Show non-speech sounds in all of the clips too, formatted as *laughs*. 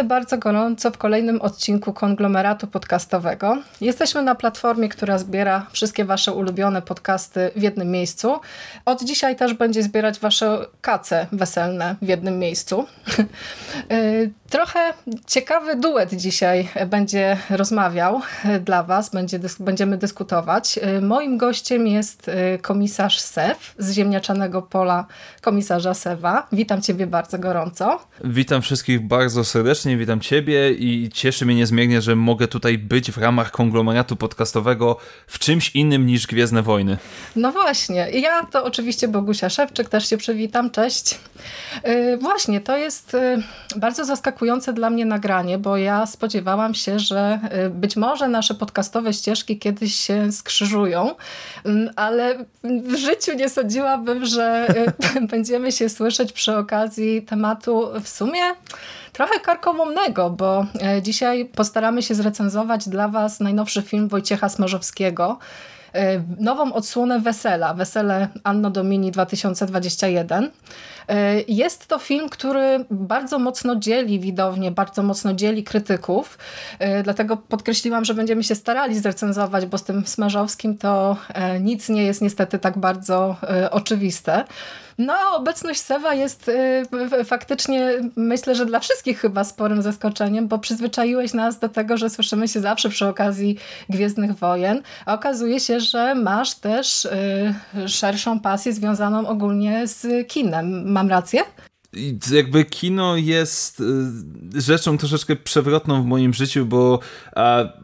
Witamy bardzo gorąco w kolejnym odcinku konglomeratu podcastowego. Jesteśmy na platformie, która zbiera wszystkie Wasze ulubione podcasty w jednym miejscu. Od dzisiaj też będzie zbierać Wasze kace weselne w jednym miejscu. *laughs* Y, trochę ciekawy duet dzisiaj będzie rozmawiał dla Was, będzie, będziemy dyskutować. Y, moim gościem jest y, komisarz Sew z ziemniaczanego pola komisarza Sewa. Witam Ciebie bardzo gorąco. Witam wszystkich bardzo serdecznie, witam Ciebie i cieszy mnie niezmiernie, że mogę tutaj być w ramach konglomeratu podcastowego w czymś innym niż Gwiezdne Wojny. No właśnie, ja to oczywiście Bogusia Szewczyk, też się przywitam, cześć. Yy, właśnie, to jest yy, bardzo zaskakujące dla mnie nagranie, bo ja spodziewałam się, że yy, być może nasze podcastowe ścieżki kiedyś się skrzyżują, ale w życiu nie sądziłabym, że y, *laughs* będziemy się słyszeć przy okazji tematu w sumie trochę karkołomnego, bo e, dzisiaj postaramy się zrecenzować dla Was najnowszy film Wojciecha Smarzowskiego, e, nową odsłonę Wesela, Wesele Anno Domini 2021. E, jest to film, który bardzo mocno dzieli widownię, bardzo mocno dzieli krytyków, dlatego podkreśliłam, że będziemy się starali zrecenzować, bo z tym Smarzowskim to nic nie jest niestety tak bardzo oczywiste. No, obecność Sewa jest y, faktycznie, myślę, że dla wszystkich chyba sporym zaskoczeniem, bo przyzwyczaiłeś nas do tego, że słyszymy się zawsze przy okazji Gwiezdnych Wojen, a okazuje się, że masz też y, szerszą pasję związaną ogólnie z kinem. Mam rację? Jakby kino jest y, rzeczą troszeczkę przewrotną w moim życiu, bo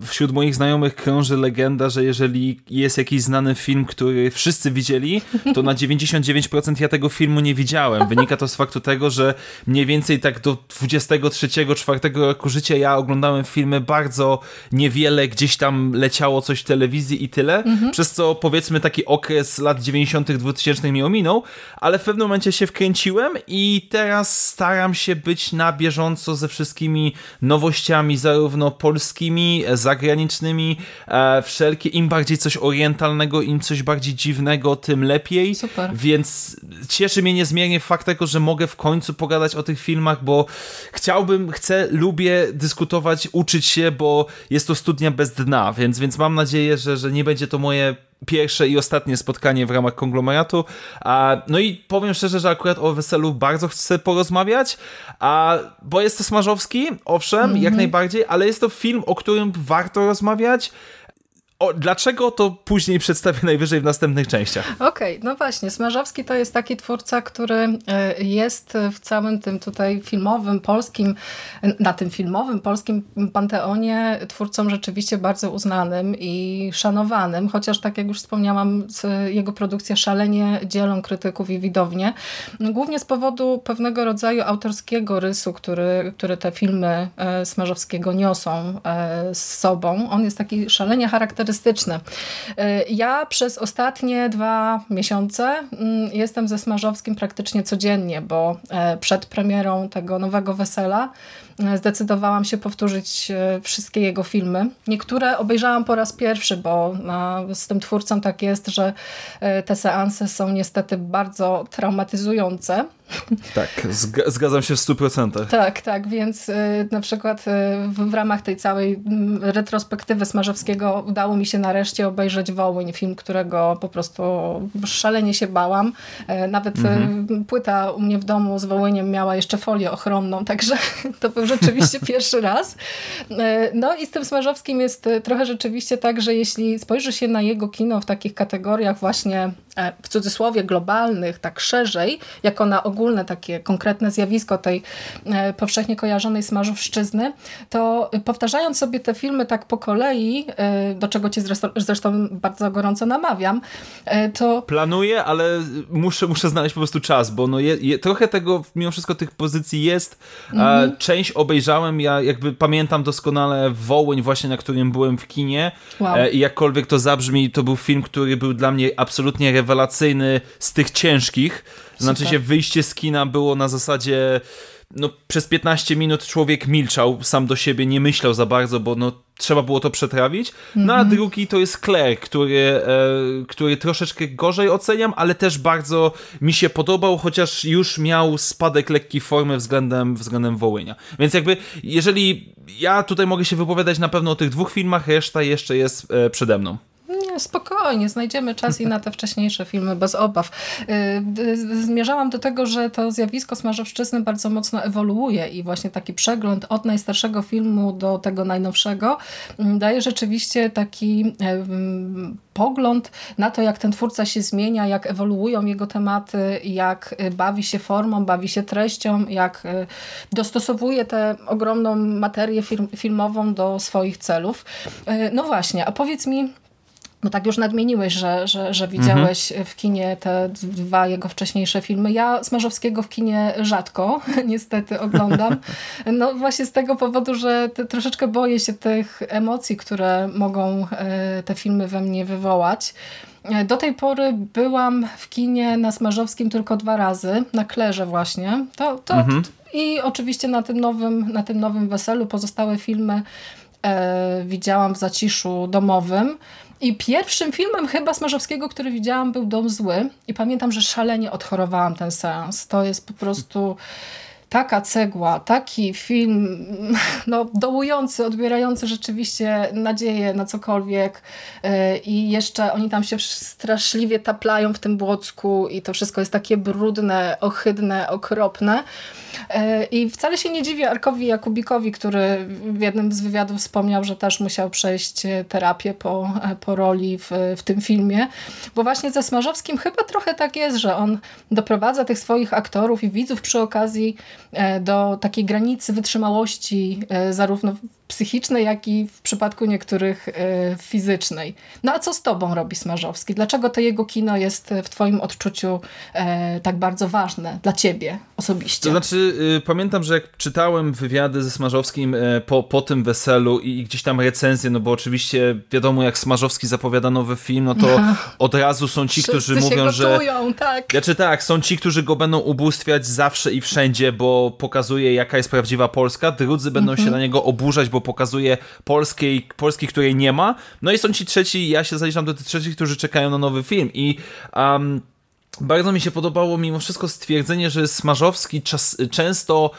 wśród moich znajomych krąży legenda, że jeżeli jest jakiś znany film, który wszyscy widzieli, to na 99% ja tego filmu nie widziałem. Wynika to z faktu tego, że mniej więcej tak do 23-4 roku życia ja oglądałem filmy bardzo niewiele, gdzieś tam leciało coś w telewizji i tyle, mhm. przez co powiedzmy taki okres lat 90 2000 mi ominął, ale w pewnym momencie się wkręciłem i teraz staram się być na bieżąco ze wszystkimi nowościami, zarówno polskimi, zagranicznymi, e, wszelkie, im bardziej coś orientalnego, im coś bardziej dziwnego, tym lepiej. Super. Więc cieszy mnie niezmiernie fakt tego, że mogę w końcu pogadać o tych filmach, bo chciałbym, chcę, lubię dyskutować, uczyć się, bo jest to studnia bez dna, więc, więc mam nadzieję, że, że nie będzie to moje pierwsze i ostatnie spotkanie w ramach konglomeratu. A, no i powiem szczerze, że akurat o weselu bardzo chcę porozmawiać, a, bo jest to Smarzowski, owszem, mm -hmm. jak mhm. najbardziej, ale jest to film, o którym warto rozmawiać. O, dlaczego to później przedstawię najwyżej w następnych częściach? Okej, okay, no właśnie. Smarzowski to jest taki twórca, który e, jest w całym tym tutaj filmowym, polskim, na tym filmowym, polskim panteonie twórcą rzeczywiście bardzo uznanym i szanowanym, chociaż tak jak już wspomniałam, jego produkcje szalenie dzielą krytyków i widownię. Głównie z powodu pewnego rodzaju autorskiego rysu, który, który te filmy e, Smarzowskiego niosą e, z sobą. On jest taki szalenie charakterystyczny charakterystyczne. Ja przez ostatnie dwa miesiące mm, jestem ze Smarzowskim praktycznie codziennie, bo e, przed premierą tego nowego wesela zdecydowałam się powtórzyć e, wszystkie jego filmy. Niektóre obejrzałam po raz pierwszy, bo z tym twórcą tak jest, że te seanse są niestety bardzo traumatyzujące. Tak, zgadzam się w 100%. Tak, tak, więc na przykład w, ramach tej całej retrospektywy Smarzowskiego udało mi się nareszcie obejrzeć Wołyń, film, którego po prostu szalenie się bałam. E, nawet mhm. płyta u mnie w domu z Wołyniem miała jeszcze folię ochronną, także *laughs* to był rzeczywiście *laughs* pierwszy raz. E, no i z tym Smarzowskim jest trochę rzeczywiście tak, że jeśli spojrzy się na jego kino w takich kategoriach właśnie e, w cudzysłowie globalnych, tak szerzej, jako na ogólne takie konkretne zjawisko tej e, powszechnie kojarzonej smażowszczyzny, to powtarzając sobie te filmy tak po kolei, e, do czego cię zresztą, bardzo gorąco namawiam, e, to... Planuję, ale muszę, muszę znaleźć po prostu czas, bo no je, je, trochę tego, mimo wszystko tych pozycji jest. Mhm. Część obejrzałem, ja jakby pamiętam doskonale Wołyń właśnie, na którym byłem w kinie Wow. e, i jakkolwiek to zabrzmi, to był film, który był dla mnie absolutnie rewelacyjny z tych ciężkich. Znaczy Super. się wyjście z kina było na zasadzie no, przez 15 minut człowiek milczał sam do siebie, nie myślał za bardzo, bo no, trzeba było to przetrawić. No a drugi to jest Claire, który, e, który troszeczkę gorzej oceniam, ale też bardzo mi się podobał, chociaż już miał spadek lekki formy względem, względem Wołynia. Więc jakby, jeżeli ja tutaj mogę się wypowiadać na pewno o tych dwóch filmach, reszta jeszcze jest e, przede mną. Nie, spokojnie, znajdziemy czas i na te wcześniejsze filmy bez obaw. Y, y, Zmierzałam do tego, że to zjawisko smażowszczyzny bardzo mocno ewoluuje i właśnie taki przegląd od najstarszego filmu do tego najnowszego mm, daje rzeczywiście taki pogląd na to, jak ten twórca się zmienia, jak ewoluują jego tematy, jak y, bawi się formą, bawi się treścią, jak dostosowuje tę ogromną materię film, filmową do swoich celów. No właśnie, a powiedz mi, no tak już nadmieniłeś, że, że, że widziałeś w kinie te dwa jego wcześniejsze filmy. Ja Smarzowskiego w kinie rzadko *laughs* niestety oglądam. No właśnie z tego powodu, że troszeczkę boję się tych emocji, które mogą e, te filmy we mnie wywołać. E, Do tej pory byłam w kinie na Smarzowskim tylko dwa razy, na Klerze właśnie. To, to, I oczywiście na tym, nowym, na tym nowym weselu pozostałe filmy e, widziałam w zaciszu domowym. I pierwszym filmem chyba Smarzowskiego, który widziałam, był Dom Zły. I pamiętam, że szalenie odchorowałam ten seans. To jest po prostu taka cegła, taki film *laughs* no, dołujący, odbierający rzeczywiście nadzieję na cokolwiek Yy, i jeszcze oni tam się straszliwie taplają w tym błocku i to wszystko jest takie brudne, ohydne, okropne. Yy, I wcale się nie dziwię Arkowi Jakubikowi, który w jednym z wywiadów wspomniał, że też musiał przejść terapię po, po roli w, w tym filmie, bo właśnie ze Smarzowskim chyba trochę tak jest, że on doprowadza tych swoich aktorów i widzów przy okazji e, do takiej granicy wytrzymałości e, zarówno psychicznej, jak i w przypadku niektórych e, fizycznej. No a co z tobą robi Smarzowski? Dlaczego to jego kino jest w twoim odczuciu e, tak bardzo ważne dla ciebie osobiście? To znaczy, y, pamiętam, że jak czytałem wywiady ze Smarzowskim y, po, po tym weselu i, i gdzieś tam recenzje, no bo oczywiście wiadomo, jak Smarzowski zapowiada nowy film, no to *laughs* od razu są ci, którzy Wszyscy mówią, się że. gotują, tak. Znaczy tak, są ci, którzy go będą ubóstwiać zawsze i wszędzie, bo pokazuje jaka jest prawdziwa Polska, drudzy będą Mhm. się na niego oburzać, bo pokazuje Polskiej, Polski, której nie ma, no i są ci trzeci, ja się zaliczam do tych trzecich, którzy czekają na nowy film i um, bardzo mi się podobało mimo wszystko stwierdzenie, że Smarzowski czas, często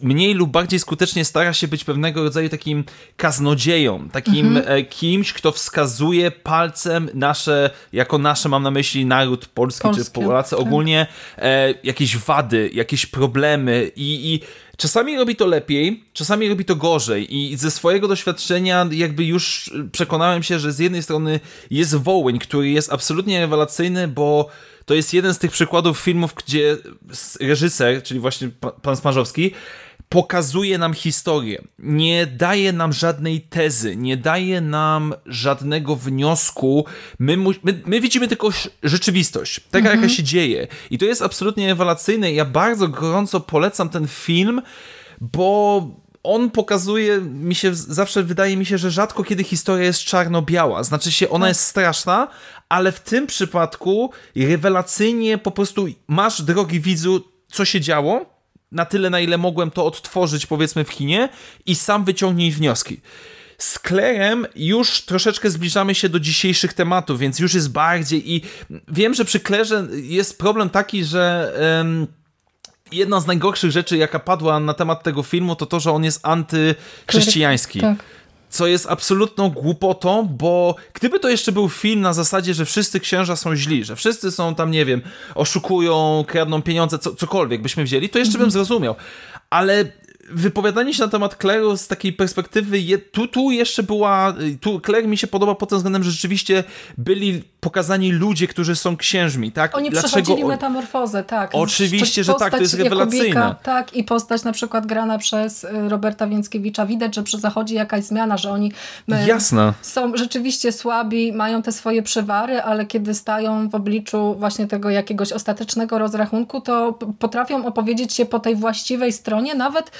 mniej lub bardziej skutecznie stara się być pewnego rodzaju takim kaznodzieją, takim e, kimś, kto wskazuje palcem nasze, jako nasze mam na myśli naród polski czy Polacy tak. ogólnie, e, jakieś wady, jakieś problemy i, i Czasami robi to lepiej, czasami robi to gorzej i ze swojego doświadczenia jakby już przekonałem się, że z jednej strony jest Wołyń, który jest absolutnie rewelacyjny, bo to jest jeden z tych przykładów filmów, gdzie reżyser, czyli właśnie pa- pan Smarzowski, pokazuje nam historię, nie daje nam żadnej tezy, nie daje nam żadnego wniosku. My, mu, my, my widzimy tylko rzeczywistość, taka jaka się dzieje. I to jest absolutnie rewelacyjne. Ja bardzo gorąco polecam ten film, bo on pokazuje, mi się zawsze wydaje mi się, że rzadko kiedy historia jest czarno-biała. Znaczy się, ona jest straszna, ale w tym przypadku rewelacyjnie po prostu masz, drogi widzu, co się działo, na tyle, na ile mogłem to odtworzyć, powiedzmy, w kinie i sam wyciągnij wnioski. Z Klerem już troszeczkę zbliżamy się do dzisiejszych tematów, więc już jest bardziej i wiem, że przy Klerze jest problem taki, że... Jedna z najgorszych rzeczy, jaka padła na temat tego filmu, to to, że on jest antychrześcijański Tak. Co jest absolutną głupotą, bo gdyby to jeszcze był film na zasadzie, że wszyscy księża są źli, że wszyscy są tam, nie wiem, oszukują, kradną pieniądze, co, cokolwiek byśmy wzięli, to jeszcze bym zrozumiał. Ale wypowiadanie się na temat kleru z takiej perspektywy, je, tu, tu jeszcze była, tu kler mi się podoba pod tym względem, że rzeczywiście byli pokazani ludzie, którzy są księżmi, tak? Oni przechodzili metamorfozę, tak. Oczywiście, że tak, to jest rewelacyjne. Tak, i postać na przykład grana przez y, Roberta Więckiewicza. Widać, że przy- zachodzi jakaś zmiana, że oni y, Jasne. są rzeczywiście słabi, mają te swoje przywary, ale kiedy stają w obliczu właśnie tego jakiegoś ostatecznego rozrachunku, to potrafią opowiedzieć się po tej właściwej stronie, nawet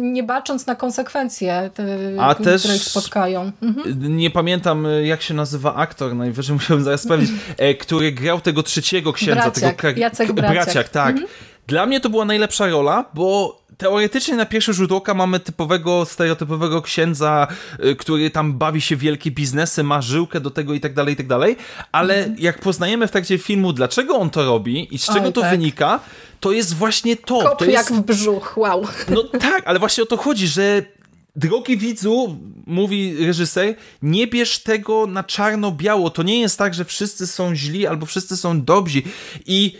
nie bacząc na konsekwencje, te, A też które ich spotkają. Mhm. Nie pamiętam, jak się nazywa aktor, najwyżej *laughs* musiałem zaraz sprawdzić, e, który grał tego trzeciego księdza. Braciak, tego Jacek Braciak. Braciak tak. Mhm. Dla mnie to była najlepsza rola, bo teoretycznie na pierwszy rzut oka mamy typowego, stereotypowego księdza, y, który tam bawi się wielkie biznesy, ma żyłkę do tego i tak dalej, i tak dalej, ale mhm. jak poznajemy w trakcie filmu, dlaczego on to robi i z czego Oj, to tak. wynika, to jest właśnie to. Kop to jest... jak w brzuch, wow. No tak, ale właśnie o to chodzi, że Drogi widzu, mówi reżyser, nie bierz tego na czarno-biało. To nie jest tak, że wszyscy są źli albo wszyscy są dobrzy. I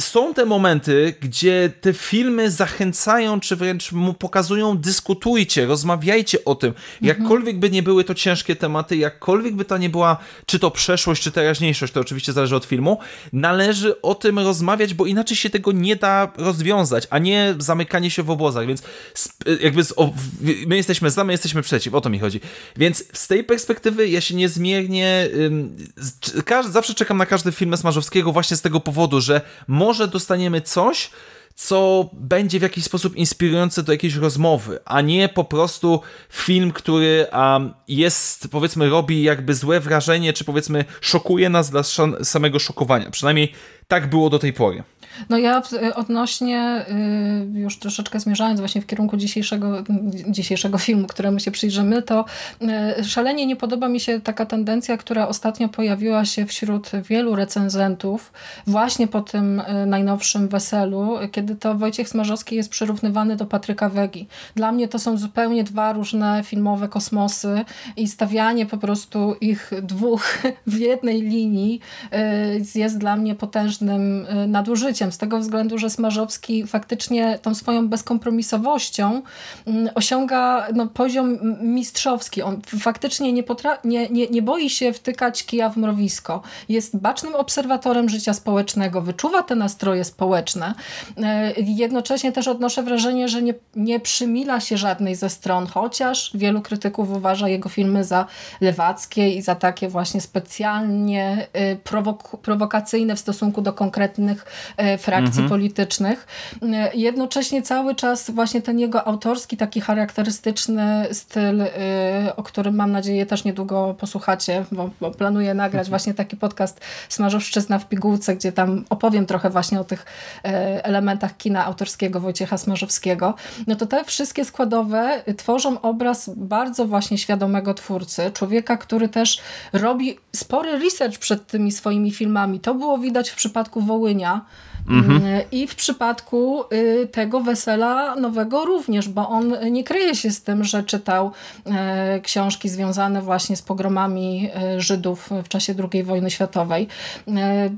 są te momenty, gdzie te filmy zachęcają, czy wręcz mu pokazują, dyskutujcie, rozmawiajcie o tym. Mhm. Jakkolwiek by nie były to ciężkie tematy, jakkolwiek by to nie była, czy to przeszłość, czy teraźniejszość, to oczywiście zależy od filmu, należy o tym rozmawiać, bo inaczej się tego nie da rozwiązać, a nie zamykanie się w obozach, więc jakby z, o, my jesteśmy za, my jesteśmy przeciw, o to mi chodzi. Więc z tej perspektywy ja się niezmiernie, ym, zawsze czekam na każdy film Smarzowskiego właśnie z tego powodu, że może dostaniemy coś, co będzie w jakiś sposób inspirujące do jakiejś rozmowy, a nie po prostu film, który um, jest, powiedzmy, robi jakby złe wrażenie, czy powiedzmy szokuje nas dla samego szokowania. Przynajmniej tak było do tej pory. No ja odnośnie, y, już troszeczkę zmierzając właśnie w kierunku dzisiejszego, dzisiejszego filmu, któremu się przyjrzymy, to y, szalenie nie podoba mi się taka tendencja, która ostatnio pojawiła się wśród wielu recenzentów właśnie po tym y, najnowszym weselu, kiedy to Wojciech Smarzowski jest przyrównywany do Patryka Wegi. Dla mnie to są zupełnie dwa różne filmowe kosmosy i stawianie po prostu ich dwóch *laughs* w jednej linii jest dla mnie potężnym nadużyciem z tego względu, że Smarzowski faktycznie tą swoją bezkompromisowością mm, osiąga no, poziom mistrzowski. On faktycznie nie, nie, nie, nie boi się wtykać kija w mrowisko. Jest bacznym obserwatorem życia społecznego, wyczuwa te nastroje społeczne. E, jednocześnie też odnoszę wrażenie, że nie, nie przymila się żadnej ze stron, chociaż wielu krytyków uważa jego filmy za lewackie i za takie właśnie specjalnie y, prowok prowokacyjne w stosunku do konkretnych e, frakcji mhm. politycznych. Jednocześnie cały czas właśnie ten jego autorski, taki charakterystyczny styl, y, o którym mam nadzieję też niedługo posłuchacie, bo, bo planuję nagrać mhm. właśnie taki podcast Smażowszczyzna w pigułce, gdzie tam opowiem trochę właśnie o tych y, elementach kina autorskiego Wojciecha Smarzowskiego. No to te wszystkie składowe tworzą obraz bardzo właśnie świadomego twórcy, człowieka, który też robi spory research przed tymi swoimi filmami. To było widać w przypadku Wołynia, Mhm. I w przypadku y, tego wesela nowego również, bo on nie kryje się z tym, że czytał e, książki związane właśnie z pogromami e, Żydów w czasie II wojny światowej. E,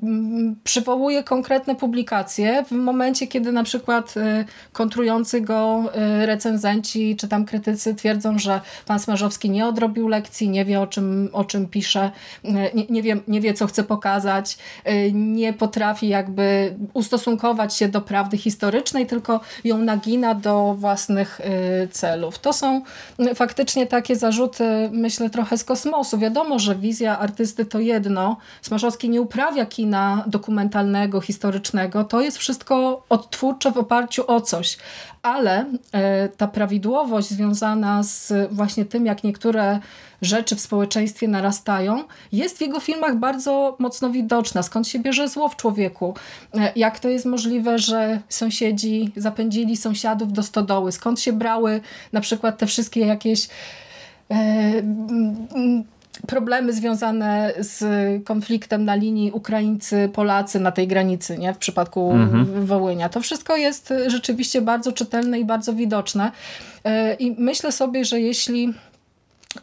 przywołuje konkretne publikacje w momencie, kiedy na przykład kontrujący go recenzenci czy tam krytycy twierdzą, że pan Smarzowski nie odrobił lekcji, nie wie o czym, o czym pisze, nie, nie, wie, nie wie co chce pokazać, nie potrafi jakby ustosunkować się do prawdy historycznej, tylko ją nagina do własnych y, celów. To są y, faktycznie takie zarzuty, myślę, trochę z kosmosu. Wiadomo, że wizja artysty to jedno. Smarzowski nie uprawia kina dokumentalnego, historycznego. To jest wszystko odtwórcze w oparciu o coś. Ale y, ta prawidłowość związana z właśnie tym, jak niektóre rzeczy w społeczeństwie narastają, jest w jego filmach bardzo mocno widoczna. Skąd się bierze zło w człowieku? E, jak to jest możliwe, że sąsiedzi zapędzili sąsiadów do stodoły? Skąd się brały na przykład te wszystkie jakieś e, problemy związane z konfliktem na linii Ukraińcy-Polacy na tej granicy, nie? w przypadku mhm. Wołynia. To wszystko jest rzeczywiście bardzo czytelne i bardzo widoczne. E, I myślę sobie, że jeśli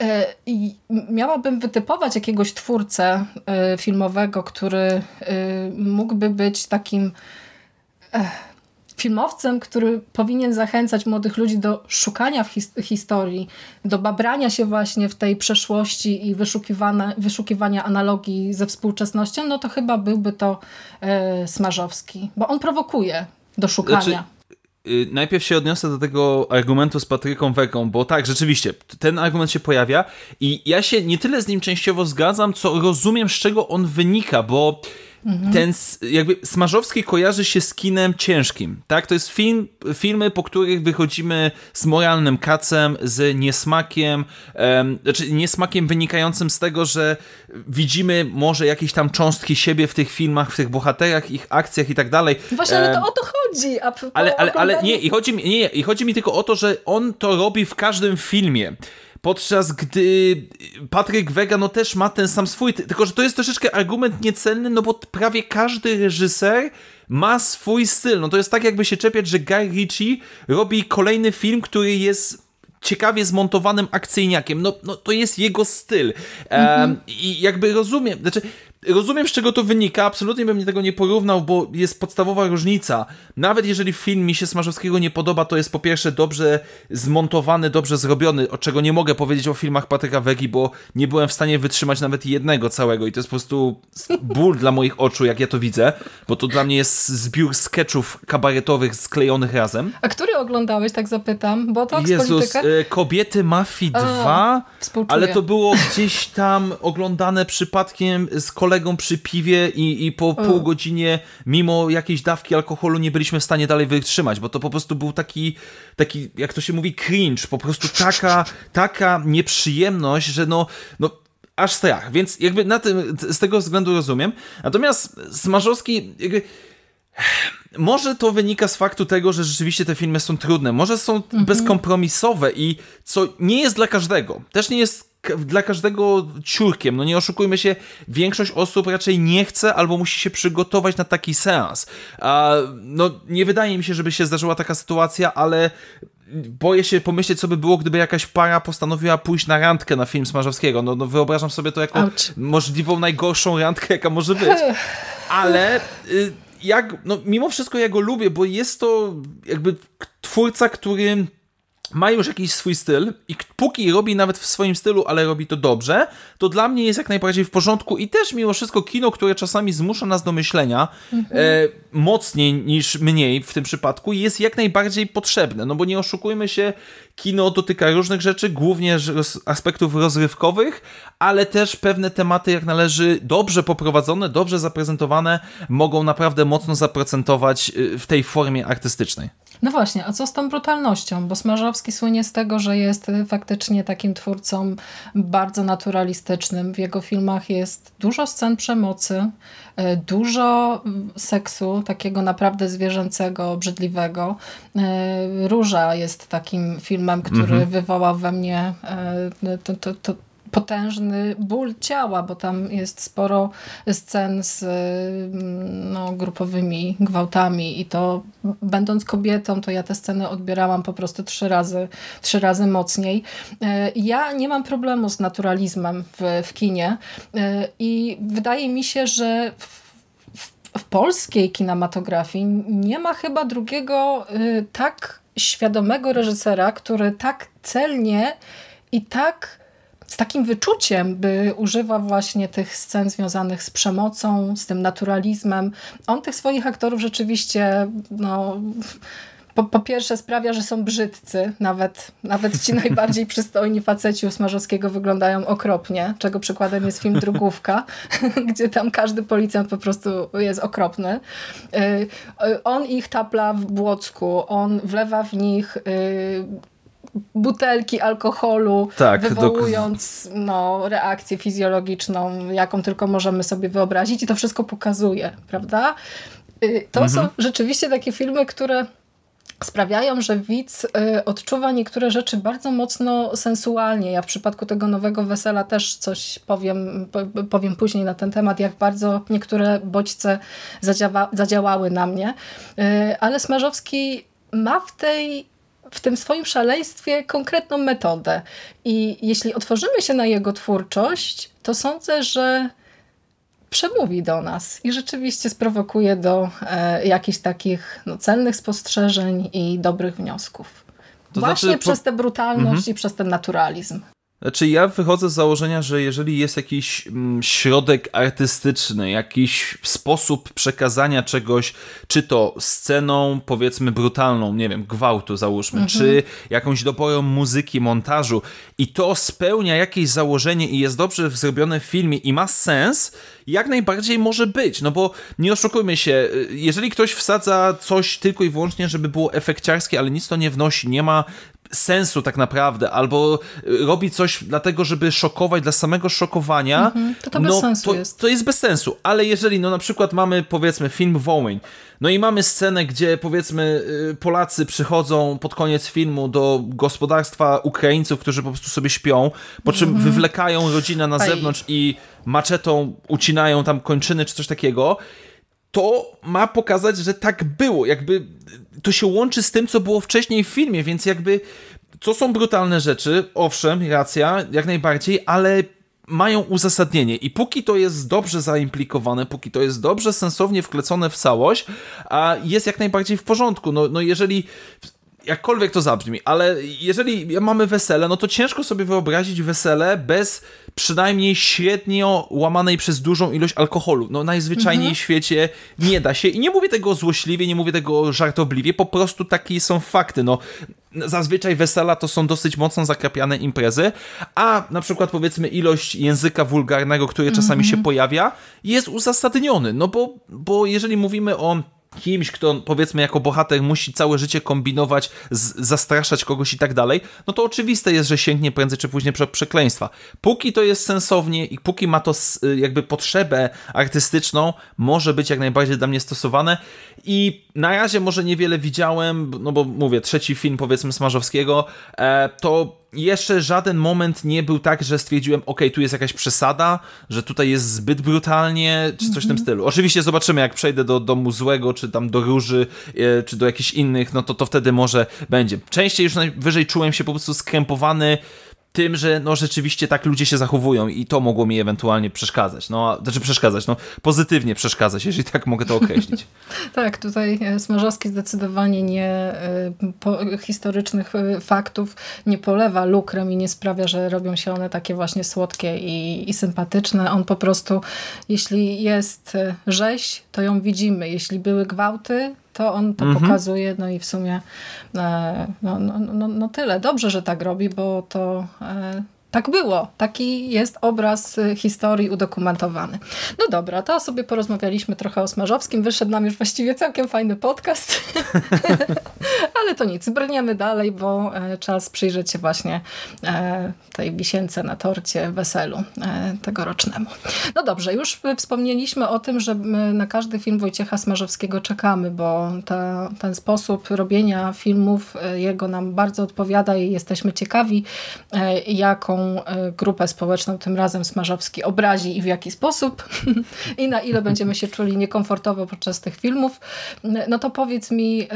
E, I miałabym wytypować jakiegoś twórcę e, filmowego, który mógłby być takim filmowcem, który powinien zachęcać młodych ludzi do szukania w his historii, do babrania się właśnie w tej przeszłości i wyszukiwania, wyszukiwania analogii ze współczesnością, no to chyba byłby to Smarzowski, bo on prowokuje do szukania. Znaczy Y, najpierw się odniosę do tego argumentu z Patryką Weką, bo tak, rzeczywiście, ten argument się pojawia i ja się nie tyle z nim częściowo zgadzam, co rozumiem, z czego on wynika, bo mhm. ten jakby Smarzowski kojarzy się z kinem ciężkim, tak? To jest film, filmy, po których wychodzimy z moralnym kacem, z niesmakiem, um, znaczy niesmakiem wynikającym z tego, że widzimy może jakieś tam cząstki siebie w tych filmach, w tych bohaterach, ich akcjach i tak dalej. Właśnie, ale to o to chodzi. A ale, ale, ale nie, i chodzi, mi, nie, i chodzi mi tylko o to, że on to robi w każdym filmie. Podczas gdy Patryk Wega no też ma ten sam swój, tylko że to jest troszeczkę argument niecelny, no bo prawie każdy reżyser ma swój styl. No to jest tak jakby się czepiać, że Guy Ritchie robi kolejny film, który jest ciekawie zmontowanym akcyjniakiem. No, no to jest jego styl. Mhm. I jakby rozumiem, znaczy Rozumiem, z czego to wynika, absolutnie bym tego nie porównał, bo jest podstawowa różnica. Nawet jeżeli film mi się Smarzowskiego nie podoba, to jest po pierwsze dobrze zmontowany, dobrze zrobiony, o czego nie mogę powiedzieć o filmach Patryka Wegi, bo nie byłem w stanie wytrzymać nawet jednego całego i to jest po prostu ból dla moich oczu, jak ja to widzę, bo to dla mnie jest zbiór sketchów kabaretowych sklejonych razem. A który oglądałeś, tak zapytam? Bo to Jezus, y, Kobiety Mafii 2, ale to było gdzieś tam oglądane przypadkiem z kolegą kolegą przy piwie i, i po pół godzinie, mimo jakiejś dawki alkoholu, nie byliśmy w stanie dalej wytrzymać, bo to po prostu był taki, taki jak to się mówi, cringe, po prostu taka, taka nieprzyjemność, że no, no aż strach, więc jakby na tym, z tego względu rozumiem. Natomiast Smarzowski jakby może to wynika z faktu tego, że rzeczywiście te filmy są trudne, może są mhm. bezkompromisowe i co nie jest dla każdego. Też nie jest dla każdego ciurkiem. No nie oszukujmy się, większość osób raczej nie chce albo musi się przygotować na taki seans. A, no nie wydaje mi się, żeby się zdarzyła taka sytuacja, ale boję się pomyśleć, co by było, gdyby jakaś para postanowiła pójść na randkę na film Smarzowskiego. No, no wyobrażam sobie to jako Ouch. możliwą najgorszą randkę, jaka może być. *laughs* Ale y, jak, no mimo wszystko ja go lubię, bo jest to jakby twórca, który ma już jakiś swój styl i póki robi nawet w swoim stylu, ale robi to dobrze, to dla mnie jest jak najbardziej w porządku i też mimo wszystko kino, które czasami zmusza nas do myślenia mhm. e, mocniej niż mniej w tym przypadku, jest jak najbardziej potrzebne, no bo nie oszukujmy się, kino dotyka różnych rzeczy, głównie aspektów rozrywkowych, ale też pewne tematy, jak należy, dobrze poprowadzone, dobrze zaprezentowane, mogą naprawdę mocno zaprocentować y, w tej formie artystycznej. No właśnie, a co z tą brutalnością? Bo Smarzowski słynie z tego, że jest faktycznie takim twórcą bardzo naturalistycznym. W jego filmach jest dużo scen przemocy, e, dużo seksu, takiego naprawdę zwierzęcego, obrzydliwego. E, Róża jest takim filmem, który mhm. wywołał we mnie e, to, to, to potężny ból ciała, bo tam jest sporo scen z mm, no, grupowymi gwałtami i to będąc kobietą, to ja te sceny odbierałam po prostu trzy razy, trzy razy mocniej. E, ja nie mam problemu z naturalizmem w, w kinie e, i wydaje mi się, że w, polskiej kinematografii nie ma chyba drugiego e, tak świadomego reżysera, który tak celnie i tak z takim wyczuciem, by używa właśnie tych scen związanych z przemocą, z tym naturalizmem. On tych swoich aktorów rzeczywiście no, po, po, pierwsze sprawia, że są brzydcy, nawet, nawet ci *laughs* najbardziej przystojni faceci u Smarzowskiego wyglądają okropnie, czego przykładem jest film Drugówka, *laughs* gdzie tam każdy policjant po prostu jest okropny. Y, y, on ich tapla w błocku, on wlewa w nich y, butelki alkoholu, tak, wywołując no, reakcję fizjologiczną, jaką tylko możemy sobie wyobrazić i to wszystko pokazuje, prawda? Y, to mhm. są rzeczywiście takie filmy, które sprawiają, że widz y, odczuwa niektóre rzeczy bardzo mocno sensualnie. Ja w przypadku tego nowego wesela też coś powiem, powiem później na ten temat, jak bardzo niektóre bodźce zadziała, zadziałały na mnie. Y, ale Smarzowski ma w tej w tym swoim szaleństwie konkretną metodę. I jeśli otworzymy się na jego twórczość, to sądzę, że przemówi do nas i rzeczywiście sprowokuje do e, jakichś takich no, celnych spostrzeżeń i dobrych wniosków. To Właśnie znaczy, przez tę brutalność mhm. i przez ten naturalizm. Znaczy, ja wychodzę z założenia, że jeżeli jest jakiś mm, środek artystyczny, jakiś sposób przekazania czegoś, czy to sceną, powiedzmy, brutalną, nie wiem, gwałtu załóżmy, mhm. czy jakąś doborą muzyki, montażu, i to spełnia jakieś założenie i jest dobrze zrobione w filmie i ma sens, jak najbardziej może być. No bo nie oszukujmy się, y, jeżeli ktoś wsadza coś tylko i wyłącznie, żeby było efekciarskie, ale nic to nie wnosi, nie ma sensu tak naprawdę, albo y, robi coś dlatego, żeby szokować dla samego szokowania, mhm, to to bez no, sensu to, jest. to jest bez sensu, ale jeżeli no na przykład mamy powiedzmy film Wołyń, no i mamy scenę, gdzie powiedzmy y, Polacy przychodzą pod koniec filmu do gospodarstwa Ukraińców, którzy po prostu sobie śpią, po czym mhm. wywlekają rodzinę na zewnątrz i maczetą ucinają tam kończyny czy coś takiego, to ma pokazać, że tak było. Jakby to się łączy z tym, co było wcześniej w filmie, więc jakby to są brutalne rzeczy, owszem, racja, jak najbardziej, ale mają uzasadnienie i póki to jest dobrze zaimplikowane, póki to jest dobrze, sensownie wklecone w całość, a jest jak najbardziej w porządku. No, no jeżeli jakkolwiek to zabrzmi, ale jeżeli mamy wesele, no to ciężko sobie wyobrazić wesele bez przynajmniej średnio łamanej przez dużą ilość alkoholu. No najzwyczajniej mhm. w świecie nie da się i nie mówię tego złośliwie, nie mówię tego żartobliwie, po prostu takie są fakty. No zazwyczaj wesela to są dosyć mocno zakrapiane imprezy, a na przykład powiedzmy ilość języka wulgarnego, który czasami się mhm. pojawia, jest uzasadniony, no bo, bo jeżeli mówimy o kimś, kto powiedzmy jako bohater musi całe życie kombinować, zastraszać kogoś i tak dalej, no to oczywiste jest, że sięgnie prędzej czy później prze przekleństwa. Póki to jest sensownie i póki ma to jakby potrzebę artystyczną, może być jak najbardziej dla mnie stosowane i na razie może niewiele widziałem, no bo mówię, trzeci film powiedzmy Smarzowskiego, e, to jeszcze żaden moment nie był tak, że stwierdziłem, ok, tu jest jakaś przesada, że tutaj jest zbyt brutalnie, czy coś w tym mhm. stylu. Oczywiście zobaczymy, jak przejdę do domu złego, czy tam do róży, e, czy do jakichś innych, no to to wtedy może będzie. Częściej już najwyżej czułem się po prostu skrępowany tym, że no rzeczywiście tak ludzie się zachowują i to mogło mi ewentualnie przeszkadzać. No, znaczy przeszkadzać, no pozytywnie przeszkadzać, jeżeli tak mogę to określić. *laughs* tak, tutaj e, Smarzowski zdecydowanie nie e, historycznych e, faktów nie polewa lukrem i nie sprawia, że robią się one takie właśnie słodkie i, i sympatyczne. On po prostu, jeśli jest rzeź, to ją widzimy. Jeśli były gwałty, to on to mhm. pokazuje, no i w sumie e, no, no, no, no tyle. Dobrze, że tak robi, bo to e, tak było. Taki jest obraz y, historii udokumentowany. No dobra, to sobie porozmawialiśmy trochę o Smarzowskim. Wyszedł nam już właściwie całkiem fajny podcast. *laughs* Ale to nic, brniemy dalej, bo e, czas przyjrzeć się właśnie e, tej wisience na torcie weselu e, tegorocznemu. No dobrze, już wspomnieliśmy o tym, że na każdy film Wojciecha Smarzowskiego czekamy, bo ta, ten sposób robienia filmów jego nam bardzo odpowiada i jesteśmy ciekawi, jaką E, grupę społeczną tym razem Smarzowski obrazi i w jaki sposób *laughs* i na ile będziemy się czuli niekomfortowo podczas tych filmów, no to powiedz mi e,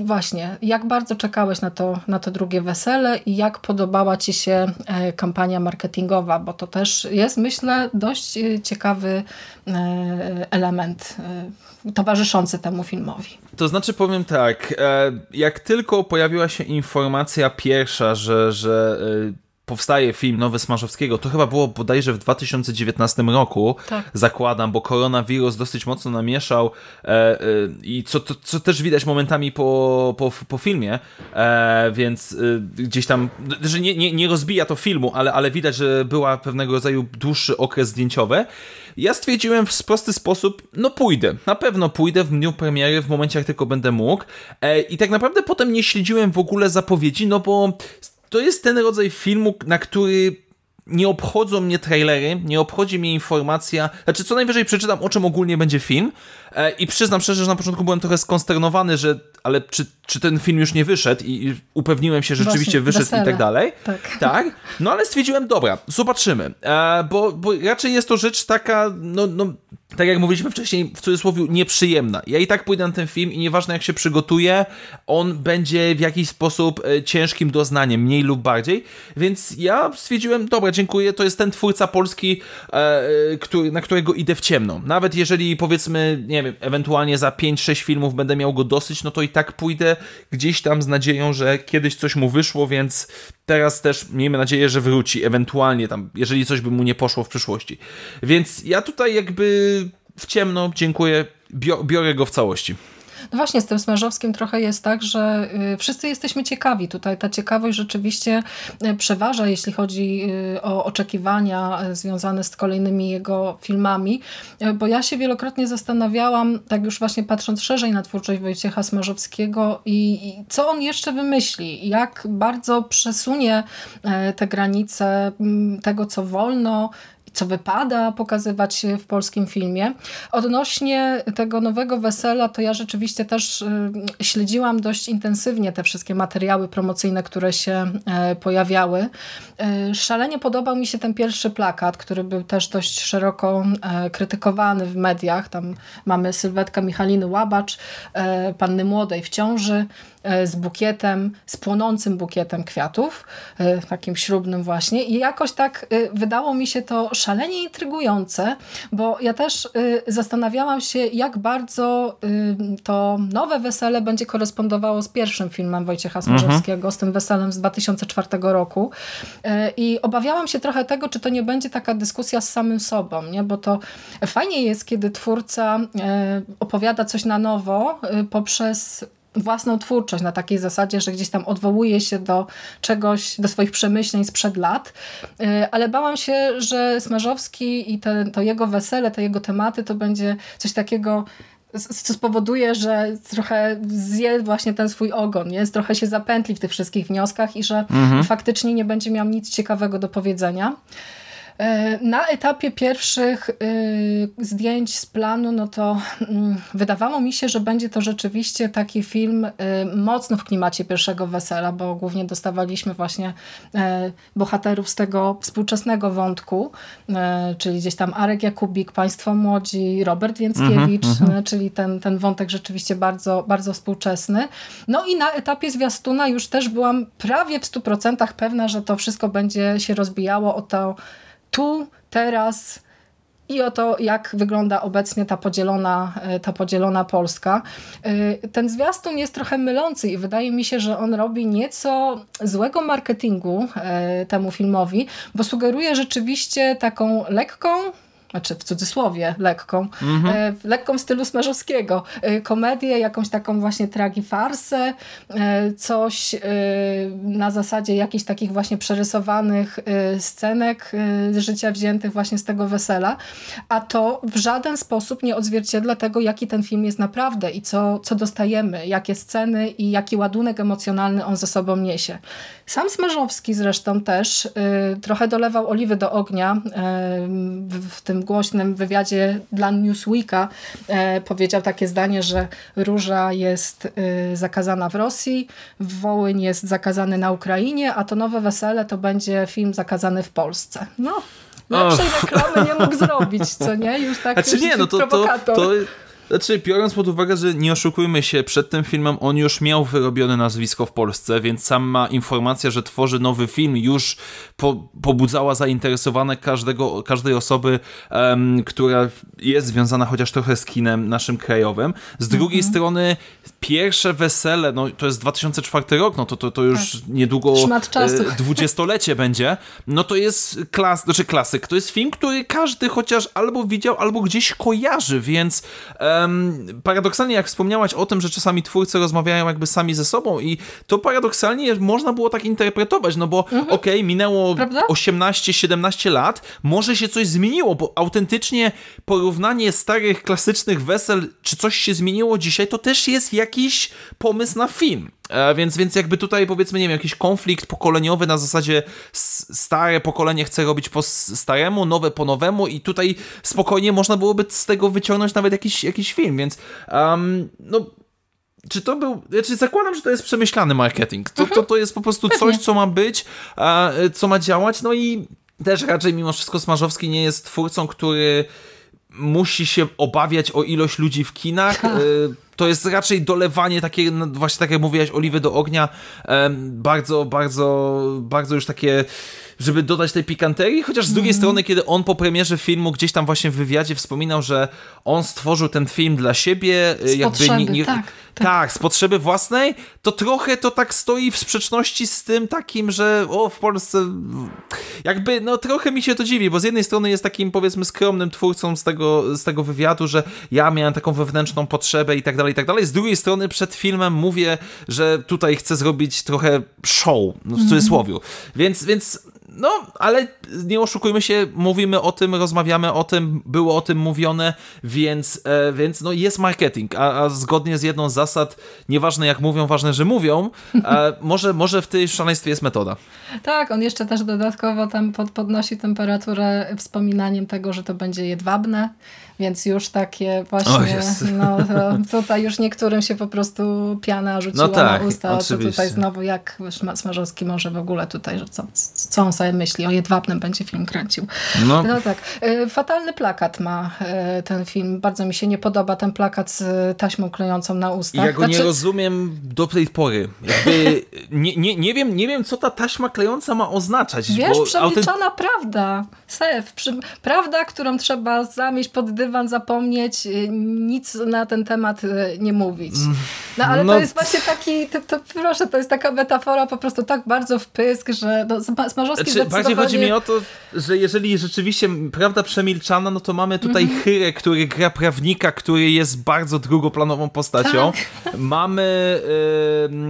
właśnie, jak bardzo czekałeś na to, na to drugie wesele i jak podobała Ci się e, kampania marketingowa, bo to też jest myślę dość ciekawy element towarzyszący temu filmowi. To znaczy powiem tak, jak tylko pojawiła się informacja pierwsza, że, że powstaje film nowy Smarzowskiego, to chyba było bodajże w 2019 roku, tak. zakładam, bo koronawirus dosyć mocno namieszał e, e, i co, to, co też widać momentami po, po, po filmie, e, więc e, gdzieś tam, że nie, nie, nie rozbija to filmu, ale, ale widać, że była pewnego rodzaju dłuższy okres zdjęciowy. Ja stwierdziłem w prosty sposób, no pójdę, na pewno pójdę w dniu premiery, w momencie jak tylko będę mógł e, i tak naprawdę potem nie śledziłem w ogóle zapowiedzi, no bo to jest ten rodzaj filmu, na który nie obchodzą mnie trailery, nie obchodzi mnie informacja, znaczy co najwyżej przeczytam o czym ogólnie będzie film. E, i przyznam szczerze, że na początku byłem trochę skonsternowany, że ale czy, czy ten film już nie wyszedł i, upewniłem się, że rzeczywiście wyszedł wesele. i tak dalej. Tak. tak. No ale stwierdziłem, dobra, zobaczymy, e, bo, bo raczej jest to rzecz taka, no, no tak jak mówiliśmy wcześniej, w cudzysłowie nieprzyjemna. Ja i tak pójdę na ten film i nieważne jak się przygotuję, on będzie w jakiś sposób e, ciężkim doznaniem, mniej lub bardziej, więc ja stwierdziłem, dobra, dziękuję, to jest ten twórca polski, e, który, na którego idę w ciemno. Nawet jeżeli powiedzmy, nie wiem, ewentualnie za 5-6 filmów będę miał go dosyć, no to i tak tak pójdę gdzieś tam z nadzieją, że kiedyś coś mu wyszło, więc teraz też miejmy nadzieję, że wróci, ewentualnie tam, jeżeli coś by mu nie poszło w przyszłości. Więc ja tutaj jakby w ciemno dziękuję, biorę go w całości. No właśnie, z tym Smarzowskim trochę jest tak, że y, wszyscy jesteśmy ciekawi. Tutaj ta ciekawość rzeczywiście y, przeważa, jeśli chodzi y, o oczekiwania związane z kolejnymi jego filmami, bo ja się wielokrotnie zastanawiałam, tak już właśnie patrząc szerzej na twórczość Wojciecha Smarzowskiego i, i co on jeszcze wymyśli, jak bardzo przesunie te granice tego, co wolno, co wypada pokazywać w polskim filmie. Odnośnie tego nowego wesela, to ja rzeczywiście też y, śledziłam dość intensywnie te wszystkie materiały promocyjne, które się e, pojawiały. E, szalenie podobał mi się ten pierwszy plakat, który był też dość szeroko e, krytykowany w mediach. Tam mamy sylwetkę Michaliny Łabacz, panny młodej w ciąży, z bukietem, z płonącym bukietem kwiatów, e, takim ślubnym właśnie i jakoś tak e, wydało mi się to szalenie intrygujące, bo ja też zastanawiałam się, jak bardzo to nowe wesele będzie korespondowało z pierwszym filmem Wojciecha Smarzowskiego, mhm. z tym weselem z 2004 roku i obawiałam się trochę tego, czy to nie będzie taka dyskusja z samym sobą, nie? bo to fajnie jest, kiedy twórca opowiada coś na nowo poprzez własną twórczość na takiej zasadzie, że gdzieś tam odwołuje się do czegoś, do swoich przemyśleń sprzed lat, y, ale bałam się, że Smarzowski i te, to jego wesele, te jego tematy to będzie coś takiego co spowoduje, że trochę zje właśnie ten swój ogon, nie? trochę się zapętli w tych wszystkich wnioskach i że mhm. faktycznie nie będzie miał nic ciekawego do powiedzenia. E, na etapie pierwszych y, zdjęć z planu, no to mm, wydawało mi się, że będzie to rzeczywiście taki film y, mocno w klimacie pierwszego wesela, bo głównie dostawaliśmy właśnie e, bohaterów z tego współczesnego wątku, e, czyli gdzieś tam Arek Jakubik, Państwo Młodzi, Robert Więckiewicz, mm -hmm. czyli ten, ten wątek rzeczywiście bardzo, bardzo współczesny. No i na etapie zwiastuna już też byłam prawie w 100% pewna, że to wszystko będzie się rozbijało o to tu, teraz i o to, jak wygląda obecnie ta podzielona, e, ta podzielona Polska. E, ten zwiastun jest trochę mylący i wydaje mi się, że on robi nieco złego marketingu e, temu filmowi, bo sugeruje rzeczywiście taką lekką, znaczy w cudzysłowie lekką, mhm. w lekką stylu Smarzowskiego. E, komedię, jakąś taką właśnie tragifarsę, e, coś na zasadzie jakichś takich właśnie przerysowanych scenek z życia wziętych właśnie z tego wesela, a to w żaden sposób nie odzwierciedla tego, jaki ten film jest naprawdę i co, co dostajemy, jakie sceny i jaki ładunek emocjonalny on ze sobą niesie. Sam Smarzowski zresztą też trochę dolewał oliwy do ognia w tym głośnym wywiadzie dla Newsweeka e, powiedział takie zdanie, że róża jest e, zakazana w Rosji, Wołyń jest zakazany na Ukrainie, a to nowe wesele to będzie film zakazany w Polsce. No, lepszej reklamy nie mógł zrobić, co nie? Już tak znaczy, nie, no to, to, to, znaczy, biorąc pod uwagę, że nie oszukujmy się, przed tym filmem on już miał wyrobione nazwisko w Polsce, więc sama informacja, że tworzy nowy film już po, pobudzała zainteresowane każdego, każdej osoby, um, która jest związana chociaż trochę z kinem naszym krajowym. Z drugiej mhm. strony pierwsze wesele, no to jest 2004 rok, no to, to, to już tak. niedługo e, *laughs* dwudziestolecie będzie, no to jest klas, znaczy klasyk, to jest film, który każdy chociaż albo widział, albo gdzieś kojarzy, więc um, paradoksalnie jak wspomniałaś o tym, że czasami twórcy rozmawiają jakby sami ze sobą i to paradoksalnie można było tak interpretować, no bo mhm. okej, okay, minęło 18-17 lat, może się coś zmieniło, bo autentycznie porównanie starych, klasycznych wesel, czy coś się zmieniło dzisiaj, to też jest jakiś pomysł na film. E, więc, więc jakby tutaj powiedzmy, nie wiem, jakiś konflikt pokoleniowy na zasadzie stare pokolenie chce robić po staremu, nowe po nowemu i tutaj spokojnie można byłoby z tego wyciągnąć nawet jakiś, jakiś film, więc um, no czy to był, znaczy zakładam, że to jest przemyślany marketing. To, to, to jest po prostu coś, co ma być, co ma działać, no i też raczej mimo wszystko Smarzowski nie jest twórcą, który musi się obawiać o ilość ludzi w kinach. To jest raczej dolewanie takie, no, właśnie tak jak mówiłaś, oliwy do ognia, bardzo, bardzo, bardzo już takie żeby dodać tej pikanterii, chociaż z drugiej mm. strony, kiedy on po premierze filmu gdzieś tam właśnie w wywiadzie wspominał, że on stworzył ten film dla siebie, z jakby potrzeby, nie, nie, tak, tak. tak, z potrzeby własnej, to trochę to tak stoi w sprzeczności z tym takim, że o, w Polsce jakby, no trochę mi się to dziwi, bo z jednej strony jest takim powiedzmy skromnym twórcą z tego, z tego wywiadu, że ja miałem taką wewnętrzną potrzebę i tak dalej, i tak dalej. Z drugiej strony przed filmem mówię, że tutaj chcę zrobić trochę show, no w cudzysłowie. Więc, więc no, ale nie oszukujmy się, mówimy o tym, rozmawiamy o tym, było o tym mówione, więc, e, więc no jest marketing, a, a, zgodnie z jedną z zasad, nieważne jak mówią, ważne, że mówią, e, *laughs* może, może w tej szaleństwie jest metoda. Tak, on jeszcze też dodatkowo tam pod, podnosi temperaturę wspominaniem tego, że to będzie jedwabne, więc już takie właśnie, no tutaj już niektórym się po prostu piana rzuciła no tak, na usta, oczywiście. co tutaj znowu jak Smarzowski może w ogóle tutaj, że co, co on sobie myśli, o Jedwabnym będzie film kręcił. No. no tak. Y, fatalny plakat ma y, ten film, bardzo mi się nie podoba ten plakat z taśmą klejącą na ustach. Ja go znaczy... nie rozumiem do tej pory. Jakby nie, nie, nie, wiem, nie wiem, co ta taśma klejąca ma oznaczać. Wiesz, bo przemilczana prawda. Sef, przy... prawda, którą trzeba zamieść pod dywan dywan zapomnieć, y, nic na ten temat y, nie mówić. No ale no. to jest właśnie taki, to, to, proszę, to jest taka metafora po prostu tak bardzo w pysk, że no, Smarzowski znaczy, Bardziej chodzi mi o to, że jeżeli rzeczywiście prawda przemilczana, no to mamy tutaj mm -hmm. Chyrę, który gra prawnika, który jest bardzo drugoplanową postacią. Tak. Mamy,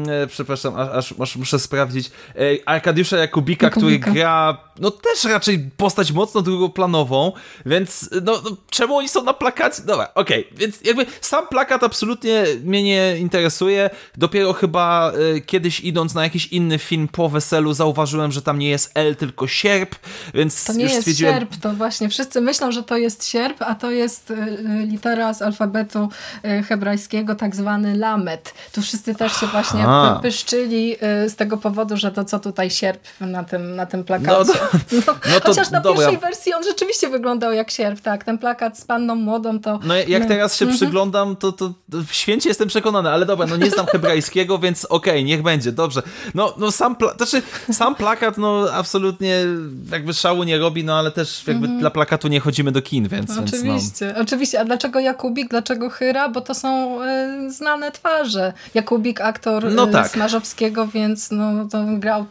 yy, przepraszam, aż, aż, muszę sprawdzić, yy, Arkadiusza Jakubika, Jakubika, który gra, no też raczej postać mocno drugoplanową, więc no, no czemu oni są na plakacie? Dobra, okej, okay. więc jakby sam plakat absolutnie mnie nie interesuje. Dopiero chyba y, kiedyś idąc na jakiś inny film po weselu zauważyłem, że tam nie jest L, tylko sierp, więc To nie jest stwierdziłem... sierp, to właśnie wszyscy myślą, że to jest sierp, a to jest y, y litera z alfabetu y, hebrajskiego, tak zwany lamet. Tu wszyscy też się właśnie Aha. pyszczyli y, z tego powodu, że to co tutaj sierp na tym, na tym plakacie. No, no, no to, chociaż na dobra. pierwszej wersji on rzeczywiście wyglądał jak sierp, tak, ten plakat z panną młodą, to... No jak teraz się mhm. przyglądam, to, to, to święcie jestem przekonany, ale dobra, no nie znam hebrajskiego, więc okej, okay, niech będzie, dobrze. No, no sam, pla znaczy, sam plakat, no absolutnie jakby szału nie robi, no ale też jakby mhm. dla plakatu nie chodzimy do kin, więc... Oczywiście, więc, no. oczywiście. A dlaczego Jakubik, dlaczego Hyra? Bo to są y, znane twarze. Jakubik, aktor no tak. Smarzowskiego, więc no, to grał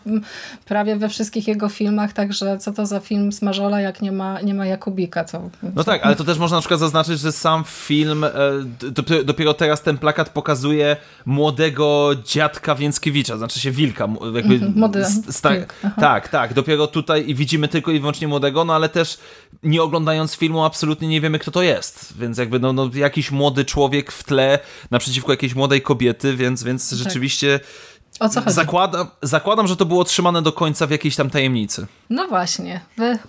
prawie we wszystkich jego filmach, także co to za film Smarzola, jak nie ma, nie ma Jakubika. To, no tak, ale to też można na przykład zaznaczyć, że sam film, e, dopiero teraz ten plakat pokazuje młodego dziadka Więckiewicza, znaczy się Wilka, jakby mhm, Młody Tak, tak, dopiero tutaj widzimy tylko i wyłącznie młodego, no ale też nie oglądając filmu absolutnie nie wiemy kto to jest, więc jakby no, no jakiś młody człowiek w tle naprzeciwko jakiejś młodej kobiety, więc, więc tak. rzeczywiście o co chodzi? Zakładam, zakładam, że to było trzymane do końca w jakiejś tam tajemnicy. No właśnie.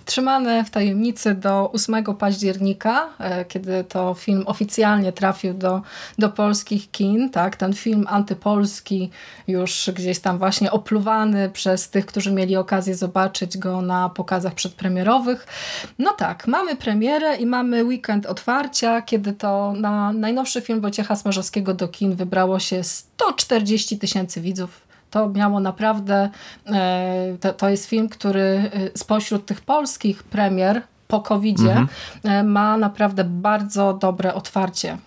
Trzymane w tajemnicy do 8 października, e, kiedy to film oficjalnie trafił do, do polskich kin. Tak? Ten film antypolski, już gdzieś tam właśnie opluwany przez tych, którzy mieli okazję zobaczyć go na pokazach przedpremierowych. No tak, mamy premierę i mamy weekend otwarcia, kiedy to na najnowszy film Wojciecha Smarzowskiego do kin wybrało się 140 tysięcy widzów. To miało naprawdę, e, to, to jest film, który e, spośród tych polskich premier po covid mhm. E, ma naprawdę bardzo dobre otwarcie.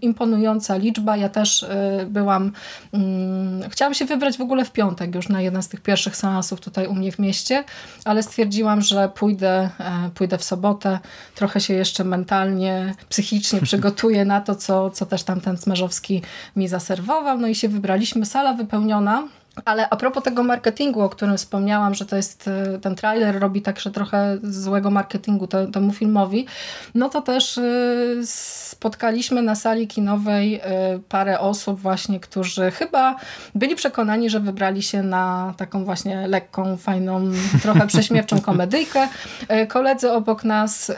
Imponująca liczba. Ja też byłam, hmm, chciałam się wybrać w ogóle w piątek już na jeden z tych pierwszych seansów tutaj u mnie w mieście, ale stwierdziłam, że pójdę, pójdę w sobotę, trochę się jeszcze mentalnie, psychicznie *laughs* przygotuję na to, co, co też tam ten Smarzowski mi zaserwował. No i się wybraliśmy. Sala wypełniona. Ale a propos tego marketingu, o którym wspomniałam, że to jest y, ten trailer robi także trochę złego marketingu temu filmowi, no to też y, spotkaliśmy na sali kinowej y, parę osób właśnie, którzy chyba byli przekonani, że wybrali się na taką właśnie lekką, fajną, trochę *laughs* prześmiewczą komedyjkę. Koledzy obok nas,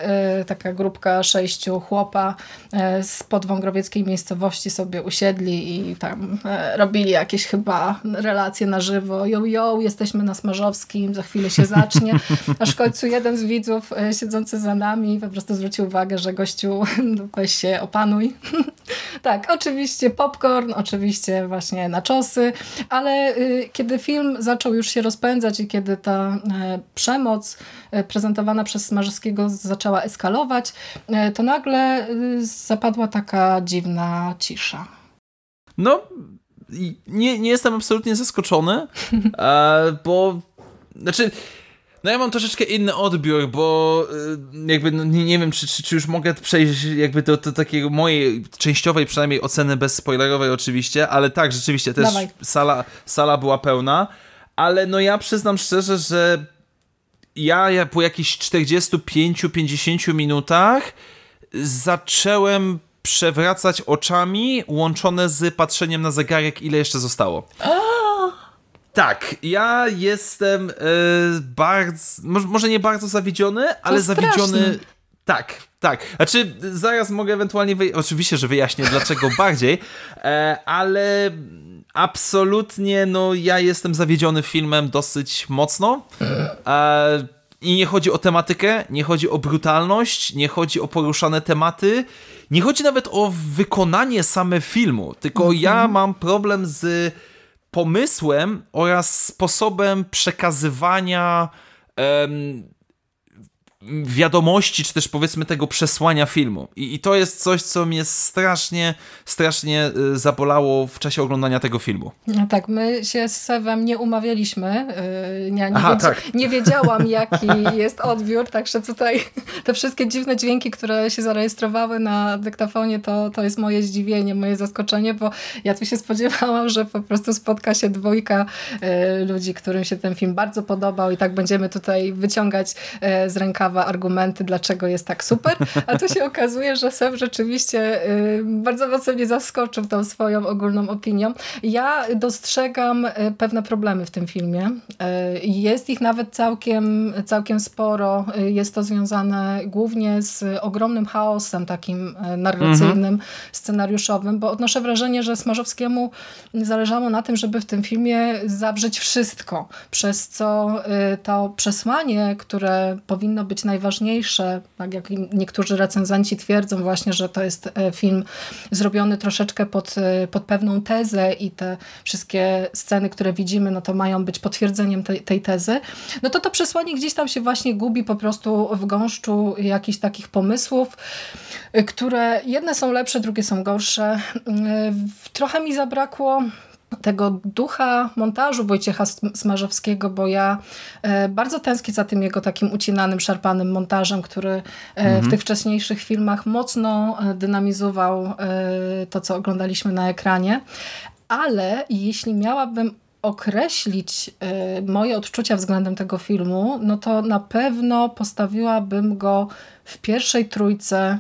taka grupka sześciu chłopa z podwągrowieckiej miejscowości sobie usiedli i tam robili jakieś chyba relacje relacje na żywo, yo, yo, jesteśmy na Smarzowskim, za chwilę się zacznie, *laughs* aż w końcu jeden z widzów e, siedzący za nami po prostu zwrócił uwagę, że gościu, *laughs* weź się opanuj. *laughs* Tak, oczywiście popcorn, oczywiście właśnie naczosy, ale y, kiedy film zaczął już się rozpędzać i kiedy ta y, przemoc y, prezentowana przez Smarzowskiego zaczęła eskalować, to nagle y, zapadła taka dziwna cisza. No, nie, nie jestem absolutnie zaskoczony, *laughs* e, bo znaczy. No ja mam troszeczkę inny odbiór, bo e, jakby no, nie, nie wiem, czy, czy, czy, już mogę przejść jakby do, do takiej mojej częściowej przynajmniej oceny bezspoilerowej oczywiście, ale tak, rzeczywiście też sala, sala była pełna, ale no ja przyznam szczerze, że ja, ja po jakichś 45-50 minutach zacząłem przewracać oczami łączone z patrzeniem na zegarek, ile jeszcze zostało. Tak, ja jestem e, bardzo, może nie bardzo zawiedziony, ale zawiedziony. Tak, tak. Znaczy, zaraz mogę ewentualnie. Oczywiście, że wyjaśnię dlaczego *laughs* bardziej, e, ale absolutnie, no, ja jestem zawiedziony filmem dosyć mocno. E, I nie chodzi o tematykę, nie chodzi o brutalność, nie chodzi o poruszane tematy, nie chodzi nawet o wykonanie same filmu, tylko mm -hmm. ja mam problem z pomysłem oraz sposobem przekazywania wiadomości, czy też powiedzmy tego przesłania filmu. I, I, to jest coś, co mnie strasznie, strasznie y, zabolało w czasie oglądania tego filmu. No tak, my się z Sewem nie umawialiśmy. Y, nie, nie, Aha, wiedz tak. nie wiedziałam, jaki *laughs* jest odbiór, także tutaj *laughs* te wszystkie dziwne dźwięki, które się zarejestrowały na dyktafonie, to, to jest moje zdziwienie, moje zaskoczenie, bo ja tu się spodziewałam, że po prostu spotka się dwójka y, ludzi, którym się ten film bardzo podobał i tak będziemy tutaj wyciągać z rękawa argumenty, dlaczego jest tak super, a tu się okazuje, że Seb rzeczywiście y, bardzo mocno mnie zaskoczył tą swoją ogólną opinią. Ja dostrzegam y, pewne problemy w tym filmie. Y, jest ich nawet całkiem, całkiem sporo. Jest to związane głównie z ogromnym chaosem takim narracyjnym, mhm. scenariuszowym, bo odnoszę wrażenie, że Smarzowskiemu zależało na tym, żeby w tym filmie zawrzeć wszystko, przez co to przesłanie, które powinno być najważniejsze, tak jak niektórzy recenzenci twierdzą właśnie, że to jest e, film zrobiony troszeczkę pod, e, pod pewną tezę i te wszystkie sceny, które widzimy, no to mają być potwierdzeniem tej, tej tezy, no to to przesłanie gdzieś tam się właśnie gubi po prostu w gąszczu jakichś takich pomysłów, e, które jedne są lepsze, drugie są gorsze. Trochę mi zabrakło tego ducha montażu Wojciecha Smarzowskiego, bo ja e, bardzo tęsknię za tym jego takim ucinanym, szarpanym montażem, który e, mhm. w tych wcześniejszych filmach mocno e, dynamizował to, co oglądaliśmy na ekranie. Ale jeśli miałabym określić moje odczucia względem tego filmu, no to na pewno postawiłabym go w pierwszej trójce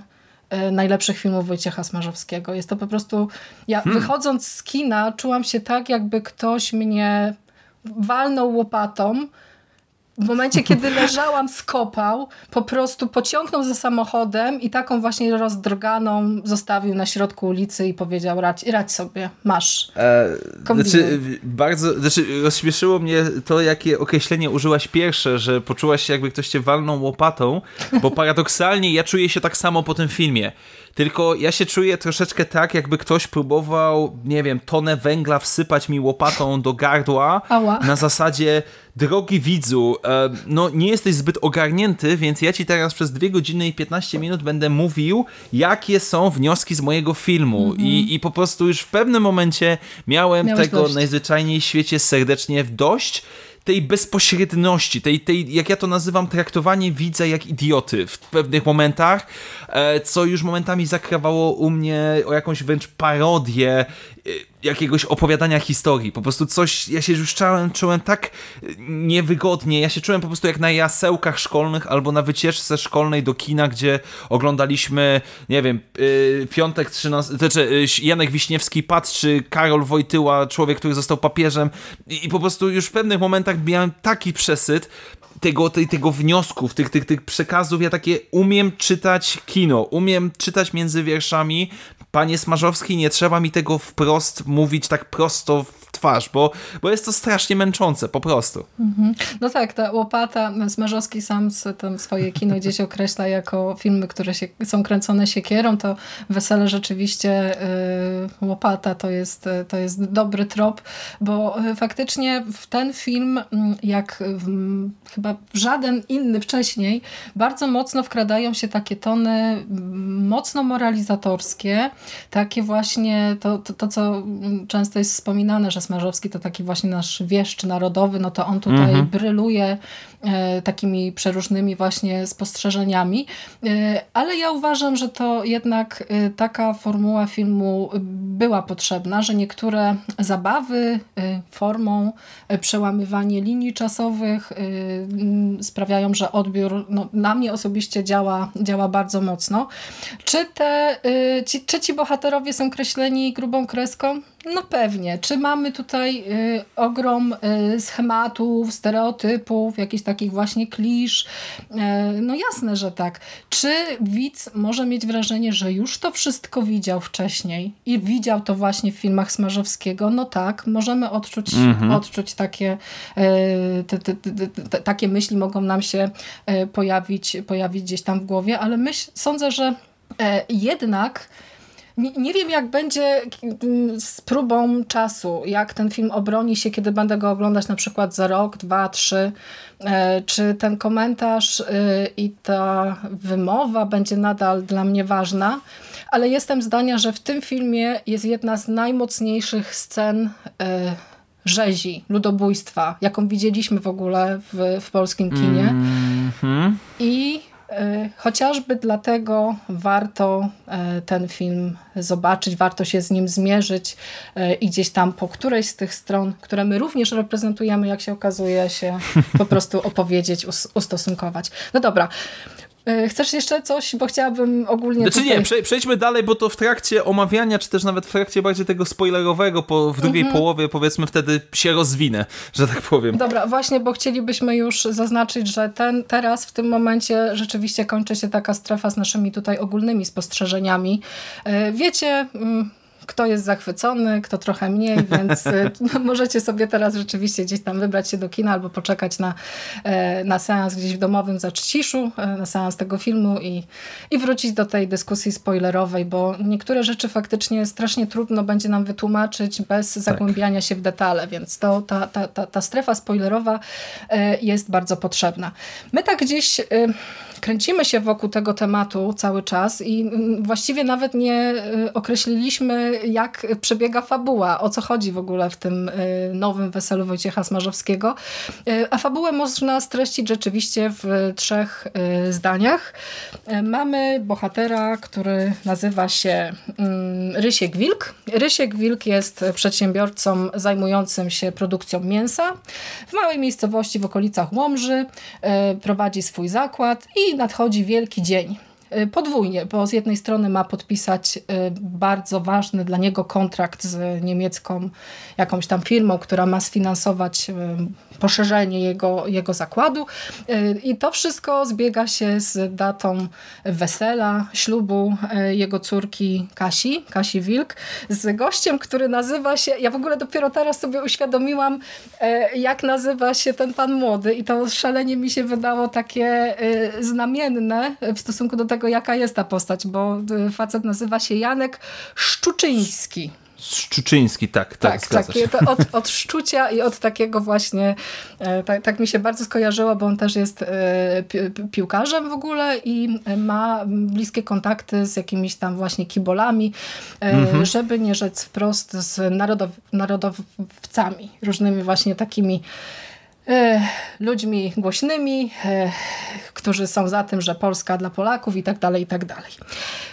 najlepszych filmów Wojciecha Smarzowskiego. Jest to po prostu... Ja hmm. wychodząc z kina czułam się tak, jakby ktoś mnie walnął łopatą w momencie, kiedy leżałam, skopał, po prostu pociągnął ze samochodem i taką właśnie rozdroganą zostawił na środku ulicy i powiedział radź, radź sobie, masz. E, znaczy, bardzo, znaczy, rozśmieszyło mnie to, jakie określenie użyłaś pierwsze, że poczułaś się jakby ktoś cię walnął łopatą, bo paradoksalnie ja czuję się tak samo po tym filmie. Tylko ja się czuję troszeczkę tak, jakby ktoś próbował, nie wiem, tonę węgla wsypać mi łopatą do gardła Ała. na zasadzie, drogi widzu, e, no nie jesteś zbyt ogarnięty, więc ja ci teraz przez 2 godziny i 15 minut będę mówił, jakie są wnioski z mojego filmu. Mm -hmm. I, I po prostu już w pewnym momencie miałem Miałeś tego dość. najzwyczajniej w świecie serdecznie w dość tej bezpośredności, tej, tej, jak ja to nazywam, traktowanie widza jak idioty w pewnych momentach, e, co już momentami zakrawało u mnie o jakąś wręcz parodię jakiegoś opowiadania historii. Po prostu coś, ja się już czułem, czułem tak niewygodnie. Ja się czułem po prostu jak na jasełkach szkolnych albo na wycieczce szkolnej do kina, gdzie oglądaliśmy, nie wiem, yy, piątek 13, znaczy Janek Wiśniewski patrzy, Karol Wojtyła, człowiek, który został papieżem i, i po prostu już w pewnych momentach miałem taki przesyt, tego, tej, tego wniosków, tych, tych, tych przekazów, ja takie umiem czytać kino, umiem czytać między wierszami. Panie Smarzowski, nie trzeba mi tego wprost mówić tak prosto w twarz, bo, bo jest to strasznie męczące, po prostu. Mhm. No tak, ta łopata, Smarzowski sam tam swoje kino gdzieś *laughs* określa jako filmy, które się, są kręcone siekierą, to Wesele rzeczywiście y, łopata to jest, to jest dobry trop, bo y, faktycznie w ten film, mm, jak w, chyba żaden inny wcześniej, bardzo mocno wkradają się takie tony mm, mocno moralizatorskie, takie właśnie to, to, to co często jest wspominane, że Smarzowski to taki właśnie nasz wieszcz narodowy, no to on tutaj mhm. bryluje takimi przeróżnymi właśnie spostrzeżeniami, e, ale ja uważam, że to jednak e, taka formuła filmu była potrzebna, że niektóre zabawy formą przełamywanie linii czasowych sprawiają, że odbiór no, na mnie osobiście działa, działa bardzo mocno. Czy, te, ci, czy ci bohaterowie są kreśleni grubą kreską? No pewnie. Czy mamy tutaj ogrom schematów, stereotypów, jakichś takich właśnie klisz? Y, no jasne, że tak. Czy widz może mieć wrażenie, że już to wszystko widział wcześniej i widział to właśnie w filmach Smarzowskiego? No tak, możemy odczuć, mhm. odczuć takie, y, te, te, te, takie myśli mogą nam się y, pojawić, pojawić gdzieś tam w głowie, ale myśl, sądzę, że e, jednak nie, nie, wiem, jak będzie mm, z próbą czasu, jak ten film obroni się, kiedy będę go oglądać na przykład za rok, dwa, trzy. E, czy ten komentarz y, i ta wymowa będzie nadal dla mnie ważna, ale jestem zdania, że w tym filmie jest jedna z najmocniejszych scen e, rzezi, ludobójstwa, jaką widzieliśmy w ogóle w, w polskim kinie. Mm -hmm. I chociażby dlatego warto e, ten film zobaczyć, warto się z nim zmierzyć e, i gdzieś tam po którejś z tych stron, które my również reprezentujemy, jak się okazuje, się po prostu opowiedzieć, ustosunkować. No dobra, chcesz jeszcze coś? Bo chciałabym ogólnie. Znaczy tutaj... nie, przejdźmy dalej, bo to w trakcie omawiania, czy też nawet w trakcie bardziej tego spoilerowego, po, w drugiej mhm. połowie, powiedzmy, wtedy się rozwinę, że tak powiem. Dobra, właśnie, bo chcielibyśmy już zaznaczyć, że ten, teraz, w tym momencie, rzeczywiście kończy się taka strefa z naszymi tutaj ogólnymi spostrzeżeniami. E, wiecie mm, kto jest zachwycony, kto trochę mniej, więc y, *laughs* możecie sobie teraz rzeczywiście gdzieś tam wybrać się do kina albo poczekać na, e, na seans gdzieś w domowym zaciszu, e, na seans tego filmu i, i wrócić do tej dyskusji spoilerowej, bo niektóre rzeczy faktycznie strasznie trudno będzie nam wytłumaczyć bez tak. zagłębiania się w detale, więc to, ta, ta, ta, ta strefa spoilerowa e, jest bardzo potrzebna. My tak gdzieś kręcimy się wokół tego tematu cały czas i mm, właściwie nawet nie y, określiliśmy, jak przebiega fabuła, o co chodzi w ogóle w tym y, nowym Weselu Wojciecha Smarzowskiego. Y, a fabułę można streścić rzeczywiście w trzech zdaniach. Mamy bohatera, który nazywa się mm, Rysiek Wilk. Rysiek Wilk jest przedsiębiorcą zajmującym się produkcją mięsa w małej miejscowości w okolicach Łomży. Prowadzi swój zakład i nadchodzi wielki dzień. Y, podwójnie, bo z jednej strony ma podpisać y, bardzo ważny dla niego kontrakt z niemiecką jakąś tam firmą, która ma sfinansować y, poszerzenie jego, jego zakładu i to wszystko zbiega się z datą wesela, ślubu jego córki Kasi, Kasi Wilk, z gościem, który nazywa się, ja w ogóle dopiero teraz sobie uświadomiłam, jak nazywa się ten pan młody i to szalenie mi się wydało takie znamienne w stosunku do tego, jaka jest ta postać, bo y, facet nazywa się Janek Szczuczyński. Szczuczyński, tak, tak, tak, tak od, od szczucia i od takiego właśnie, e, tak, tak, mi się bardzo skojarzyło, bo on też jest e, piłkarzem w ogóle i ma bliskie kontakty z jakimiś tam właśnie kibolami, e, mhm. żeby nie rzec wprost z narodow, narodowcami, różnymi właśnie takimi E, ludźmi głośnymi, e, którzy są za tym, że Polska dla Polaków i tak dalej, i tak dalej.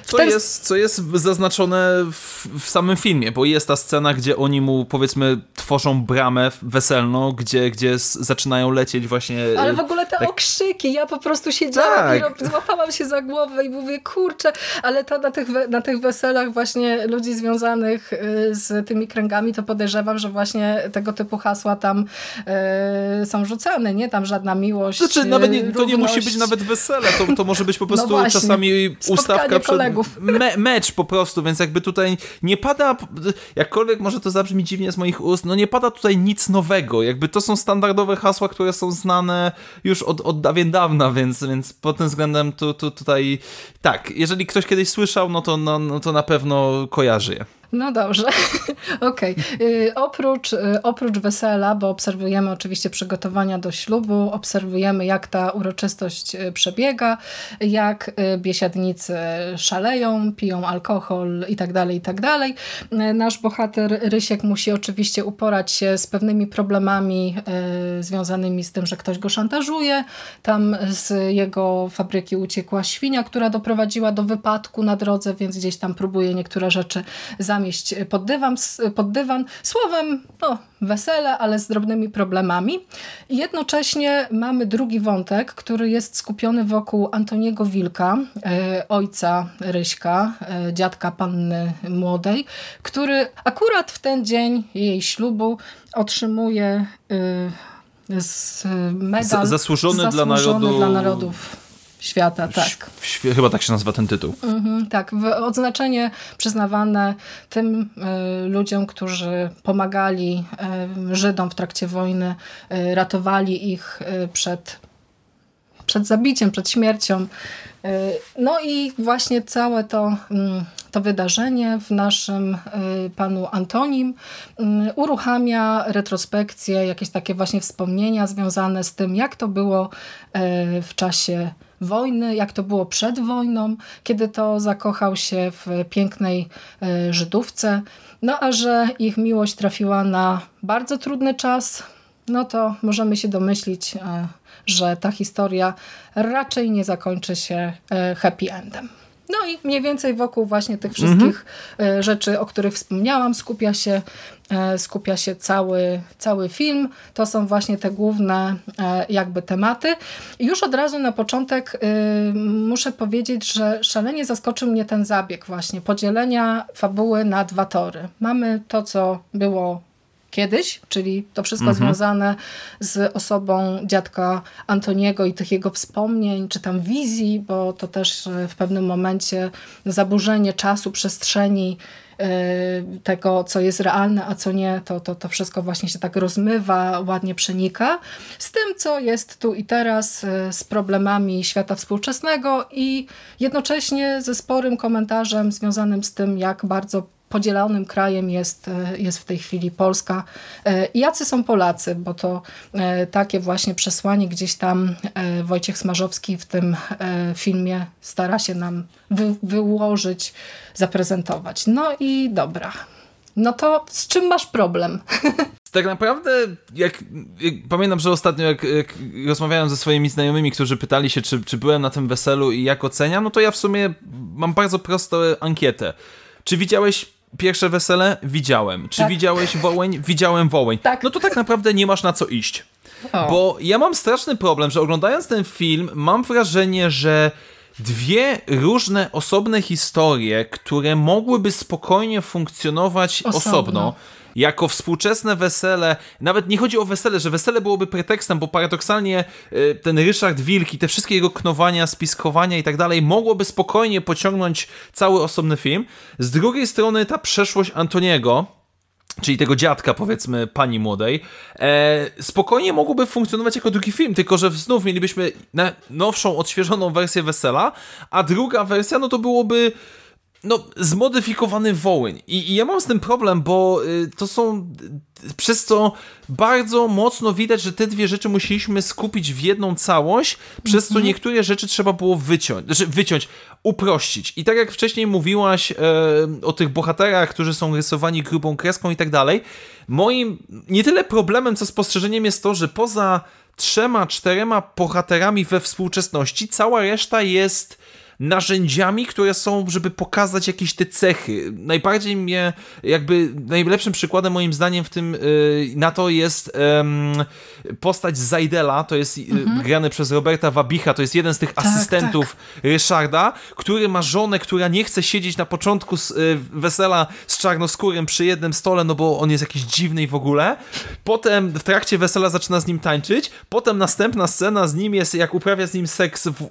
Co, ten... jest, co jest zaznaczone w, w, samym filmie, bo jest ta scena, gdzie oni mu powiedzmy tworzą bramę weselną, gdzie, gdzie zaczynają lecieć właśnie... Ale w ogóle te tak... okrzyki, ja po prostu siedziałam tak. i złapałam się za głowę i mówię, kurczę, ale to na tych, na tych weselach właśnie ludzi związanych z tymi kręgami, to podejrzewam, że właśnie tego typu hasła tam są rzucane, nie? Tam żadna miłość. Znaczy, nawet nie, to nie musi być nawet wesele, to, to może być po no prostu no czasami ustawka przed me, mecz po prostu, więc jakby tutaj nie pada, jakkolwiek może to zabrzmi dziwnie z moich ust, no nie pada tutaj nic nowego, jakby to są standardowe hasła, które są znane już od, od dawien dawna, więc, więc pod tym względem tu, tu, tutaj tak, jeżeli ktoś kiedyś słyszał, no to, no, no to na pewno kojarzy je. No dobrze, *laughs* okej. Okay. Oprócz, y, oprócz wesela, bo obserwujemy oczywiście przygotowania do ślubu, obserwujemy jak ta uroczystość y, przebiega, jak y, biesiadnicy szaleją, piją alkohol i tak dalej, i tak. Nasz bohater Rysiek musi oczywiście uporać się z pewnymi problemami związanymi z tym, że ktoś go szantażuje. Tam z jego fabryki uciekła świnia, która doprowadziła do wypadku na drodze, więc gdzieś tam próbuje niektóre rzeczy za zamieść pod dywan, pod dywan. Słowem, no, wesele, ale z drobnymi problemami. I jednocześnie mamy drugi wątek, który jest skupiony wokół Antoniego Wilka, e, ojca Ryśka, e, dziadka panny młodej, który akurat w ten dzień jej ślubu otrzymuje z medal zasłużony, zasłużony dla, narodu... dla narodów świata, tak. chyba tak się nazywa ten tytuł. Mhm, tak, odznaczenie przyznawane tym y, ludziom, którzy pomagali y, Żydom w trakcie wojny, y, ratowali ich przed, przed zabiciem, przed śmiercią. No i właśnie całe to, mm, to wydarzenie w naszym panu Antonim uruchamia retrospekcję, jakieś takie właśnie wspomnienia związane z tym, jak to było w czasie wojny, jak to było przed wojną, kiedy to zakochał się w pięknej e, Żydówce. No a że ich miłość trafiła na bardzo trudny czas, no to możemy się domyślić, e, że ta historia raczej nie zakończy się e, happy endem. No i mniej więcej wokół właśnie tych wszystkich mhm. rzeczy, o których wspomniałam, skupia się, skupia się cały, cały film. To są właśnie te główne e, jakby tematy. I już od razu na początek muszę powiedzieć, że szalenie zaskoczył mnie ten zabieg właśnie podzielenia fabuły na dwa tory. Mamy to, co było kiedyś, czyli to wszystko mhm. związane z osobą dziadka Antoniego i tych jego wspomnień, czy tam wizji, bo to też e, w pewnym momencie zaburzenie czasu, przestrzeni, e, tego, co jest realne, a co nie, to, to, to wszystko właśnie się tak rozmywa, ładnie przenika. Z tym, co jest tu i teraz, e, z problemami świata współczesnego i jednocześnie ze sporym komentarzem związanym z tym, jak bardzo podzielonym krajem jest, e, jest w tej chwili Polska. E, jacy są Polacy, bo to e, takie właśnie przesłanie gdzieś tam Wojciech Smarzowski w tym filmie stara się nam wy, wyłożyć, zaprezentować. No i dobra. No to z czym masz problem? *laughs* Tak naprawdę, jak, jak, pamiętam, że ostatnio jak, jak, rozmawiałem ze swoimi znajomymi, którzy pytali się, czy, czy byłem na tym weselu i jak oceniam, no to ja w sumie mam bardzo prostą ankietę. Czy widziałeś Pierwsze wesele widziałem. Czy tak. widziałeś Wołeń? Widziałem Wołeń. Tak. No to tak naprawdę nie masz na co iść. O. Bo ja mam straszny problem, że oglądając ten film mam wrażenie, że dwie różne osobne historie, które mogłyby spokojnie funkcjonować osobno, osobno jako współczesne wesele, nawet nie chodzi o wesele, że wesele byłoby pretekstem, bo paradoksalnie y, ten Ryszard Wilki, te wszystkie jego knowania, spiskowania i tak dalej, mogłoby spokojnie pociągnąć cały osobny film. Z drugiej strony ta przeszłość Antoniego, czyli tego dziadka, powiedzmy, pani młodej, e, spokojnie mogłoby funkcjonować jako drugi film, tylko że znów mielibyśmy nowszą, odświeżoną wersję Wesela, a druga wersja, no to byłoby no, zmodyfikowany Wołyń. I, I, ja mam z tym problem, bo y, to są. Przez co bardzo mocno widać, że te dwie rzeczy musieliśmy skupić w jedną całość, przez co mhm. niektóre rzeczy trzeba było wyciąć, znaczy wyciąć, uprościć. I tak jak wcześniej mówiłaś e, o tych bohaterach, którzy są rysowani grubą kreską i tak dalej, moim nie tyle problemem, co spostrzeżeniem jest to, że poza trzema, czterema bohaterami we współczesności, cała reszta jest narzędziami, które są, żeby pokazać jakieś te cechy. Najbardziej mnie, jakby najlepszym przykładem moim zdaniem w tym y, na to jest postać Zajdela, to jest y, mhm. grany przez Roberta Wabicha, to jest jeden z tych tak, asystentów tak. Ryszarda, który ma żonę, która nie chce siedzieć na początku z, y, wesela z czarnoskórym przy jednym stole, no bo on jest jakiś dziwny i w ogóle. Potem w trakcie wesela zaczyna z nim tańczyć, potem następna scena z nim jest, jak uprawia z nim seks w,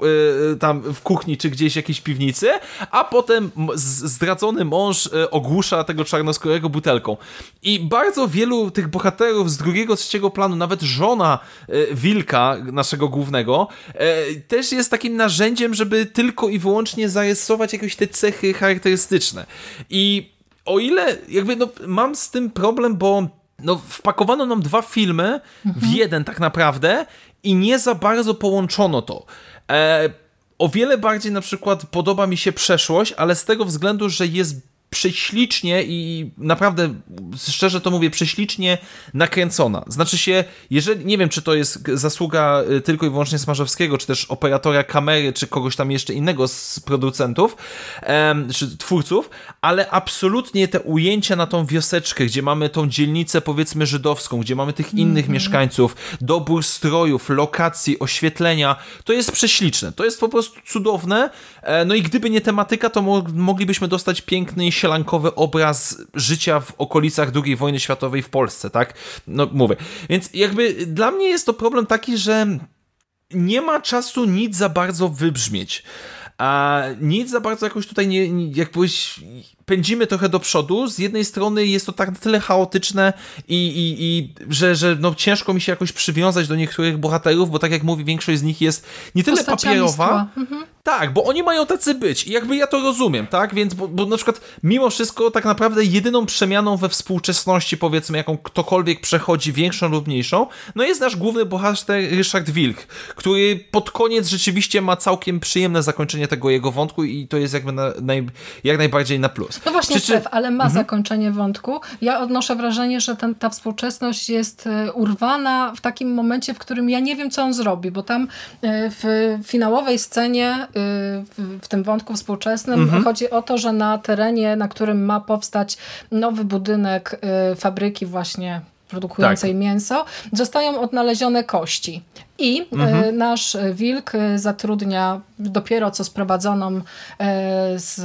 tam w kuchni czy gdzieś jakiejś piwnicy, a potem zdradzony mąż e, ogłusza tego czarnoskórego butelką. I bardzo wielu tych bohaterów z drugiego, trzeciego planu, nawet żona e, Wilka, naszego głównego, e, też jest takim narzędziem, żeby tylko i wyłącznie zarysować jakieś te cechy charakterystyczne. I o ile jakby no, mam z tym problem, bo no, wpakowano nam dwa filmy mhm. w jeden tak naprawdę i nie za bardzo połączono to. E, o wiele bardziej na przykład podoba mi się przeszłość, ale z tego względu, że jest prześlicznie i naprawdę, szczerze to mówię, prześlicznie nakręcona. Znaczy się, jeżeli, nie wiem, czy to jest zasługa y, tylko i wyłącznie Smarzowskiego, czy też operatora kamery, czy kogoś tam jeszcze innego z producentów, em, czy twórców, ale absolutnie te ujęcia na tą wioseczkę, gdzie mamy tą dzielnicę, powiedzmy, żydowską, gdzie mamy tych innych mm -hmm. mieszkańców, dobór strojów, lokacji, oświetlenia, to jest prześliczne. To jest po prostu cudowne. E, no i gdyby nie tematyka, to mo moglibyśmy dostać piękny sielankowy obraz życia w okolicach II wojny światowej w Polsce, tak? No mówię. Więc jakby dla mnie jest to problem taki, że nie ma czasu nic za bardzo wybrzmieć. A nic za bardzo jakoś tutaj nie, nie jakbyś pędzimy trochę do przodu. Z jednej strony jest to tak na tyle chaotyczne i, i, i że, że no ciężko mi się jakoś przywiązać do niektórych bohaterów, bo tak jak mówi, większość z nich jest nie tyle papierowa. Mhm. Tak, bo oni mają tacy być i jakby ja to rozumiem, tak? Więc, bo, bo na przykład mimo wszystko tak naprawdę jedyną przemianą we współczesności, powiedzmy, jaką ktokolwiek przechodzi, większą lub mniejszą, no jest nasz główny bohater Ryszard Wilk, który pod koniec rzeczywiście ma całkiem przyjemne zakończenie tego jego wątku i to jest jakby na, naj, jak najbardziej na plus. No właśnie, czy, Stef, ale ma mhm. zakończenie wątku. Ja odnoszę wrażenie, że ten, ta współczesność jest e, urwana w takim momencie, w którym ja nie wiem, co on zrobi, bo tam e, w finałowej scenie, w, w tym wątku współczesnym mhm. chodzi o to, że na terenie, na którym ma powstać nowy budynek fabryki właśnie produkującej tak. mięso, zostają odnalezione kości. I e, mhm. nasz wilk e, zatrudnia dopiero co sprowadzoną e, z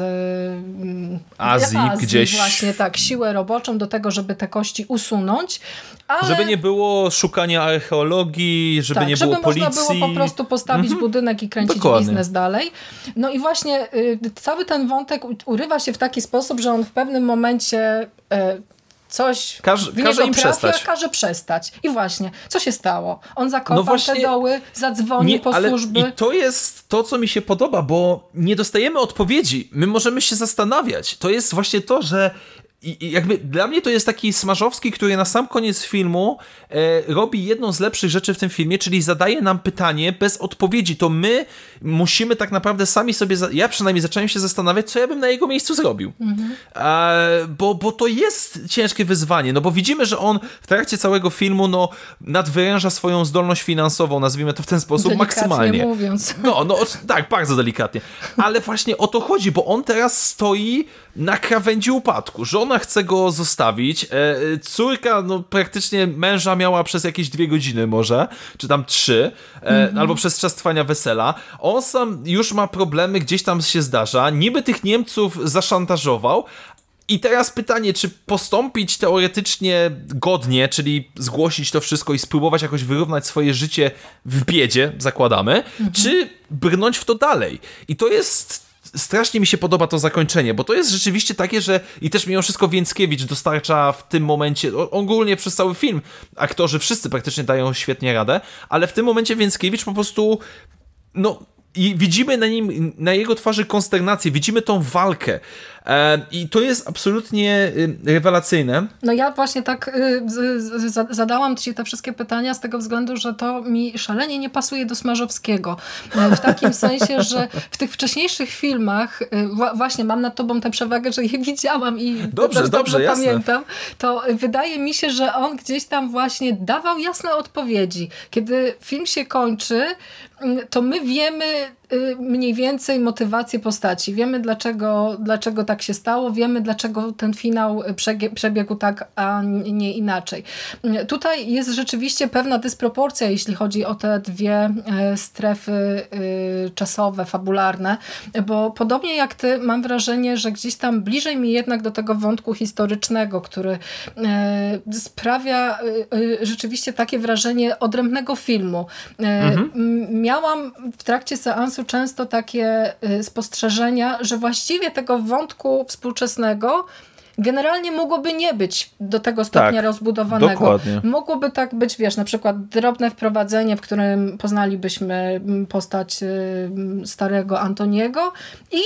Azji, Azji gdzieś. Właśnie tak, siłę roboczą do tego, żeby te kości usunąć. Ale... Żeby nie było szukania archeologii, żeby tak, nie było żeby policji. żeby można było po prostu postawić mhm. budynek i kręcić Dokładnie. biznes dalej. No i właśnie y, cały ten wątek urywa się w taki sposób, że on w pewnym momencie coś Każ, każe im trafia, przestać. każe przestać. I właśnie, co się stało? On zakopał no właśnie, te doły, zadzwonił nie, po ale służby. I to jest to, co mi się podoba, bo nie dostajemy odpowiedzi. My możemy się zastanawiać. To jest właśnie to, że i jakby dla mnie to jest taki Smarzowski, który na sam koniec filmu e, robi jedną z lepszych rzeczy w tym filmie, czyli zadaje nam pytanie bez odpowiedzi. To my musimy tak naprawdę sami sobie, ja przynajmniej zacząłem się zastanawiać, co ja bym na jego miejscu zrobił. Mhm. E, bo, bo to jest ciężkie wyzwanie, no bo widzimy, że on w trakcie całego filmu no, nadwyręża swoją zdolność finansową, nazwijmy to w ten sposób, delikatnie maksymalnie. mówiąc. No, no tak, bardzo delikatnie. Ale właśnie o to chodzi, bo on teraz stoi na krawędzi upadku, że ona chce go zostawić. E, córka, no praktycznie męża miała przez jakieś dwie godziny może, czy tam trzy, mm -hmm. albo przez czas trwania wesela. On sam już ma problemy, gdzieś tam się zdarza. Niby tych Niemców zaszantażował, i teraz pytanie, czy postąpić teoretycznie godnie, czyli zgłosić to wszystko i spróbować jakoś wyrównać swoje życie w biedzie, zakładamy, mhm. czy brnąć w to dalej. I to jest strasznie mi się podoba to zakończenie, bo to jest rzeczywiście takie, że i też mimo wszystko Więckiewicz dostarcza w tym momencie, ogólnie przez cały film, aktorzy wszyscy praktycznie dają świetnie radę, ale w tym momencie Więckiewicz po prostu no i widzimy na nim, na jego twarzy konsternację, widzimy tą walkę. E, I to jest absolutnie y, rewelacyjne. No ja właśnie tak y, zadałam Ci te wszystkie pytania z tego względu, że to mi szalenie nie pasuje do Smarzowskiego. E, w takim *laughs* sensie, że w tych wcześniejszych filmach, y, właśnie mam nad Tobą tę przewagę, że je widziałam i dobrze, dobrze, dobrze pamiętam, to wydaje mi się, że on gdzieś tam właśnie dawał jasne odpowiedzi. Kiedy film się kończy, to my wiemy y, mniej więcej motywację postaci. Wiemy, dlaczego, dlaczego tak się stało, wiemy, dlaczego ten finał przebiegł tak, a nie inaczej. Tutaj jest rzeczywiście pewna dysproporcja, jeśli chodzi o te dwie e, strefy y, czasowe, fabularne, bo podobnie jak ty, mam wrażenie, że gdzieś tam bliżej mi jednak do tego wątku historycznego, który e, sprawia e, rzeczywiście takie wrażenie odrębnego filmu. Mhm. Miałam w trakcie seansu często takie spostrzeżenia, że właściwie tego wątku współczesnego generalnie mogłoby nie być do tego stopnia tak, rozbudowanego. Dokładnie. Mogłoby tak być, wiesz, na przykład drobne wprowadzenie, w którym poznalibyśmy postać starego Antoniego i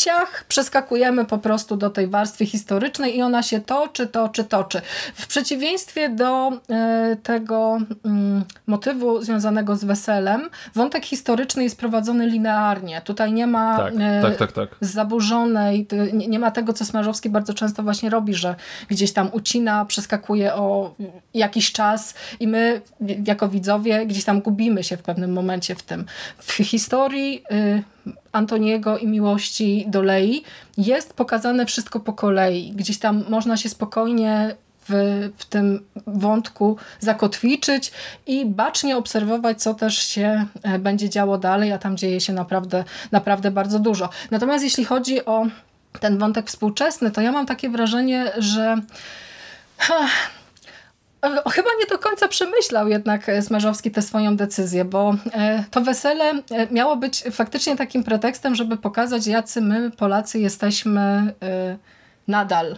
ciach, przeskakujemy po prostu do tej warstwy historycznej i ona się toczy, toczy, toczy. W przeciwieństwie do e, tego mm, motywu związanego z weselem, wątek historyczny jest prowadzony linearnie. Tutaj nie ma tak, e, tak, tak, tak. zaburzonej, nie ma tego, co Smarzowski bardzo często właśnie robi, że gdzieś tam ucina, przeskakuje o jakiś czas i my jako widzowie gdzieś tam gubimy się w pewnym momencie w tym. W historii y, Antoniego i miłości do Lei jest pokazane wszystko po kolei. Gdzieś tam można się spokojnie w, w tym wątku zakotwiczyć i bacznie obserwować, co też się e, będzie działo dalej, a tam dzieje się naprawdę, naprawdę bardzo dużo. Natomiast jeśli chodzi o ten wątek współczesny, to ja mam takie wrażenie, że Chyba nie do końca przemyślał jednak e, Smarzowski tę swoją decyzję, bo e, to wesele e, miało być faktycznie takim pretekstem, żeby pokazać, jacy my, Polacy, jesteśmy nadal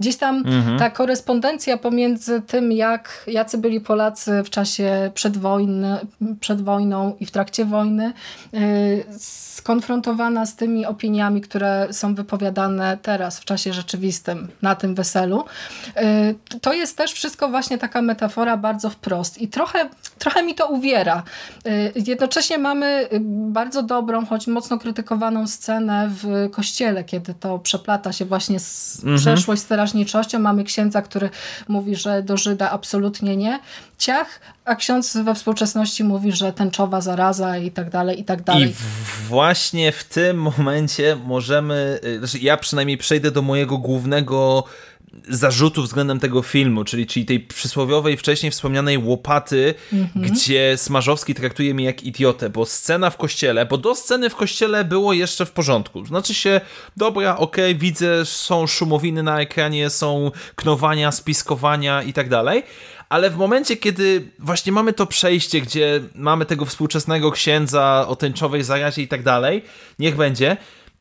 Gdzieś tam mhm. ta korespondencja pomiędzy tym, jak, jacy byli Polacy w czasie przed, wojny, przed wojną i w trakcie wojny, yy, skonfrontowana z tymi opiniami, które są wypowiadane teraz w czasie rzeczywistym na tym weselu. Yy, to jest też wszystko właśnie taka metafora bardzo wprost i trochę, trochę mi to uwiera. Yy, jednocześnie mamy bardzo dobrą, choć mocno krytykowaną scenę w kościele, kiedy to przeplata się właśnie z mhm. przeszłość z strażniczością. Mamy księdza, który mówi, że do Żyda absolutnie nie. Ciach, a ksiądz we współczesności mówi, że tęczowa zaraza i tak dalej, i tak dalej. I właśnie w tym momencie możemy, y, znaczy ja przynajmniej przejdę do mojego głównego zarzutu względem tego filmu, czyli, czyli tej przysłowiowej, wcześniej wspomnianej łopaty, mhm. gdzie Smarzowski traktuje mnie jak idiotę, bo scena w kościele, bo do sceny w kościele było jeszcze w porządku. Znaczy się, dobra, okej, okay, widzę, są szumowiny na ekranie, są knowania, spiskowania i tak dalej, ale w momencie, kiedy właśnie mamy to przejście, gdzie mamy tego współczesnego księdza o tęczowej zarazie i tak dalej, niech będzie,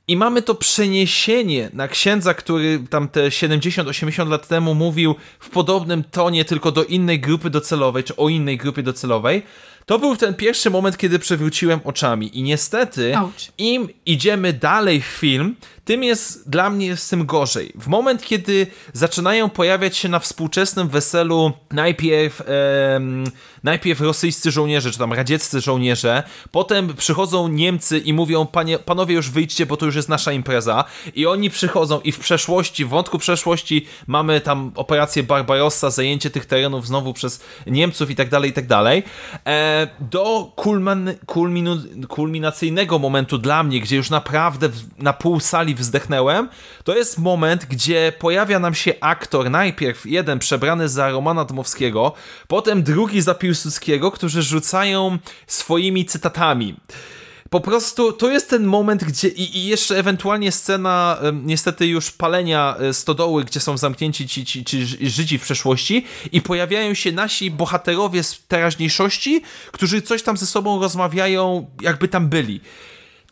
i mamy to przeniesienie na księdza, który tam te 70-80 lat temu mówił w podobnym tonie, tylko do innej grupy docelowej, czy o innej grupie docelowej. To był ten pierwszy moment, kiedy przewróciłem oczami. I niestety, Ouch. im idziemy dalej w film, tym jest dla mnie z tym gorzej. W moment, kiedy zaczynają pojawiać się na współczesnym weselu najpierw, najpierw rosyjscy żołnierze, czy tam radzieccy żołnierze, potem przychodzą Niemcy i mówią, panie, panowie już wyjdźcie, bo to już jest nasza impreza. I oni przychodzą i w przeszłości, w wątku przeszłości mamy tam operację Barbarossa, zajęcie tych terenów znowu przez Niemców i tak dalej, i tak dalej. E, do kulmin, kulminu, kulminacyjnego momentu dla mnie, gdzie już naprawdę na pół sali wzdechnęłem, to jest moment, gdzie pojawia nam się aktor, najpierw jeden przebrany za Romana Dmowskiego, potem drugi za Piłsudskiego, którzy rzucają swoimi cytatami. Po prostu to jest ten moment, gdzie i, i jeszcze ewentualnie scena niestety już palenia e, stodoły, gdzie są zamknięci ci, ci, ci Żydzi w przeszłości i pojawiają się nasi bohaterowie z teraźniejszości, którzy coś tam ze sobą rozmawiają, jakby tam byli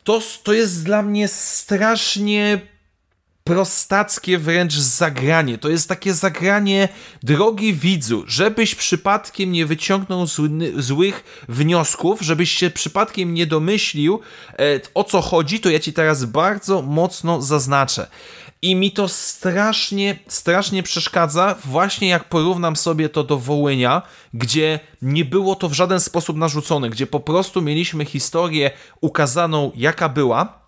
to, to jest dla mnie strasznie prostackie wręcz zagranie. To jest takie zagranie, drogi widzu, żebyś przypadkiem nie wyciągnął zły, złych wniosków, żebyś się przypadkiem nie domyślił e, o co chodzi, to ja ci teraz bardzo mocno zaznaczę. I mi to strasznie, strasznie przeszkadza, właśnie jak porównam sobie to do Wołynia, gdzie nie było to w żaden sposób narzucone, gdzie po prostu mieliśmy historię ukazaną jaka była,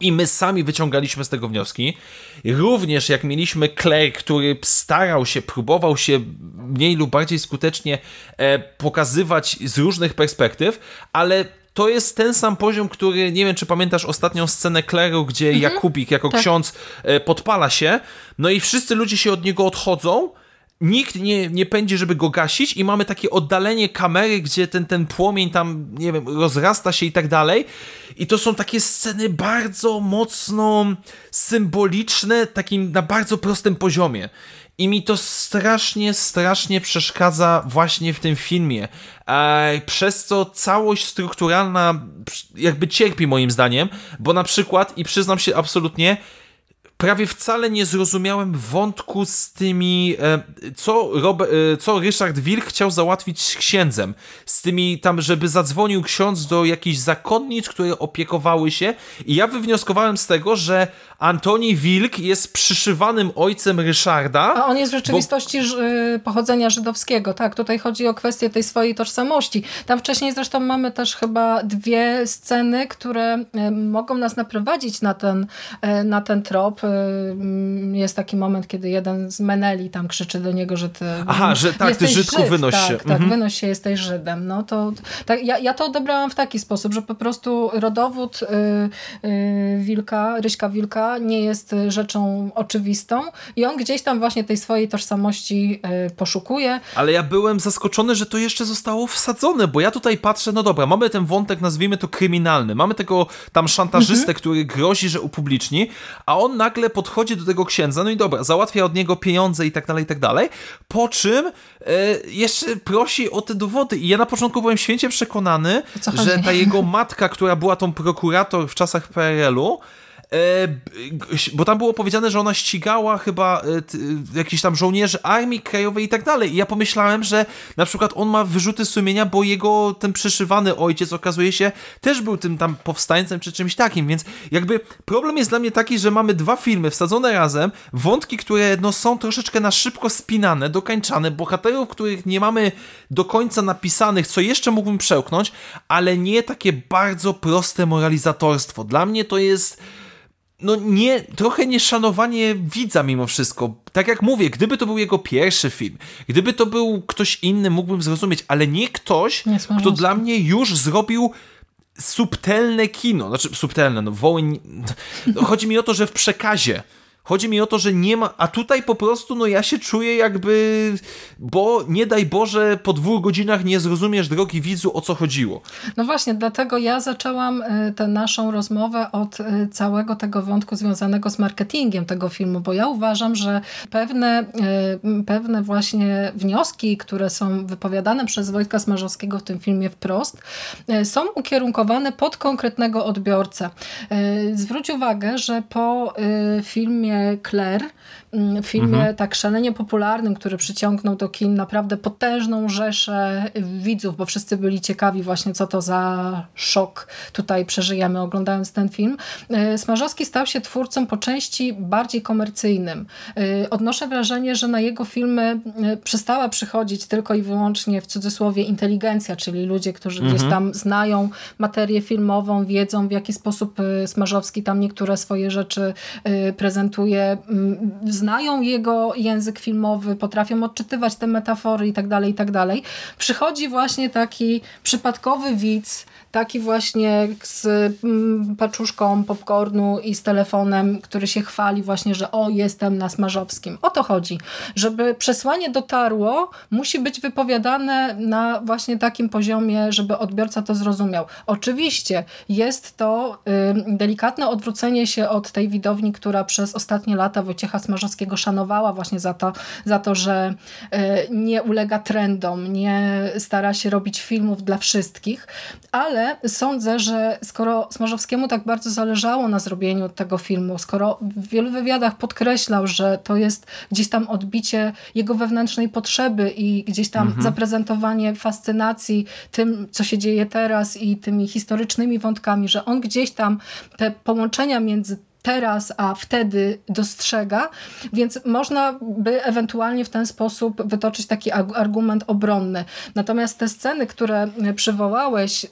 i my sami wyciągaliśmy z tego wnioski. Również jak mieliśmy Claire, który starał się, próbował się mniej lub bardziej skutecznie e, pokazywać z różnych perspektyw, ale to jest ten sam poziom, który, nie wiem, czy pamiętasz ostatnią scenę Kleru, gdzie mhm. Jakubik jako tak. ksiądz e, podpala się, no i wszyscy ludzie się od niego odchodzą, nikt nie, nie pędzi, żeby go gasić i mamy takie oddalenie kamery, gdzie ten, ten płomień tam, nie wiem, rozrasta się i tak dalej. I to są takie sceny bardzo mocno symboliczne, takim na bardzo prostym poziomie. I mi to strasznie, strasznie przeszkadza właśnie w tym filmie. E, przez co całość strukturalna jakby cierpi moim zdaniem, bo na przykład, i przyznam się absolutnie, prawie wcale nie zrozumiałem wątku z tymi, e, co, Robert, e, co Ryszard Wilk chciał załatwić z księdzem. Z tymi tam, żeby zadzwonił ksiądz do jakichś zakonnic, które opiekowały się. I ja wywnioskowałem z tego, że Antoni Wilk jest przyszywanym ojcem Ryszarda. A on jest w rzeczywistości bo... Y, pochodzenia żydowskiego, tak. Tutaj chodzi o kwestię tej swojej tożsamości. Tam wcześniej zresztą mamy też chyba dwie sceny, które y, mogą nas naprowadzić na ten, y, na ten trop. Mm, jest taki moment, kiedy jeden z Meneli tam krzyczy do niego, że ty Aha, że tak, ty Żydku Żyd, wynoś tak, się. Tak, mhm. wynoś się, jesteś Żydem. No to, tak, ja, ja to odebrałam w taki sposób, że po prostu rodowód y, y, Wilka, Ryśka Wilka nie jest rzeczą oczywistą i on gdzieś tam właśnie tej swojej tożsamości e, poszukuje. Ale ja byłem zaskoczony, że to jeszcze zostało wsadzone, bo ja tutaj patrzę, no dobra, mamy ten wątek, nazwijmy to kryminalny, mamy tego tam szantażystę, mhm. który grozi, że upubliczni, a on nagle podchodzi do tego księdza, no i dobra, załatwia od niego pieniądze i tak dalej, i tak dalej, po czym e, jeszcze prosi o te dowody i ja na początku byłem święcie przekonany, że ta jego matka, która była tą prokurator w czasach PRL-u, bo tam było powiedziane, że ona ścigała chyba e, jakichś tam żołnierzy Armii Krajowej i tak dalej. I ja pomyślałem, że na przykład on ma wyrzuty sumienia, bo jego ten przyszywany ojciec okazuje się też był tym tam powstańcem czy czymś takim, więc jakby problem jest dla mnie taki, że mamy dwa filmy wsadzone razem, wątki, które no są troszeczkę na szybko spinane, dokańczane, bohaterów, których nie mamy do końca napisanych, co jeszcze mógłbym przełknąć, ale nie takie bardzo proste moralizatorstwo. Dla mnie to jest no nie, trochę nieszanowanie widza mimo wszystko. Tak jak mówię, gdyby to był jego pierwszy film, gdyby to był ktoś inny, mógłbym zrozumieć, ale nie ktoś, nie kto dla mnie już zrobił subtelne kino. Znaczy, subtelne, no wołyń... Chodzi mi o to, że w przekazie Chodzi mi o to, że nie ma, a tutaj po prostu no ja się czuję jakby, bo nie daj Boże po dwóch godzinach nie zrozumiesz drogi widzu o co chodziło. No właśnie, dlatego ja zaczęłam e, tę naszą rozmowę od e, całego tego wątku związanego z marketingiem tego filmu, bo ja uważam, że pewne, e, pewne właśnie wnioski, które są wypowiadane przez Wojtka Smarzowskiego w tym filmie wprost, są ukierunkowane pod konkretnego odbiorcę. Zwróć uwagę, że po filmie Claire Mm, filmie mhm. tak szalenie popularnym, który przyciągnął do kin naprawdę potężną rzeszę widzów, bo wszyscy byli ciekawi właśnie co to za szok tutaj przeżyjemy oglądając ten film. E, Smarzowski stał się twórcą po części bardziej komercyjnym. E, odnoszę wrażenie, że na jego filmy e, przestała przychodzić tylko i wyłącznie w cudzysłowie inteligencja, czyli ludzie, którzy mhm. gdzieś tam znają materię filmową, wiedzą w jaki sposób Smarzowski tam niektóre swoje rzeczy prezentuje znają jego język filmowy, potrafią odczytywać te metafory i tak dalej, i tak dalej. Przychodzi właśnie taki przypadkowy widz, taki właśnie z mm, paczuszką popcornu i z telefonem, który się chwali właśnie, że o, jestem na Smarzowskim. O to chodzi. Żeby przesłanie dotarło, musi być wypowiadane na właśnie takim poziomie, żeby odbiorca to zrozumiał. Oczywiście jest to delikatne odwrócenie się od tej widowni, która przez ostatnie lata Wojciecha Smarzowskiego szanowała właśnie za to, za to że y, nie ulega trendom, nie stara się robić filmów dla wszystkich, ale sądzę, że skoro Smarzowskiemu tak bardzo zależało na zrobieniu tego filmu, skoro w wielu wywiadach podkreślał, że to jest gdzieś tam odbicie jego wewnętrznej potrzeby i gdzieś tam mhm. zaprezentowanie fascynacji tym, co się dzieje teraz i tymi historycznymi wątkami, że on gdzieś tam te połączenia między teraz, a wtedy dostrzega, więc można by ewentualnie w ten sposób wytoczyć taki argument obronny. Natomiast te sceny, które przywołałeś, y,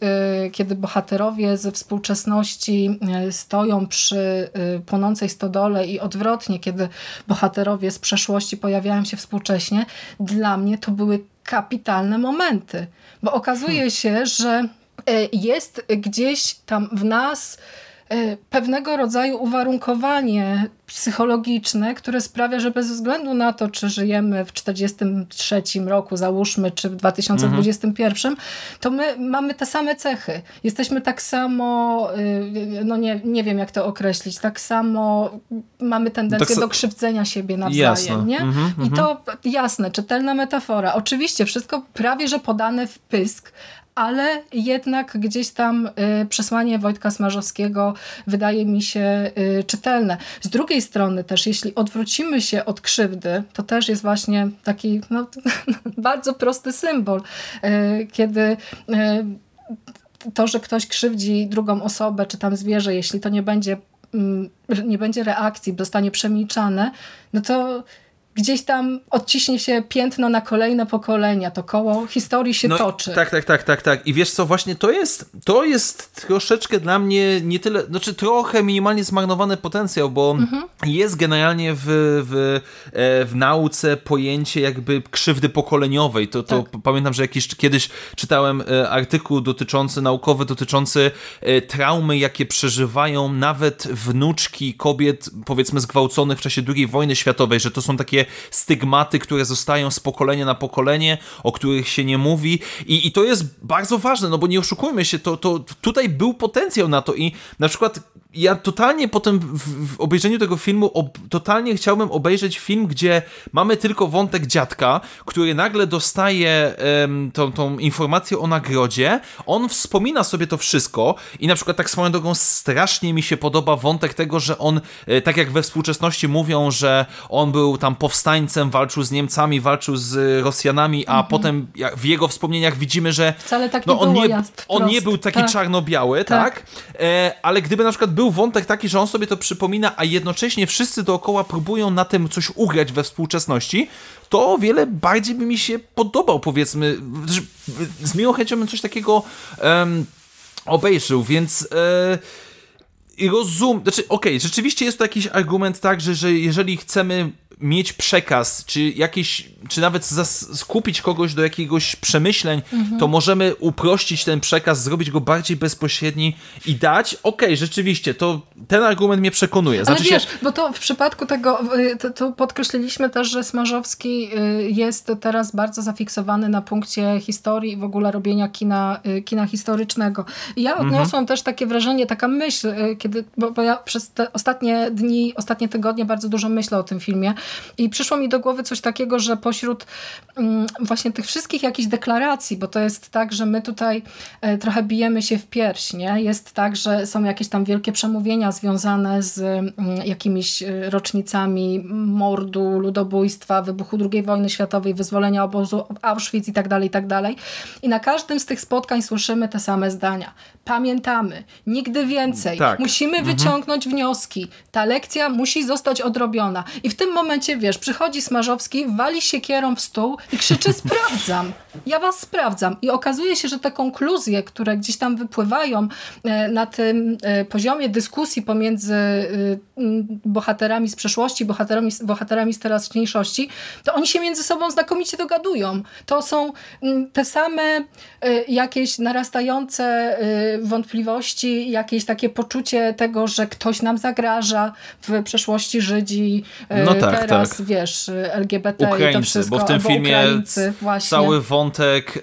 kiedy bohaterowie ze współczesności y, stoją przy y, płonącej stodole i odwrotnie, kiedy bohaterowie z przeszłości pojawiają się współcześnie, dla mnie to były kapitalne momenty, bo okazuje hmm. się, że jest gdzieś tam w nas pewnego rodzaju uwarunkowanie psychologiczne, które sprawia, że bez względu na to, czy żyjemy w 1943 roku, załóżmy, czy w 2021, mhm. to my mamy te same cechy. Jesteśmy tak samo, y, no nie, nie wiem jak to określić, tak samo mamy tendencję tak do krzywdzenia siebie nawzajem. Jasne. Nie? Mhm, I to mhm. jasne, czytelna metafora. Oczywiście wszystko prawie, że podane w pysk, ale jednak gdzieś tam y, przesłanie Wojtka Smarzowskiego wydaje mi się y, czytelne. Z drugiej strony też, jeśli odwrócimy się od krzywdy, to też jest właśnie taki no, *laughs* bardzo prosty symbol, y, kiedy to, że ktoś krzywdzi drugą osobę, czy tam zwierzę, jeśli to nie będzie, mm, nie będzie reakcji, zostanie przemilczane, no to gdzieś tam odciśnie się piętno na kolejne pokolenia, to koło historii się no, toczy. Tak, tak, tak, tak, tak. I wiesz co, właśnie to jest, to jest troszeczkę dla mnie nie tyle, znaczy trochę minimalnie zmarnowany potencjał, bo mhm. jest generalnie w, w, e, w nauce pojęcie jakby krzywdy pokoleniowej. To, to tak. pamiętam, że jakiś kiedyś czytałem e, artykuł dotyczący, naukowy, dotyczący e, traumy, jakie przeżywają nawet wnuczki kobiet, powiedzmy, zgwałconych w czasie II wojny światowej, że to są takie stygmaty, które zostają z pokolenia na pokolenie, o których się nie mówi. I, i to jest bardzo ważne, no bo nie oszukujmy się, to, to tutaj był potencjał na to i na przykład ja totalnie potem w, w obejrzeniu tego filmu ob, totalnie chciałbym obejrzeć film, gdzie mamy tylko wątek dziadka, który nagle dostaje um, tą, tą informację o nagrodzie, on wspomina sobie to wszystko i na przykład tak swoją drogą strasznie mi się podoba wątek tego, że on, e, tak jak we współczesności mówią, że on był tam powstańcem, walczył z Niemcami, walczył z Rosjanami, a mhm. potem w jego wspomnieniach widzimy, że Wcale tak no, on, nie, on nie był taki tak. czarno-biały, tak? tak? E, ale gdyby na przykład był wątek taki, że on sobie to przypomina, a jednocześnie wszyscy dookoła próbują na tym coś ugrać we współczesności, to o wiele bardziej by mi się podobał, powiedzmy. Z miłą chęcią bym coś takiego um, obejrzył, więc... E, rozum, znaczy okej, okay, rzeczywiście jest to jakiś argument tak, że, że jeżeli chcemy mieć przekaz, czy jakieś, czy nawet skupić kogoś do jakiegoś przemyśleń, mhm. to możemy uprościć ten przekaz, zrobić go bardziej bezpośredni i dać. Okej, okay, rzeczywiście, to ten argument mnie przekonuje. Znaczy Ale wiesz, się... bo to w przypadku tego, y, to, to, podkreśliliśmy też, że Smarzowski y, jest teraz bardzo zafiksowany na punkcie historii i w ogóle robienia kina, y, kina historycznego. I ja odniosłam mhm. też takie wrażenie, taka myśl, kiedy, bo, bo ja przez te ostatnie dni, ostatnie tygodnie bardzo dużo myślę o tym filmie, i przyszło mi do głowy coś takiego, że pośród mm, właśnie tych wszystkich jakichś deklaracji, bo to jest tak, że my tutaj e, trochę bijemy się w pierś, nie? Jest tak, że są jakieś tam wielkie przemówienia związane z mm, jakimiś e, rocznicami mordu, ludobójstwa, wybuchu II wojny światowej, wyzwolenia obozu Auschwitz i tak dalej, i tak dalej. I na każdym z tych spotkań słyszymy te same zdania. Pamiętamy, nigdy więcej. Tak. Musimy mhm. wyciągnąć wnioski. Ta lekcja musi zostać odrobiona. I w tym momencie wiesz, przychodzi Smarzowski, wali się kierą w stół i krzyczy *laughs* sprawdzam, ja was sprawdzam. I okazuje się, że te konkluzje, które gdzieś tam wypływają e, na tym e, poziomie dyskusji pomiędzy e, bohaterami z przeszłości, bohaterami, bohaterami z teraźniejszości, to oni się między sobą znakomicie dogadują. To są te same jakieś narastające wątpliwości, jakieś takie poczucie tego, że ktoś nam zagraża w przeszłości Żydzi, no tak, teraz, tak. wiesz, LGBT Ukraińcy, i to wszystko. bo w tym filmie cały wątek y,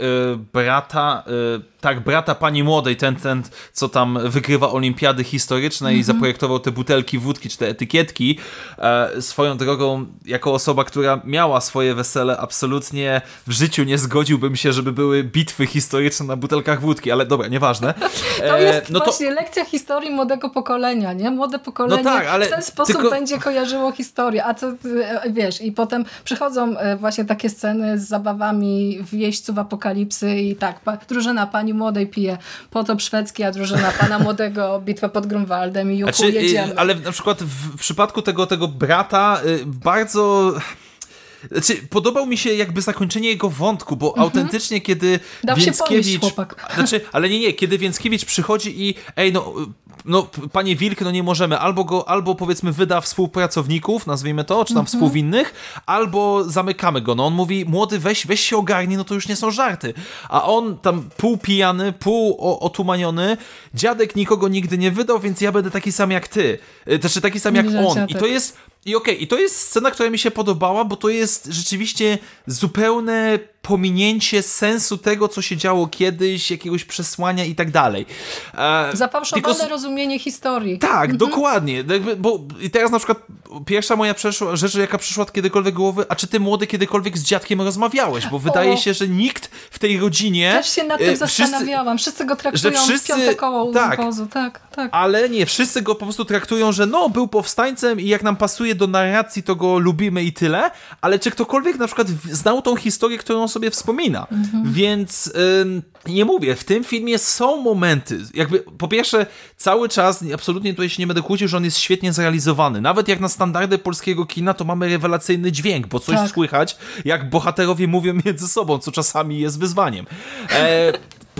brata y, tak, brata pani młodej, ten, ten, co tam wygrywa olimpiady historyczne mm -hmm. i mhm. zaprojektował te butelki wódki, czy te etykietki, e, swoją drogą, jako osoba, która miała swoje wesele, absolutnie w życiu nie zgodziłbym się, żeby były bitwy historyczne na butelkach wódki, ale dobra, nieważne. *laughs* E, to jest no właśnie to... lekcja historii młodego pokolenia, nie? Młode pokolenie no tak, ale w ten sposób tylko... będzie kojarzyło historię, a to e, wiesz, i potem przychodzą e, właśnie takie sceny z zabawami wieźców apokalipsy i tak, drużyna pani młodej pije potop szwedzki, a drużyna pana młodego *laughs* bitwę pod Grunwaldem i juchu, znaczy, jedziemy. Ale na przykład w przypadku tego, tego brata y, bardzo Znaczy, podobał mi się jakby zakończenie jego wątku, bo autentycznie, kiedy Dał się Więckiewicz... ponieść chłopak. Znaczy, ale nie, nie, kiedy Więckiewicz przychodzi i ej, no, no panie Wilk, no nie możemy, albo go, albo powiedzmy wyda współpracowników, nazwijmy to, czy tam współwinnych, albo zamykamy go. No on mówi, młody, weź, weź się ogarnij, no to już nie są żarty. A on tam pół pijany, pół otumaniony, dziadek nikogo nigdy nie wydał, więc ja będę taki sam jak ty. Y, Znaczy taki sam jak on. I to jest i okej, i to jest scena, która mi się podobała, bo to jest rzeczywiście zupełne pominięcie sensu tego, co się działo kiedyś, jakiegoś przesłania i tak dalej. E, Zafałszowane tylko rozumienie historii. tak, dokładnie. Jakby, bo i teraz na przykład pierwsza moja przeszła, rzecz, jaka przyszła kiedykolwiek głowy, a czy ty młody kiedykolwiek z dziadkiem rozmawiałeś? Bo wydaje O. się, że nikt w tej rodzinie... Też się nad e, tym wszyscy- zastanawiałam. Wszyscy go traktują że wszyscy- piąte koło tak. wozu. Tak, tak. Ale nie, wszyscy go po prostu traktują, że no, był powstańcem i jak nam pasuje do narracji, to go lubimy i tyle, ale czy ktokolwiek na przykład znał tą historię, którą sobie wspomina? Więc ym, nie mówię, w tym filmie są momenty, jakby po pierwsze cały czas, absolutnie tutaj się nie będę kłócił, że on jest świetnie zrealizowany. Nawet jak na standardy polskiego kina, to mamy rewelacyjny dźwięk, bo coś Tak. słychać, jak bohaterowie mówią między sobą, co czasami jest wyzwaniem. E,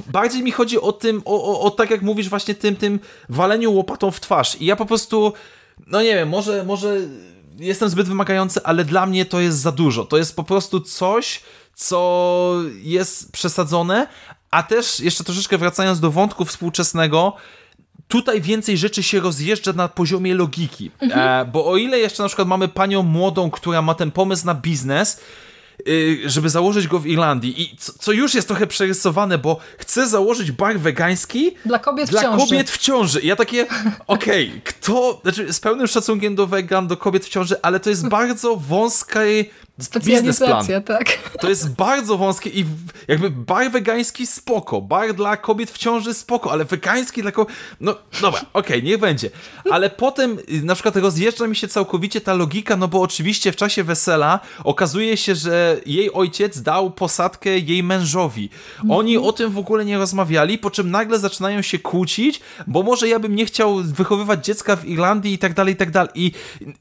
Bardziej mi chodzi o tym, o, o, o tak jak mówisz, właśnie tym, tym waleniu łopatą w twarz. I ja po prostu, no nie wiem, może, może jestem zbyt wymagający, ale dla mnie to jest za dużo. To jest po prostu coś, co jest przesadzone, a też jeszcze troszeczkę wracając do wątku współczesnego, tutaj więcej rzeczy się rozjeżdża na poziomie logiki. E, bo o ile jeszcze na przykład mamy panią młodą, która ma ten pomysł na biznes, y, żeby założyć go w Irlandii i co, już jest trochę przerysowane, bo chce założyć bar wegański Dla kobiet dla w ciąży. kobiet w ciąży. I ja takie, *laughs* okej, kto, znaczy z pełnym szacunkiem do wegan, do kobiet w ciąży, ale to jest bardzo biznesplan. Specjalizacja, tak. To jest bardzo wąskie i jakby bar wegański spoko, bar dla kobiet w ciąży spoko, ale wegański dla kobiet... No dobra, *laughs* okej, niech będzie. Ale potem y, na przykład rozjeżdża mi się całkowicie ta logika, no bo oczywiście w czasie wesela okazuje się, że jej ojciec dał posadkę jej mężowi. Oni o tym w ogóle nie rozmawiali, po czym nagle zaczynają się kłócić, bo może ja bym nie chciał wychowywać dziecka w Irlandii i tak dalej, i tak dalej. I,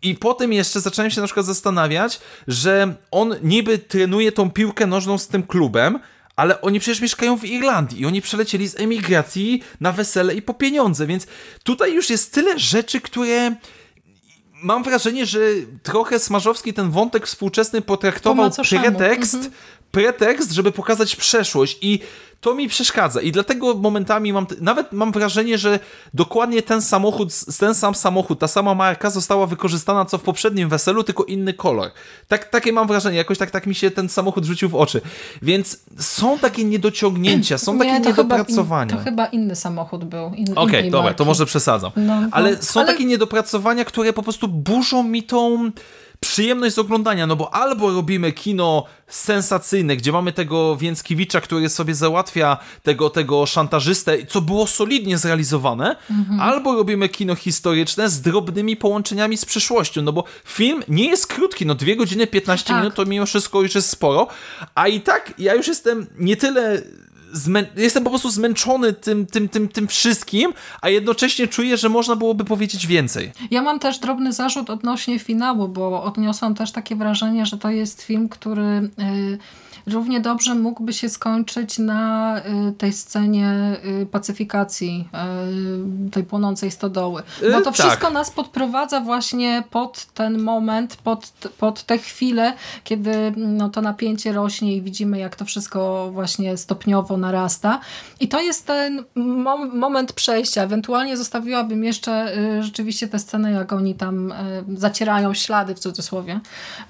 i potem jeszcze zacząłem się na przykład zastanawiać, że on niby trenuje tą piłkę nożną z tym klubem, ale oni przecież mieszkają w Irlandii i oni przelecieli z emigracji na wesele i po pieniądze, więc tutaj już jest tyle rzeczy, które mam wrażenie, że trochę Smarzowski ten wątek współczesny Po potraktował pretekst, Mhm. pretekst, żeby pokazać przeszłość i to mi przeszkadza i dlatego momentami mam, nawet mam wrażenie, że dokładnie ten samochód, ten sam samochód, ta sama marka została wykorzystana co w poprzednim weselu, tylko inny kolor. Tak, takie mam wrażenie, jakoś tak, tak mi się ten samochód rzucił w oczy. Więc są takie niedociągnięcia, są takie Nie, to chyba, niedopracowania. to chyba inny samochód był. In, Okej, innej dobra, marki. to może przesadzam. No, no. ale są Ale- takie niedopracowania, które po prostu burzą mi tą przyjemność z oglądania, no bo albo robimy kino sensacyjne, gdzie mamy tego Więckiewicza, który sobie załatwia tego, tego szantażystę, co było solidnie zrealizowane, Mhm. albo robimy kino historyczne z drobnymi połączeniami z przyszłością, no bo film nie jest krótki, no 2 godziny 15 Tak. minut to mimo wszystko już jest sporo, a i tak ja już jestem nie tyle jestem po prostu zmęczony tym, tym, tym, tym wszystkim, a jednocześnie czuję, że można byłoby powiedzieć więcej. Ja mam też drobny zarzut odnośnie finału, bo odniosłam też takie wrażenie, że to jest film, który y, równie dobrze mógłby się skończyć na y, tej scenie y, pacyfikacji y, tej płonącej stodoły. Bo to tak. wszystko nas podprowadza właśnie pod ten moment, pod, pod tę chwilę, kiedy no, to napięcie rośnie i widzimy, jak to wszystko właśnie stopniowo narasta. I to jest ten mom moment przejścia. Ewentualnie zostawiłabym jeszcze rzeczywiście tę scenę, jak oni tam zacierają ślady w cudzysłowie,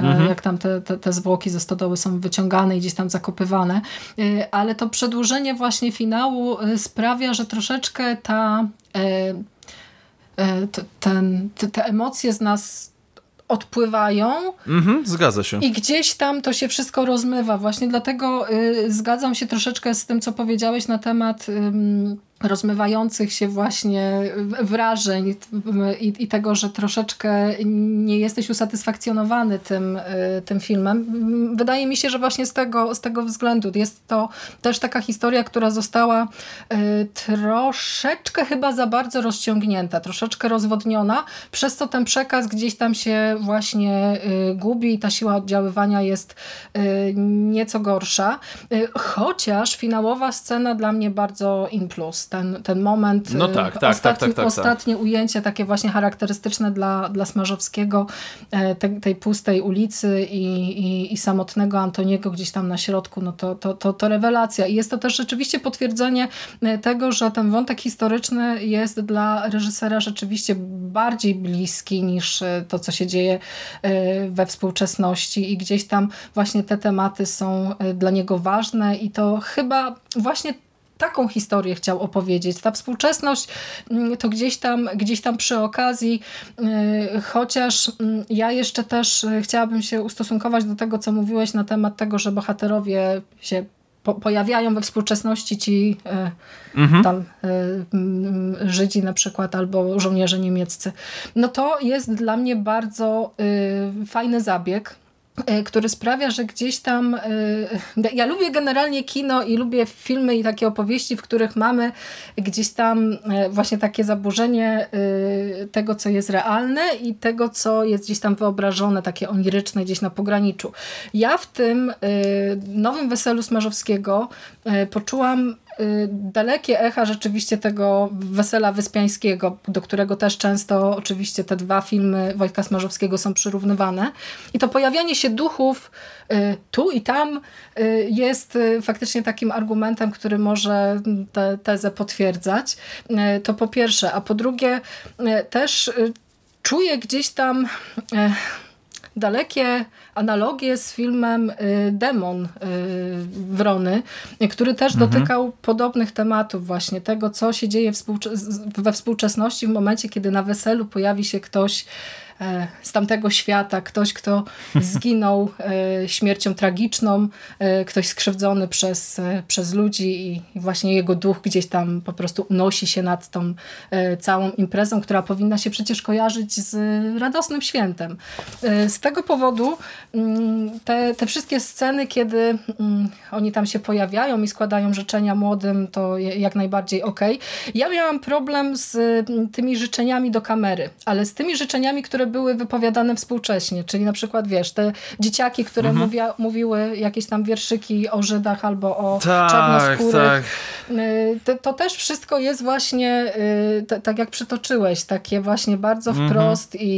y, jak tam te, te, te zwłoki ze stodoły są wyciągane i gdzieś tam zakopywane. Y, ale to przedłużenie właśnie finału y, sprawia, że troszeczkę ta y, ten, te, emocje z nas odpływają Mhm, zgadza się. i gdzieś tam to się wszystko rozmywa. Właśnie dlatego y, zgadzam się troszeczkę z tym, co powiedziałeś na temat ym, rozmywających się właśnie wrażeń i, i, tego, że troszeczkę nie jesteś usatysfakcjonowany tym, y, tym filmem. Wydaje mi się, że właśnie z tego, z tego względu jest to też taka historia, która została y, troszeczkę chyba za bardzo rozciągnięta, troszeczkę rozwodniona, przez co ten przekaz gdzieś tam się właśnie y, gubi i ta siła oddziaływania jest nieco gorsza. Chociaż finałowa scena dla mnie bardzo in plus ten, ten moment. No tak, tak, ostatni, tak, tak, tak, Ostatnie ujęcie, takie właśnie charakterystyczne dla, dla Smarzowskiego, e, te, tej pustej ulicy i, i, i, samotnego Antoniego gdzieś tam na środku, no to, to, to, to rewelacja. I jest to też rzeczywiście potwierdzenie e, tego, że ten wątek historyczny jest dla reżysera rzeczywiście bardziej bliski niż e, to, co się dzieje we współczesności i gdzieś tam właśnie te tematy są dla niego ważne i to chyba właśnie taką historię chciał opowiedzieć. Ta współczesność mm, to gdzieś tam, gdzieś tam przy okazji, y, chociaż mm, ja jeszcze też y, chciałabym się ustosunkować do tego, co mówiłeś na temat tego, że bohaterowie się po pojawiają we współczesności ci y, mhm. tam mm, Żydzi na przykład albo żołnierze niemieccy. No to jest dla mnie bardzo fajny zabieg, który sprawia, że gdzieś tam. E, ja lubię generalnie kino i lubię filmy i takie opowieści, w których mamy gdzieś tam e, właśnie takie zaburzenie tego, co jest realne i tego, co jest gdzieś tam wyobrażone, takie oniryczne, gdzieś na pograniczu. Ja w tym nowym weselu Smarzowskiego poczułam dalekie echa rzeczywiście tego Wesela Wyspiańskiego, do którego też często oczywiście te dwa filmy Wojtka Smarzowskiego są przyrównywane. I to pojawianie się duchów y, tu i tam y, jest faktycznie takim argumentem, który może tę tezę potwierdzać. To po pierwsze. A po drugie też czuję gdzieś tam dalekie analogie z filmem y, Demon y, Wrony, który też mhm. dotykał podobnych tematów właśnie, tego co się dzieje we współczesności w momencie, kiedy na weselu pojawi się ktoś z tamtego świata, ktoś, kto zginął e, śmiercią tragiczną, e, ktoś skrzywdzony przez, przez ludzi i właśnie jego duch gdzieś tam po prostu unosi się nad tą całą imprezą, która powinna się przecież kojarzyć z radosnym świętem. Z tego powodu mm, te, te wszystkie sceny, kiedy mm, oni tam się pojawiają i składają życzenia młodym, to jak najbardziej ok. Ja miałam problem z mm, tymi życzeniami do kamery, ale z tymi życzeniami, które były wypowiadane współcześnie, czyli na przykład, wiesz, te dzieciaki, które mhm. mówia, mówiły jakieś tam wierszyki o Żydach albo o tak, czarnoskórych. Tak. Y, to, to, też wszystko jest właśnie, y, tak jak przytoczyłeś, takie właśnie bardzo mhm. wprost i,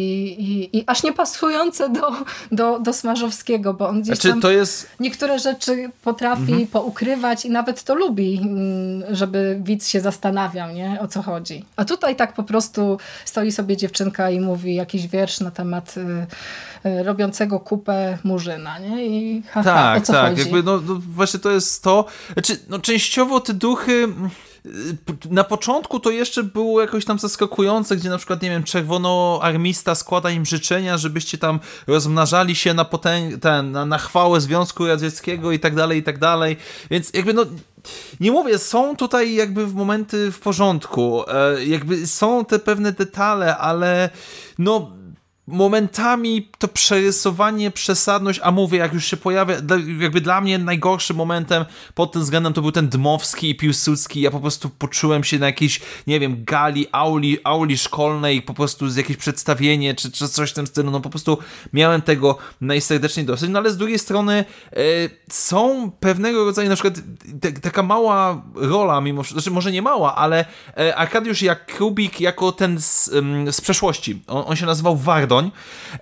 i, i, aż nie pasujące do, do, do Smarzowskiego, bo on gdzieś znaczy, tam jest... niektóre rzeczy potrafi mhm. poukrywać i nawet to lubi, mm, żeby widz się zastanawiał, nie? O co chodzi. A tutaj tak po prostu stoi sobie dziewczynka i mówi jakiś wiersz wiersz na temat y, y, robiącego kupę murzyna, nie? I haha, tak, o co tak, chodzi? jakby no, no, właśnie to jest to, znaczy, no częściowo te duchy na początku to jeszcze było jakoś tam zaskakujące, gdzie na przykład, nie wiem, czerwonoarmista składa im życzenia, żebyście tam rozmnażali się na, potęg- ten, na, na chwałę Związku Radzieckiego i tak dalej, i tak dalej. Więc jakby no nie mówię, są tutaj jakby w momenty w porządku, e, jakby są te pewne detale, ale no momentami to przerysowanie, przesadność, a mówię, jak już się pojawia, jakby dla mnie najgorszym momentem pod tym względem to był ten Dmowski i Piłsudski, ja po prostu poczułem się na jakiejś, nie wiem, gali, auli, auli szkolnej, po prostu z jakieś przedstawienie, czy, czy coś w tym stylu, no po prostu miałem tego najserdeczniej dosyć, no ale z drugiej strony e, są pewnego rodzaju, na przykład te, taka mała rola, mimo, znaczy może nie mała, ale e, Arkadiusz Jakubik jako ten z, z przeszłości, on, on się nazywał Wardo,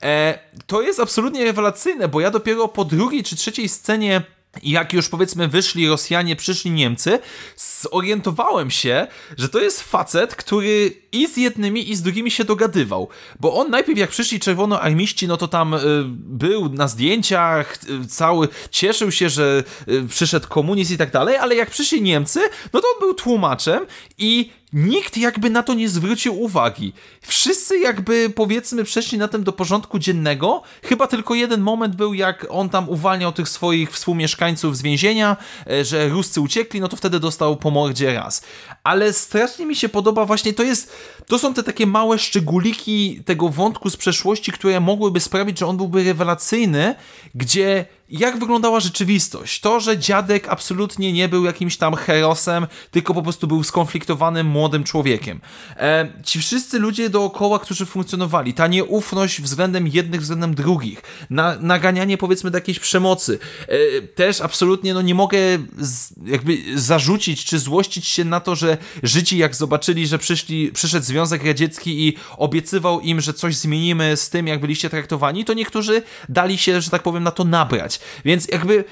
E, to jest absolutnie rewelacyjne, bo ja dopiero po drugiej czy trzeciej scenie jak już powiedzmy wyszli Rosjanie, przyszli Niemcy, zorientowałem się, że to jest facet, który i z jednymi, i z drugimi się dogadywał. Bo on najpierw, jak przyszli czerwonoarmiści, no to tam y, był na zdjęciach, y, cały cieszył się, że y, przyszedł komunizm i tak dalej, ale jak przyszli Niemcy, no to on był tłumaczem i nikt jakby na to nie zwrócił uwagi. Wszyscy jakby powiedzmy przeszli na tym do porządku dziennego. Chyba tylko jeden moment był, jak on tam uwalniał tych swoich współmieszkańców z więzienia, że Ruscy uciekli, no to wtedy dostał po mordzie raz. Ale strasznie mi się podoba właśnie, to jest, to są te takie małe szczególiki tego wątku z przeszłości, które mogłyby sprawić, że on byłby rewelacyjny, gdzie jak wyglądała rzeczywistość. To, że dziadek absolutnie nie był jakimś tam herosem, tylko po prostu był skonfliktowanym młodym człowiekiem. E, ci wszyscy ludzie dookoła, którzy funkcjonowali, ta nieufność względem jednych, względem drugich, na, naganianie powiedzmy do jakiejś przemocy. E, też absolutnie no nie mogę z, jakby zarzucić czy złościć się na to, że Żydzi jak zobaczyli, że przyszli, przyszedł Związek Radziecki i obiecywał im, że coś zmienimy z tym, jak byliście traktowani, to niektórzy dali się, że tak powiem, na to nabrać. Więc jakby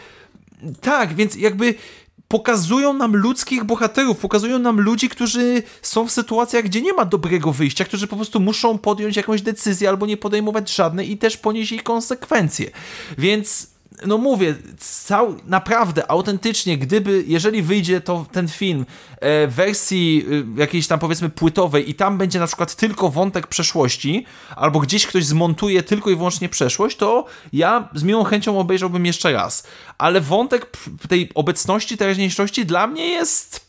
tak, więc jakby pokazują nam ludzkich bohaterów, pokazują nam ludzi, którzy są w sytuacjach, gdzie nie ma dobrego wyjścia, którzy po prostu muszą podjąć jakąś decyzję albo nie podejmować żadnej i też ponieść jej konsekwencje. Więc no mówię, cał, naprawdę, autentycznie, gdyby, jeżeli wyjdzie to ten film e, w wersji e, jakiejś tam powiedzmy płytowej i tam będzie na przykład tylko wątek przeszłości, albo gdzieś ktoś zmontuje tylko i wyłącznie przeszłość, to ja z miłą chęcią obejrzałbym jeszcze raz. Ale wątek tej obecności, teraźniejszości dla mnie jest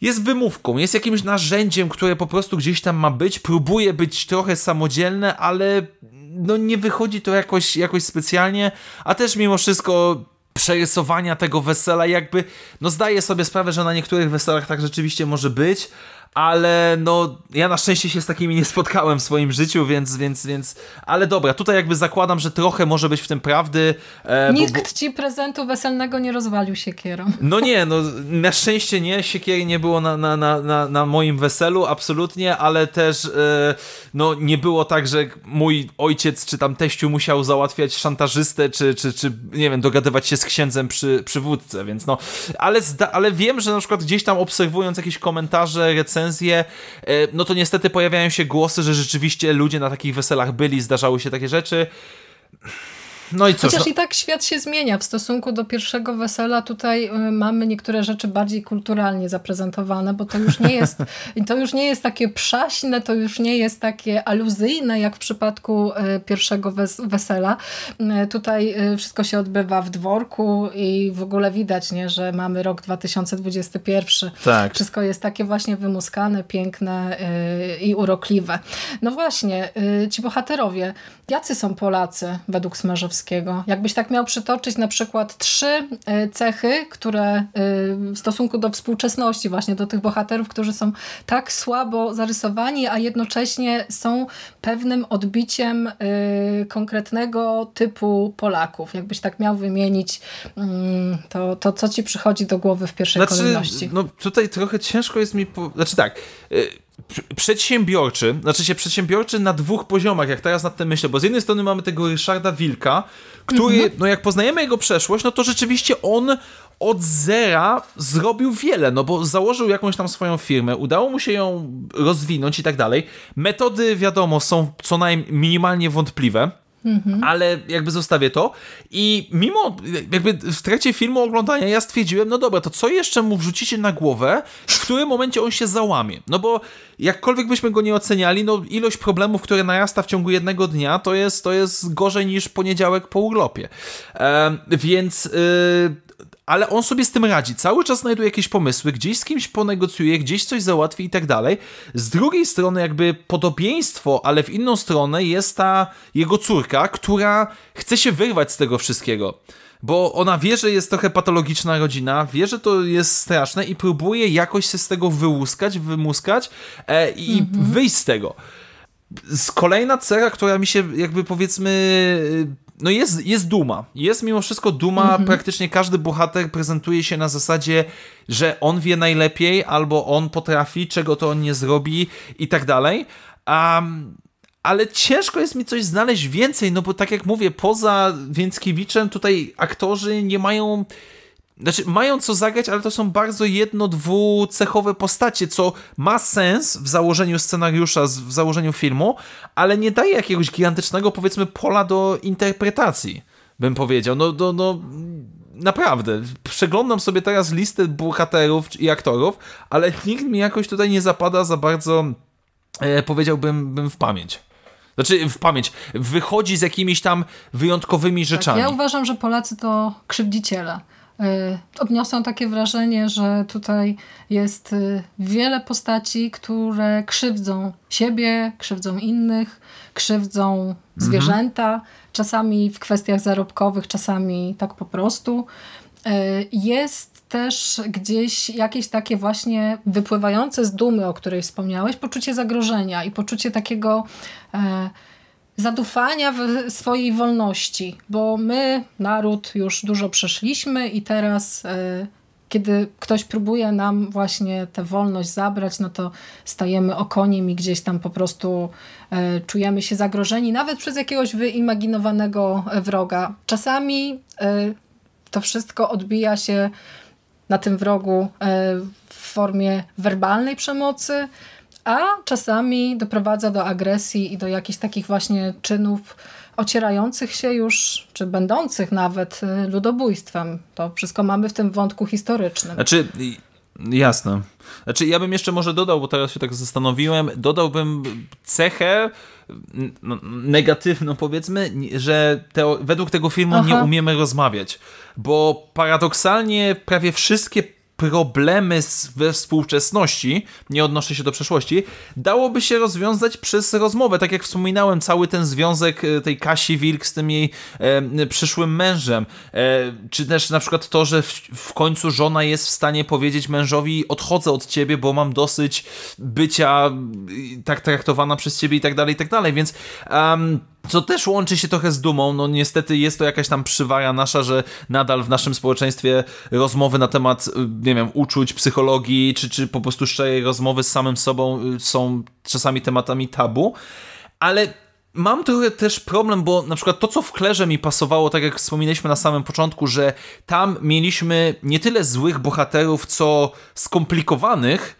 jest wymówką, jest jakimś narzędziem, które po prostu gdzieś tam ma być, próbuje być trochę samodzielne, ale no nie wychodzi to jakoś, jakoś specjalnie, a też mimo wszystko przerysowania tego wesela jakby, no zdaję sobie sprawę, że na niektórych weselach tak rzeczywiście może być, ale no ja na szczęście się z takimi nie spotkałem w swoim życiu, więc, więc, więc ale dobra, tutaj jakby zakładam, że trochę może być w tym prawdy. E, Nikt bo, bo... ci prezentu weselnego nie rozwalił siekierą. *laughs* No nie, no na szczęście nie, siekiery nie było na, na, na, na, moim weselu, absolutnie, ale też e, no nie było tak, że mój ojciec czy tam teściu musiał załatwiać szantażystę, czy, czy, czy nie wiem, dogadywać się z księdzem przy, przy wódce, więc no, ale, ale wiem, że na przykład gdzieś tam obserwując jakieś komentarze, recenzje, recenzje, e, no to niestety pojawiają się głosy, że rzeczywiście ludzie na takich weselach byli, zdarzały się takie rzeczy. No i cóż, Chociaż no... i tak świat się zmienia. W stosunku do pierwszego wesela tutaj y, mamy niektóre rzeczy bardziej kulturalnie zaprezentowane, bo to już nie jest, *laughs* to już nie jest takie przaśne, to już nie jest takie aluzyjne, jak w przypadku y, pierwszego wes wesela. Y, tutaj wszystko się odbywa w dworku i w ogóle widać, nie, że mamy rok 2021. Tak. Wszystko jest takie właśnie wymuskane, piękne i urokliwe. No właśnie, ci bohaterowie, jacy są Polacy według Smarzowskiego? Jakbyś tak miał przytoczyć na przykład trzy e, cechy, które e, w stosunku do współczesności, właśnie do tych bohaterów, którzy są tak słabo zarysowani, a jednocześnie są pewnym odbiciem e, konkretnego typu Polaków. Jakbyś tak miał wymienić, mm, to, to co ci przychodzi do głowy w pierwszej znaczy, kolejności? No tutaj trochę ciężko jest mi... Po... Znaczy tak przedsiębiorczy, znaczy się przedsiębiorczy na dwóch poziomach, jak teraz nad tym myślę, bo z jednej strony mamy tego Ryszarda Wilka, który, mhm. no jak poznajemy jego przeszłość, no to rzeczywiście on od zera zrobił wiele, no bo założył jakąś tam swoją firmę, udało mu się ją rozwinąć i tak dalej. Metody, wiadomo, są co najmniej minimalnie wątpliwe. Mhm. Ale jakby zostawię to i mimo, jakby w trakcie filmu oglądania ja stwierdziłem, no dobra, to co jeszcze mu wrzucicie na głowę, w którym momencie on się załamie? No bo jakkolwiek byśmy go nie oceniali, no ilość problemów, które narasta w ciągu jednego dnia, to jest, to jest gorzej niż poniedziałek po urlopie. E, więc y, ale on sobie z tym radzi. Cały czas znajduje jakieś pomysły, gdzieś z kimś ponegocjuje, gdzieś coś załatwi i tak dalej. Z drugiej strony, jakby podobieństwo, ale w inną stronę jest ta jego córka, która chce się wyrwać z tego wszystkiego bo ona wie, że jest trochę patologiczna rodzina, wie, że to jest straszne i próbuje jakoś się z tego wyłuskać, wymuskać e, i mhm. wyjść z tego. Z kolejna cecha, która mi się jakby powiedzmy no jest, jest duma. Jest mimo wszystko duma. Mhm. Praktycznie każdy bohater prezentuje się na zasadzie, że on wie najlepiej, albo on potrafi, czego to on nie zrobi i tak dalej. Um, ale ciężko jest mi coś znaleźć więcej, no bo tak jak mówię, poza Więckiewiczem tutaj aktorzy nie mają znaczy, mają co zagrać, ale to są bardzo jedno, dwucechowe postacie, co ma sens w założeniu scenariusza, w założeniu filmu, ale nie daje jakiegoś gigantycznego, powiedzmy, pola do interpretacji, bym powiedział. No, no, no naprawdę, przeglądam sobie teraz listę bohaterów i aktorów, ale nikt mi jakoś tutaj nie zapada za bardzo, e, powiedziałbym, bym w pamięć. Znaczy w pamięć. Wychodzi z jakimiś tam wyjątkowymi rzeczami. Tak, ja uważam, że Polacy to krzywdziciele. E, odniosłam takie wrażenie, że tutaj jest e, wiele postaci, które krzywdzą siebie, krzywdzą innych, krzywdzą mhm. zwierzęta, czasami w kwestiach zarobkowych, czasami tak po prostu. E, jest też gdzieś jakieś takie właśnie wypływające z dumy, o której wspomniałeś, poczucie zagrożenia i poczucie takiego zadufania w swojej wolności, bo my, naród, już dużo przeszliśmy i teraz, e, kiedy ktoś próbuje nam właśnie tę wolność zabrać, no to stajemy okoniem i gdzieś tam po prostu e, czujemy się zagrożeni, nawet przez jakiegoś wyimaginowanego wroga. Czasami e, to wszystko odbija się na tym wrogu w formie werbalnej przemocy, a czasami doprowadza do agresji i do jakichś takich właśnie czynów ocierających się już, czy będących nawet y, ludobójstwem. To wszystko mamy w tym wątku historycznym. Znaczy, jasne. Znaczy, ja bym jeszcze może dodał, bo teraz się tak zastanowiłem, dodałbym cechę negatywną, powiedzmy, że te, według tego filmu Aha. nie umiemy rozmawiać, bo paradoksalnie prawie wszystkie problemy we współczesności, nie odnoszę się do przeszłości, dałoby się rozwiązać przez rozmowę. Tak jak wspominałem, cały ten związek e, tej Kasi Wilk z tym jej e, przyszłym mężem, e, czy też na przykład to, że w, w, końcu żona jest w stanie powiedzieć mężowi odchodzę od ciebie, bo mam dosyć bycia tak traktowana przez ciebie i tak dalej, i tak dalej, więc um, co też łączy się trochę z dumą. No niestety jest to jakaś tam przywara nasza, że nadal w naszym społeczeństwie rozmowy na temat, y, nie wiem, uczuć, psychologii, czy, czy po prostu szczerej rozmowy z samym sobą y, są czasami tematami tabu. Ale mam trochę też problem, bo na przykład to, co w Klerze mi pasowało, tak jak wspominaliśmy na samym początku, że tam mieliśmy nie tyle złych bohaterów, co skomplikowanych,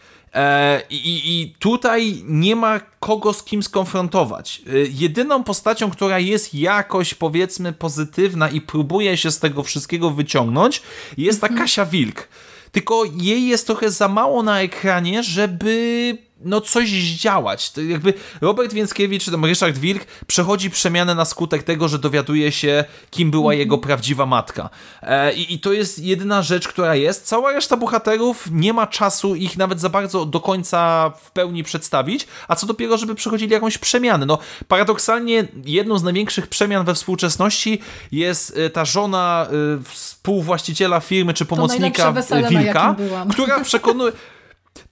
I, I, tutaj nie ma kogo z kim skonfrontować. E, jedyną postacią, która jest jakoś powiedzmy pozytywna i próbuje się z tego wszystkiego wyciągnąć, jest ta mhm. Kasia Wilk. Tylko jej jest trochę za mało na ekranie, żeby no coś zdziałać. To jakby Robert Więckiewicz, czy tam Ryszard Wilk przechodzi przemianę na skutek tego, że dowiaduje się, kim była jego mhm. prawdziwa matka. E, i, I to jest jedyna rzecz, która jest. Cała reszta bohaterów nie ma czasu ich nawet za bardzo do końca w pełni przedstawić, a co dopiero, żeby przechodzili jakąś przemianę. No, paradoksalnie jedną z największych przemian we współczesności jest e, ta żona e, współwłaściciela firmy czy pomocnika Wilka, która *laughs* przekonuje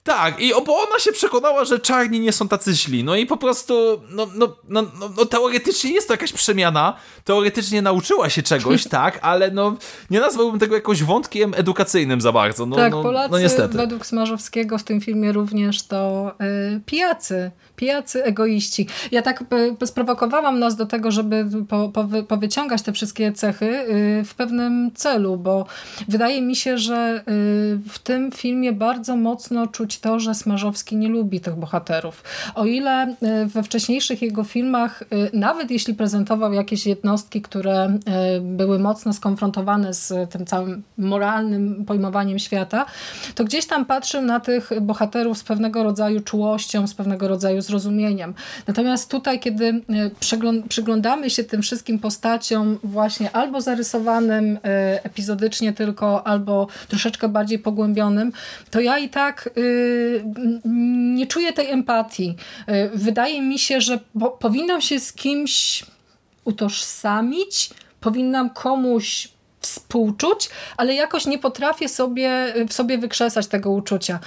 tak, i bo ona się przekonała, że czarni nie są tacy źli. No i po prostu, no, no, no, no, no teoretycznie jest to jakaś przemiana. Teoretycznie nauczyła się czegoś, *laughs* tak, ale no nie nazwałbym tego jakoś wątkiem edukacyjnym za bardzo. No, tak, no, Polacy no niestety. według Smarzowskiego w tym filmie również to y, pijacy pijacy egoiści. Ja tak sprowokowałam nas do tego, żeby po, po, powyciągać te wszystkie cechy y, w pewnym celu, bo wydaje mi się, że y, w tym filmie bardzo mocno czuć to, że Smarzowski nie lubi tych bohaterów. O ile y, we wcześniejszych jego filmach, nawet jeśli prezentował jakieś jednostki, które były mocno skonfrontowane z tym całym moralnym pojmowaniem świata, to gdzieś tam patrzył na tych bohaterów z pewnego rodzaju czułością, z pewnego rodzaju zrozumieniem. Natomiast tutaj, kiedy przyglądamy się tym wszystkim postaciom właśnie albo zarysowanym epizodycznie tylko, albo troszeczkę bardziej pogłębionym, to ja i tak nie czuję tej empatii. Wydaje mi się, że powinnam się z kimś utożsamić, powinnam komuś współczuć, ale jakoś nie potrafię sobie, w sobie wykrzesać tego uczucia.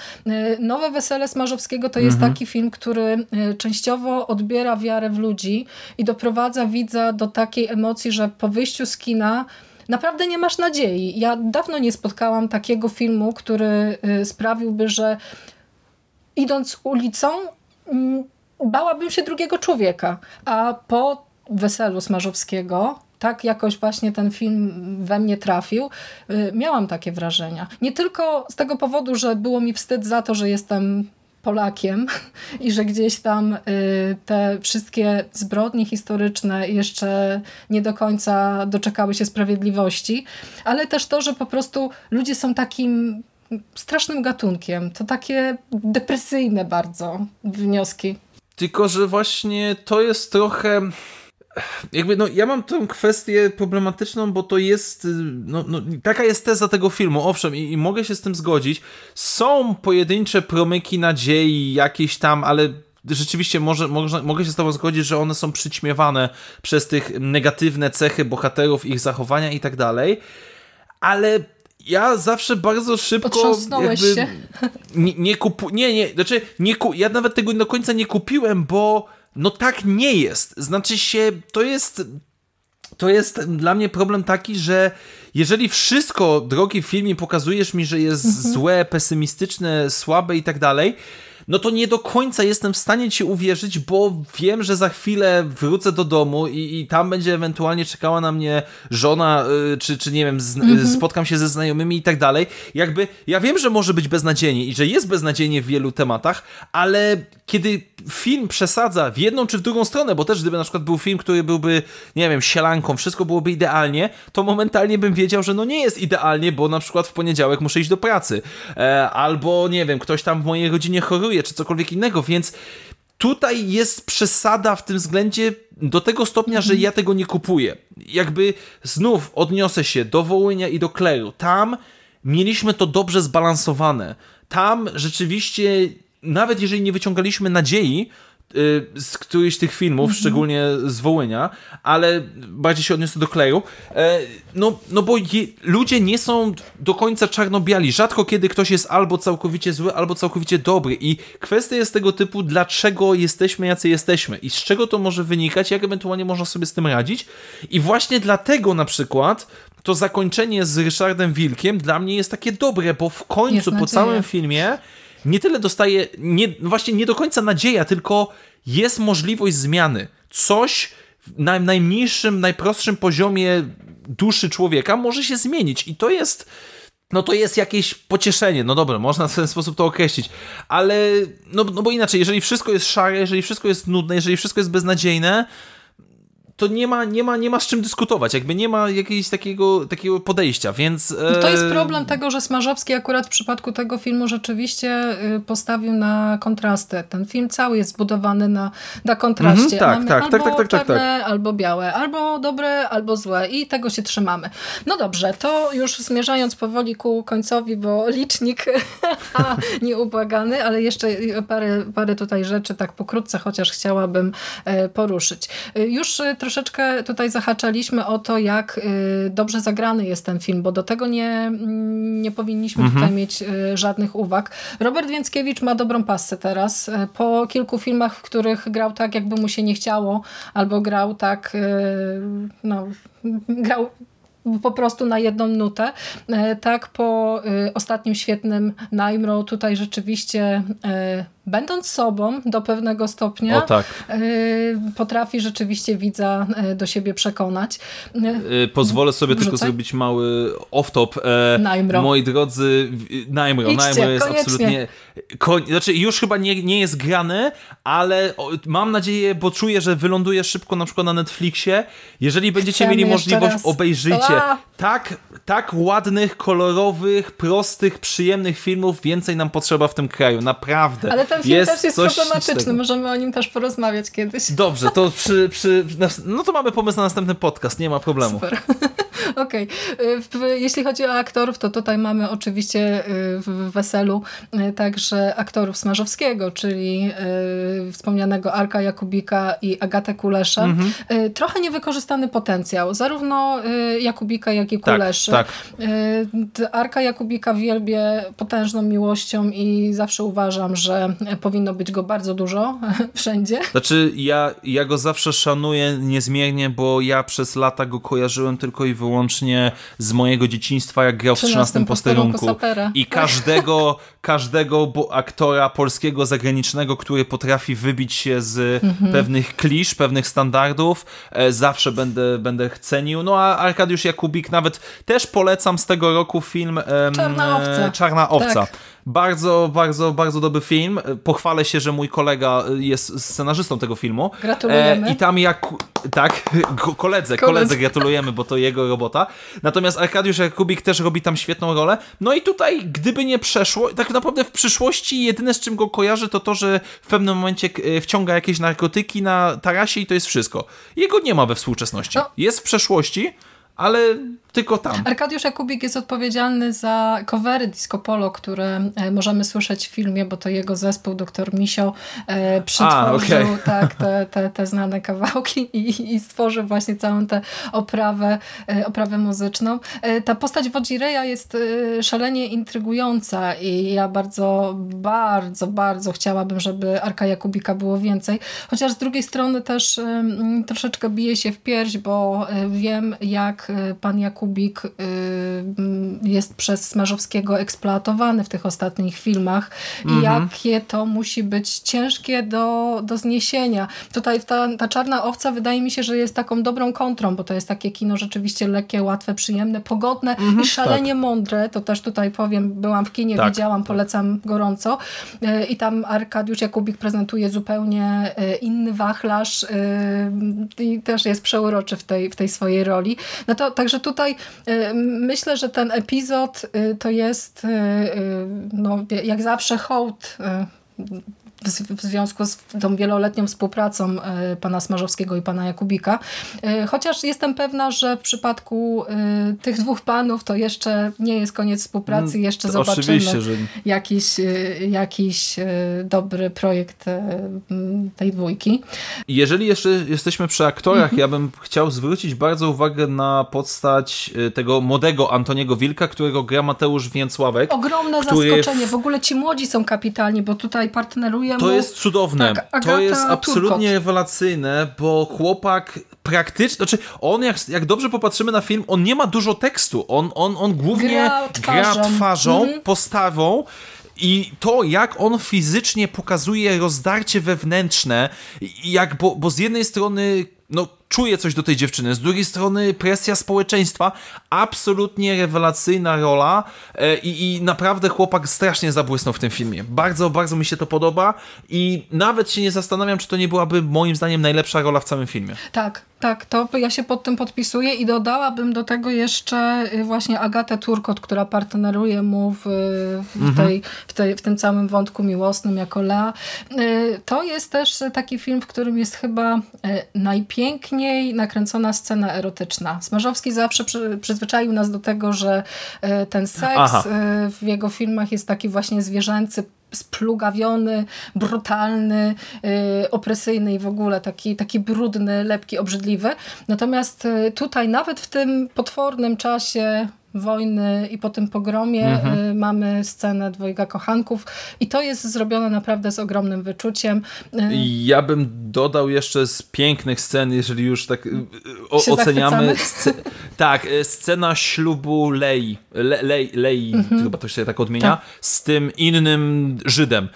Nowe Wesele Smarzowskiego to jest mhm. taki film, który częściowo odbiera wiarę w ludzi i doprowadza widza do takiej emocji, że po wyjściu z kina naprawdę nie masz nadziei. Ja dawno nie spotkałam takiego filmu, który e, sprawiłby, że idąc ulicą mm, bałabym się drugiego człowieka, a po Weselu Smarzowskiego tak jakoś właśnie ten film we mnie trafił, miałam takie wrażenia. Nie tylko z tego powodu, że było mi wstyd za to, że jestem Polakiem i że gdzieś tam y, te wszystkie zbrodnie historyczne jeszcze nie do końca doczekały się sprawiedliwości, ale też to, że po prostu ludzie są takim strasznym gatunkiem. To takie depresyjne bardzo wnioski. Tylko, że właśnie to jest trochę jakby, no, ja mam tę kwestię problematyczną, bo to jest, no, no, taka jest teza tego filmu, owszem, i, i, mogę się z tym zgodzić. Są pojedyncze promyki nadziei jakieś tam, ale rzeczywiście może, może, mogę się z tobą zgodzić, że one są przyćmiewane przez tych negatywne cechy bohaterów, ich zachowania i tak dalej, ale ja zawsze bardzo szybko jakby się? nie, nie kupu, nie, nie, znaczy nie ku, ja nawet tego do końca nie kupiłem, bo no tak nie jest. Znaczy się, to jest. To jest dla mnie problem taki, że jeżeli wszystko, drogi filmie, pokazujesz mi, że jest mhm. złe, pesymistyczne, słabe i tak dalej, no to nie do końca jestem w stanie ci uwierzyć, bo wiem, że za chwilę wrócę do domu i, i tam będzie ewentualnie czekała na mnie żona, y, czy, czy nie wiem, z, mm -hmm. spotkam się ze znajomymi i tak dalej. Jakby ja wiem, że może być beznadziejnie i że jest beznadziejnie w wielu tematach, ale kiedy film przesadza w jedną czy w drugą stronę, bo też gdyby na przykład był film, który byłby, nie wiem, sielanką, wszystko byłoby idealnie, to momentalnie bym wiedział, że no nie jest idealnie, bo na przykład w poniedziałek muszę iść do pracy. E, albo, nie wiem, ktoś tam w mojej rodzinie choruje, czy cokolwiek innego, więc tutaj jest przesada w tym względzie do tego stopnia, że ja tego nie kupuję. Jakby znów odniosę się do Wołynia i do Kleru. Tam mieliśmy to dobrze zbalansowane. Tam rzeczywiście nawet jeżeli nie wyciągaliśmy nadziei z którychś tych filmów, -hmm. szczególnie z Wołynia, ale bardziej się odniosę do Kleju, e, no, no bo je, ludzie nie są do końca czarno-biali. Rzadko kiedy ktoś jest albo całkowicie zły, albo całkowicie dobry. I kwestia jest tego typu, dlaczego jesteśmy jacy jesteśmy. I z czego to może wynikać, jak ewentualnie można sobie z tym radzić. I właśnie dlatego na przykład to zakończenie z Ryszardem Wilkiem dla mnie jest takie dobre, bo w końcu po całym filmie nie tyle dostaje, nie, no właśnie nie do końca nadzieja, tylko jest możliwość zmiany. Coś na najmniejszym, najprostszym poziomie duszy człowieka może się zmienić i to jest no to jest jakieś pocieszenie, no dobra, można w ten sposób to określić, ale no, no bo inaczej, jeżeli wszystko jest szare, jeżeli wszystko jest nudne, jeżeli wszystko jest beznadziejne, to nie ma, nie, ma, nie ma z czym dyskutować, jakby nie ma jakiegoś takiego, takiego podejścia, więc... E... To jest problem tego, że Smarzowski akurat w przypadku tego filmu rzeczywiście y, postawił na kontrasty. Ten film cały jest zbudowany na, na kontraście. Mhm, tak, tak, tak, tak, tak, tak, czarne, tak. albo białe, albo dobre, albo złe i tego się trzymamy. No dobrze, to już zmierzając powoli ku końcowi, bo *laughs* licznik *laughs* nieubłagany, ale jeszcze parę, parę tutaj rzeczy tak pokrótce chociaż chciałabym e, poruszyć. Y, już y, troszkę troszeczkę tutaj zahaczaliśmy o to, jak y, dobrze zagrany jest ten film, bo do tego nie, mm, nie powinniśmy mhm. tutaj mieć y, żadnych uwag. Robert Więckiewicz ma dobrą pasę teraz. Y, po kilku filmach, w których grał tak, jakby mu się nie chciało, albo grał tak, no, grał po prostu na jedną nutę. Tak po ostatnim świetnym Naimro tutaj rzeczywiście będąc sobą do pewnego stopnia, tak. Y, potrafi rzeczywiście widza y, do siebie przekonać. Y, pozwolę sobie Wrzucaj. tylko zrobić mały off-top. E, Najmro. Moi drodzy, Najmro, Idźcie, Najmro jest koniecznie. absolutnie... Koń, znaczy już chyba nie, nie jest grany, ale mam nadzieję, bo czuję, że wyląduje szybko na przykład na Netflixie. Jeżeli będziecie Chcemy mieli możliwość, raz. obejrzyjcie. Tak, tak ładnych, kolorowych, prostych, przyjemnych filmów więcej nam potrzeba w tym kraju. Naprawdę. Ale ten film jest też jest problematyczny, możemy o nim też porozmawiać kiedyś. Dobrze, to przy, przy, no to mamy pomysł na następny podcast, nie ma problemu. Super. *laughs* Okej. Okay. Jeśli chodzi o aktorów, to tutaj mamy oczywiście y, w Weselu y, także aktorów Smarzowskiego, czyli y, wspomnianego Arka Jakubika i Agatę Kulesza. Mm -hmm. Trochę niewykorzystany potencjał, zarówno Jakubika, jak i tak, Kuleszy. Tak, tak. Arka Jakubika wielbię potężną miłością i zawsze uważam, że powinno być go bardzo dużo *laughs* wszędzie. Znaczy, ja, ja go zawsze szanuję niezmiernie, bo ja przez lata go kojarzyłem tylko i wyłącznie z mojego dzieciństwa, jak grał w 13 posterunku. I każdego, każdego aktora polskiego, zagranicznego, który potrafi wybić się z mhm. pewnych klisz, pewnych standardów, e, zawsze będę, będę cenił. No a Arkadiusz Jakubik nawet też polecam z tego roku film Czarna Owca. Czarna Owca. Tak. Bardzo, bardzo, bardzo dobry film. Pochwalę się, że mój kolega jest scenarzystą tego filmu. Gratulujemy. E, I tam jak... Tak, koledze, koledze gratulujemy, bo to jego robota. Natomiast Arkadiusz Jakubik też robi tam świetną rolę. No i tutaj, gdyby nie przeszło, tak naprawdę w przyszłości jedyne z czym go kojarzy to to, że w pewnym momencie e, wciąga jakieś narkotyki na tarasie i to jest wszystko. Jego nie ma we współczesności. No. Jest w przeszłości, ale tylko tam. Arkadiusz Jakubik jest odpowiedzialny za covery Disco Polo, które e, możemy słyszeć w filmie, bo to jego zespół, dr Misio, e, przytworzył A, okay. *laughs* tak, te, te, te znane kawałki i, i stworzył właśnie całą tę oprawę, e, oprawę muzyczną. Ta postać Wodzireja jest szalenie intrygująca i ja bardzo, bardzo, bardzo chciałabym, żeby Arka Jakubika było więcej. Chociaż z drugiej strony też troszeczkę bije się w pierś, bo wiem, jak pan Jakubik Kubik y, jest przez Smarzowskiego eksploatowany w tych ostatnich filmach i mhm. jakie to musi być ciężkie do, do zniesienia. Tutaj ta, ta Czarna Owca wydaje mi się, że jest taką dobrą kontrą, bo to jest takie kino rzeczywiście lekkie, łatwe, przyjemne, pogodne mhm, i szalenie tak. mądre. To też tutaj powiem, byłam w kinie, tak. widziałam, polecam gorąco. Y, I tam Arkadiusz Jakubik prezentuje zupełnie y, inny wachlarz i też jest przeuroczy w tej, w tej swojej roli. No to także tutaj Y, myślę, że ten epizod y, to jest y, no, jak zawsze hołd w związku z tą wieloletnią współpracą e, pana Smarzowskiego i pana Jakubika. E, chociaż jestem pewna, że w przypadku e, tych dwóch panów to jeszcze nie jest koniec współpracy, mm, jeszcze to zobaczymy że... jakiś, jakiś dobry projekt tej dwójki. Jeżeli jeszcze jesteśmy przy aktorach, mhm. ja bym chciał zwrócić bardzo uwagę na postać tego młodego Antoniego Wilka, którego gra Mateusz Więcławek. Ogromne który... zaskoczenie. W ogóle ci młodzi są kapitalni, bo tutaj partneruje to jest cudowne. Tak, to jest absolutnie Turkot. rewelacyjne, bo chłopak praktycznie, znaczy on jak, jak dobrze popatrzymy na film, on nie ma dużo tekstu. On, on, on głównie gra twarzą, gra twarzą mm. postawą. I to, jak on fizycznie pokazuje rozdarcie wewnętrzne, jak, bo, bo z jednej strony no, czuje coś do tej dziewczyny. Z drugiej strony presja społeczeństwa, absolutnie rewelacyjna rola e, i, i, naprawdę chłopak strasznie zabłysnął w tym filmie. Bardzo, bardzo mi się to podoba i nawet się nie zastanawiam, czy to nie byłaby moim zdaniem najlepsza rola w całym filmie. Tak, tak, to ja się pod tym podpisuję i dodałabym do tego jeszcze y, właśnie Agatę Turkot, która partneruje mu w, w, mhm. tej, w, tej, w tym całym wątku miłosnym jako Lea. Y, to jest też taki film, w którym jest chyba y, najpiękniej nakręcona scena erotyczna. Smarzowski zawsze przy, przyzwyczaił nas do tego, że ten seks Aha. w jego filmach jest taki właśnie zwierzęcy, splugawiony, brutalny, yy, opresyjny i w ogóle taki, taki brudny, lepki, obrzydliwy. Natomiast tutaj nawet w tym potwornym czasie wojny i po tym pogromie mhm. y, mamy scenę dwojga kochanków i to jest zrobione naprawdę z ogromnym wyczuciem. Y, ja bym dodał jeszcze z pięknych scen, jeżeli już tak y, o, oceniamy. Sce tak, scena ślubu Lei, Le, Lei, Lei mhm. chyba to się tak odmienia, tak. z tym innym Żydem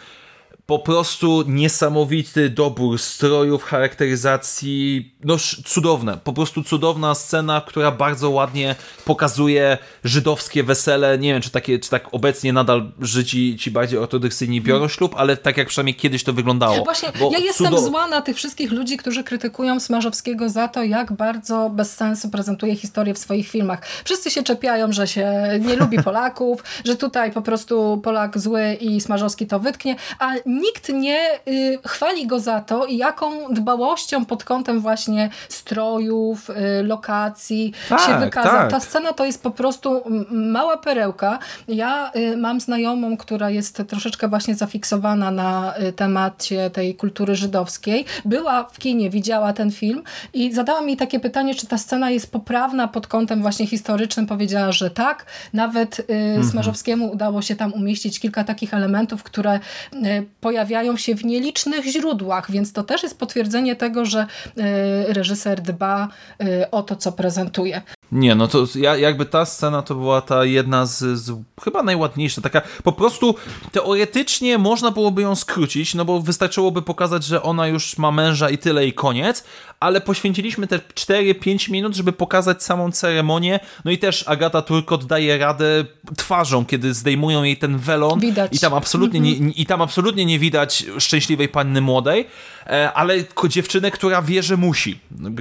po prostu niesamowity dobór strojów, charakteryzacji, no cudowne, po prostu cudowna scena, która bardzo ładnie pokazuje żydowskie wesele, nie wiem czy, takie, czy tak obecnie nadal Żydzi ci bardziej ortodoksyjni biorą ślub, ale tak jak przynajmniej kiedyś to wyglądało. Właśnie, Bo ja jestem cudow... zła na tych wszystkich ludzi, którzy krytykują Smarzowskiego za to, jak bardzo bez sensu prezentuje historię w swoich filmach. Wszyscy się czepiają, że się nie lubi Polaków, *laughs* że tutaj po prostu Polak zły i Smarzowski to wytknie, a nikt nie y, chwali go za to, jaką dbałością pod kątem właśnie strojów, y, lokacji tak, się wykazał. Tak. Ta scena to jest po prostu mała perełka. Ja y, mam znajomą, która jest troszeczkę właśnie zafiksowana na temacie tej kultury żydowskiej. Była w kinie, widziała ten film i zadała mi takie pytanie, czy ta scena jest poprawna pod kątem właśnie historycznym. Powiedziała, że tak. Nawet mhm. Smarzowskiemu udało się tam umieścić kilka takich elementów, które pojawiają się w nielicznych źródłach, więc to też jest potwierdzenie tego, że e, reżyser dba e, o to, co prezentuje. Nie, no to ja, jakby ta scena to była ta jedna z, z, chyba najładniejsza, taka po prostu teoretycznie można byłoby ją skrócić, no bo wystarczyłoby pokazać, że ona już ma męża i tyle i koniec, ale poświęciliśmy te 4-5 minut, żeby pokazać samą ceremonię, no i też Agata Turkot daje radę twarzą, kiedy zdejmują jej ten welon widać. i tam absolutnie, nie, i tam absolutnie nie widać szczęśliwej panny młodej, ale dziewczynę, która wie, że musi.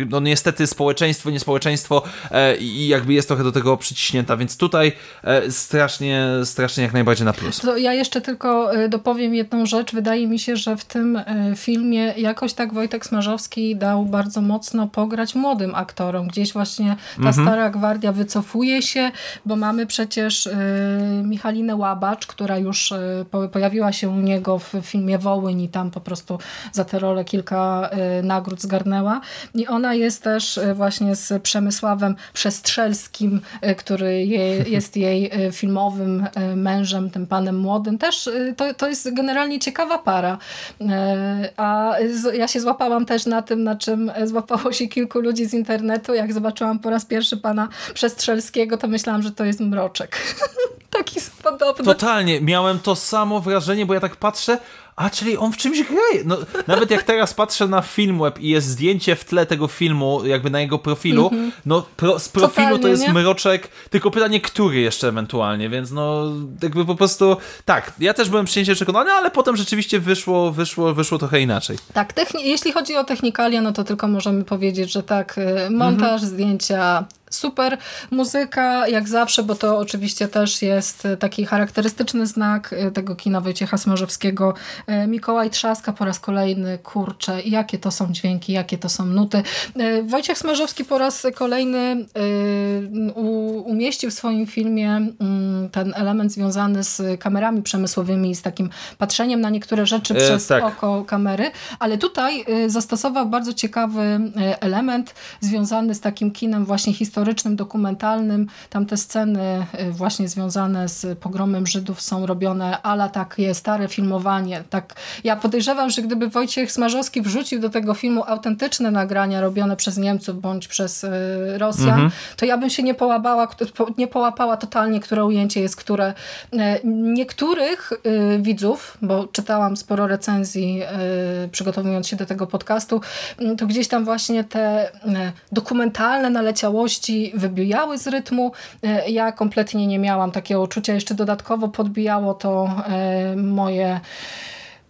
No niestety społeczeństwo, niespołeczeństwo e, i jakby jest trochę do tego przyciśnięta, więc tutaj e, strasznie, strasznie jak najbardziej na plus. To ja jeszcze tylko dopowiem jedną rzecz. Wydaje mi się, że w tym filmie jakoś tak Wojtek Smarzowski dał bardzo mocno pograć młodym aktorom. Gdzieś właśnie ta mhm. stara gwardia wycofuje się, bo mamy przecież Michalinę Łabacz, która już pojawiła się u niego w filmie Wołyń i tam po prostu za tę rolę kilka nagród zgarnęła. I ona jest też właśnie z Przemysławem Przestrzelskim, e, który je, *laughs* jest jej filmowym mężem, tym panem młodym. Też to, to jest generalnie ciekawa para. A ja się złapałam też na tym, na czym złapało się kilku ludzi z internetu. Jak zobaczyłam po raz pierwszy pana Przestrzelskiego, to myślałam, że to jest mroczek. *laughs* Taki podobny. Totalnie. Miałem to samo wrażenie, bo ja tak patrzę, a czyli on w czymś gra. No, nawet jak teraz patrzę na Filmweb i jest zdjęcie w tle tego filmu, jakby na jego profilu, mm -hmm. no pro, z profilu Totalnie, to jest nie? mroczek, tylko pytanie, który jeszcze ewentualnie, więc no jakby po prostu, tak, ja też byłem przyjęcie przekonany, ale potem rzeczywiście wyszło, wyszło, wyszło trochę inaczej. Tak, jeśli chodzi o technikalia, no to tylko możemy powiedzieć, że tak, y, montaż, mm -hmm. zdjęcia, super muzyka, jak zawsze, bo to oczywiście też jest taki charakterystyczny znak y, tego kina Wojciecha Smarzowskiego. Y, Mikołaj Trzaska po raz kolejny, kurczę, jakie to są dźwięki, jakie to są nuty. Y, Wojciech Smarzowski po raz kolejny umieścił w swoim filmie mm, ten element związany z kamerami przemysłowymi i z takim patrzeniem na niektóre rzeczy e, przez tak. oko kamery, ale tutaj zastosował bardzo ciekawy element związany z takim kinem właśnie historycznym historycznym, dokumentalnym. Tam te sceny y, właśnie związane z pogromem Żydów są robione ala takie stare filmowanie. Tak, ja podejrzewam, że gdyby Wojciech Smarzowski wrzucił do tego filmu autentyczne nagrania robione przez Niemców bądź przez y, Rosjan, mhm. to ja bym się nie połapała, nie połapała totalnie, które ujęcie jest które. Y, niektórych widzów, bo czytałam sporo recenzji przygotowując się do tego podcastu, to gdzieś tam właśnie te dokumentalne naleciałości wybijały z rytmu. E, ja kompletnie nie miałam takiego uczucia. Jeszcze dodatkowo podbijało to e, moje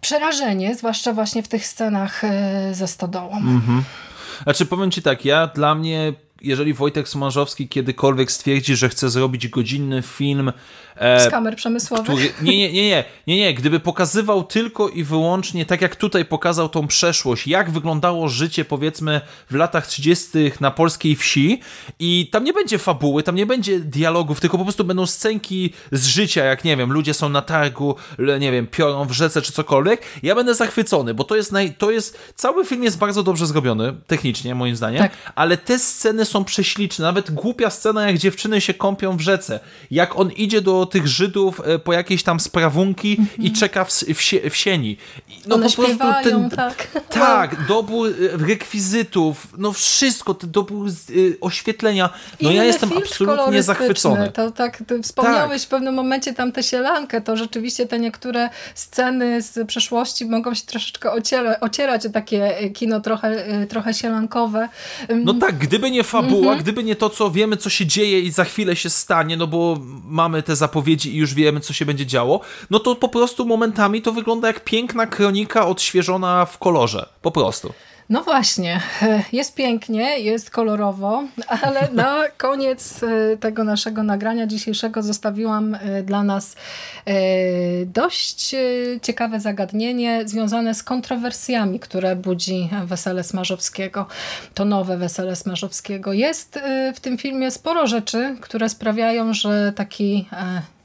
przerażenie, zwłaszcza właśnie w tych scenach e, ze stodołą. Mhm. Znaczy powiem Ci tak, ja dla mnie jeżeli Wojtek Smarzowski kiedykolwiek stwierdzi, że chce zrobić godzinny film E, Z kamer przemysłowych? Który, nie, nie, nie, nie, nie, nie. Gdyby pokazywał tylko i wyłącznie, tak jak tutaj pokazał tą przeszłość, jak wyglądało życie powiedzmy w latach 30. na polskiej wsi i tam nie będzie fabuły, tam nie będzie dialogów, tylko po prostu będą scenki z życia, jak nie wiem, ludzie są na targu, nie wiem, piorą w rzece czy cokolwiek, ja będę zachwycony, bo to jest, naj, to jest cały film jest bardzo dobrze zrobiony, technicznie moim zdaniem, tak. ale te sceny są prześliczne, nawet głupia scena, jak dziewczyny się kąpią w rzece, jak on idzie do tych Żydów e, po jakieś tam sprawunki mm -hmm. i czeka w, w, w sieni. No One po prostu ten, tak. Tak, dobór e, rekwizytów, no wszystko, ten dobór e, oświetlenia. No ja jestem absolutnie zachwycony. To tak, ty wspomniałeś tak. w pewnym momencie tam tę sielankę, to rzeczywiście te niektóre sceny z przeszłości mogą się troszeczkę ociera, ocierać o takie kino trochę, trochę sielankowe. No tak, gdyby nie fabuła, mm -hmm. gdyby nie to, co wiemy, co się dzieje i za chwilę się stanie, no bo mamy te zapowiedzi zapowiedzi i już wiemy, co się będzie działo, no to po prostu momentami to wygląda jak piękna kronika odświeżona w kolorze. Po prostu. No właśnie, *laughs* jest pięknie, jest kolorowo, *laughs* ale na koniec e, tego naszego nagrania dzisiejszego zostawiłam e, dla nas e, dość ciekawe zagadnienie związane z kontrowersjami, które budzi Wesele Smarzowskiego. To nowe Wesele Smarzowskiego. Jest w tym filmie sporo rzeczy, które sprawiają, że taki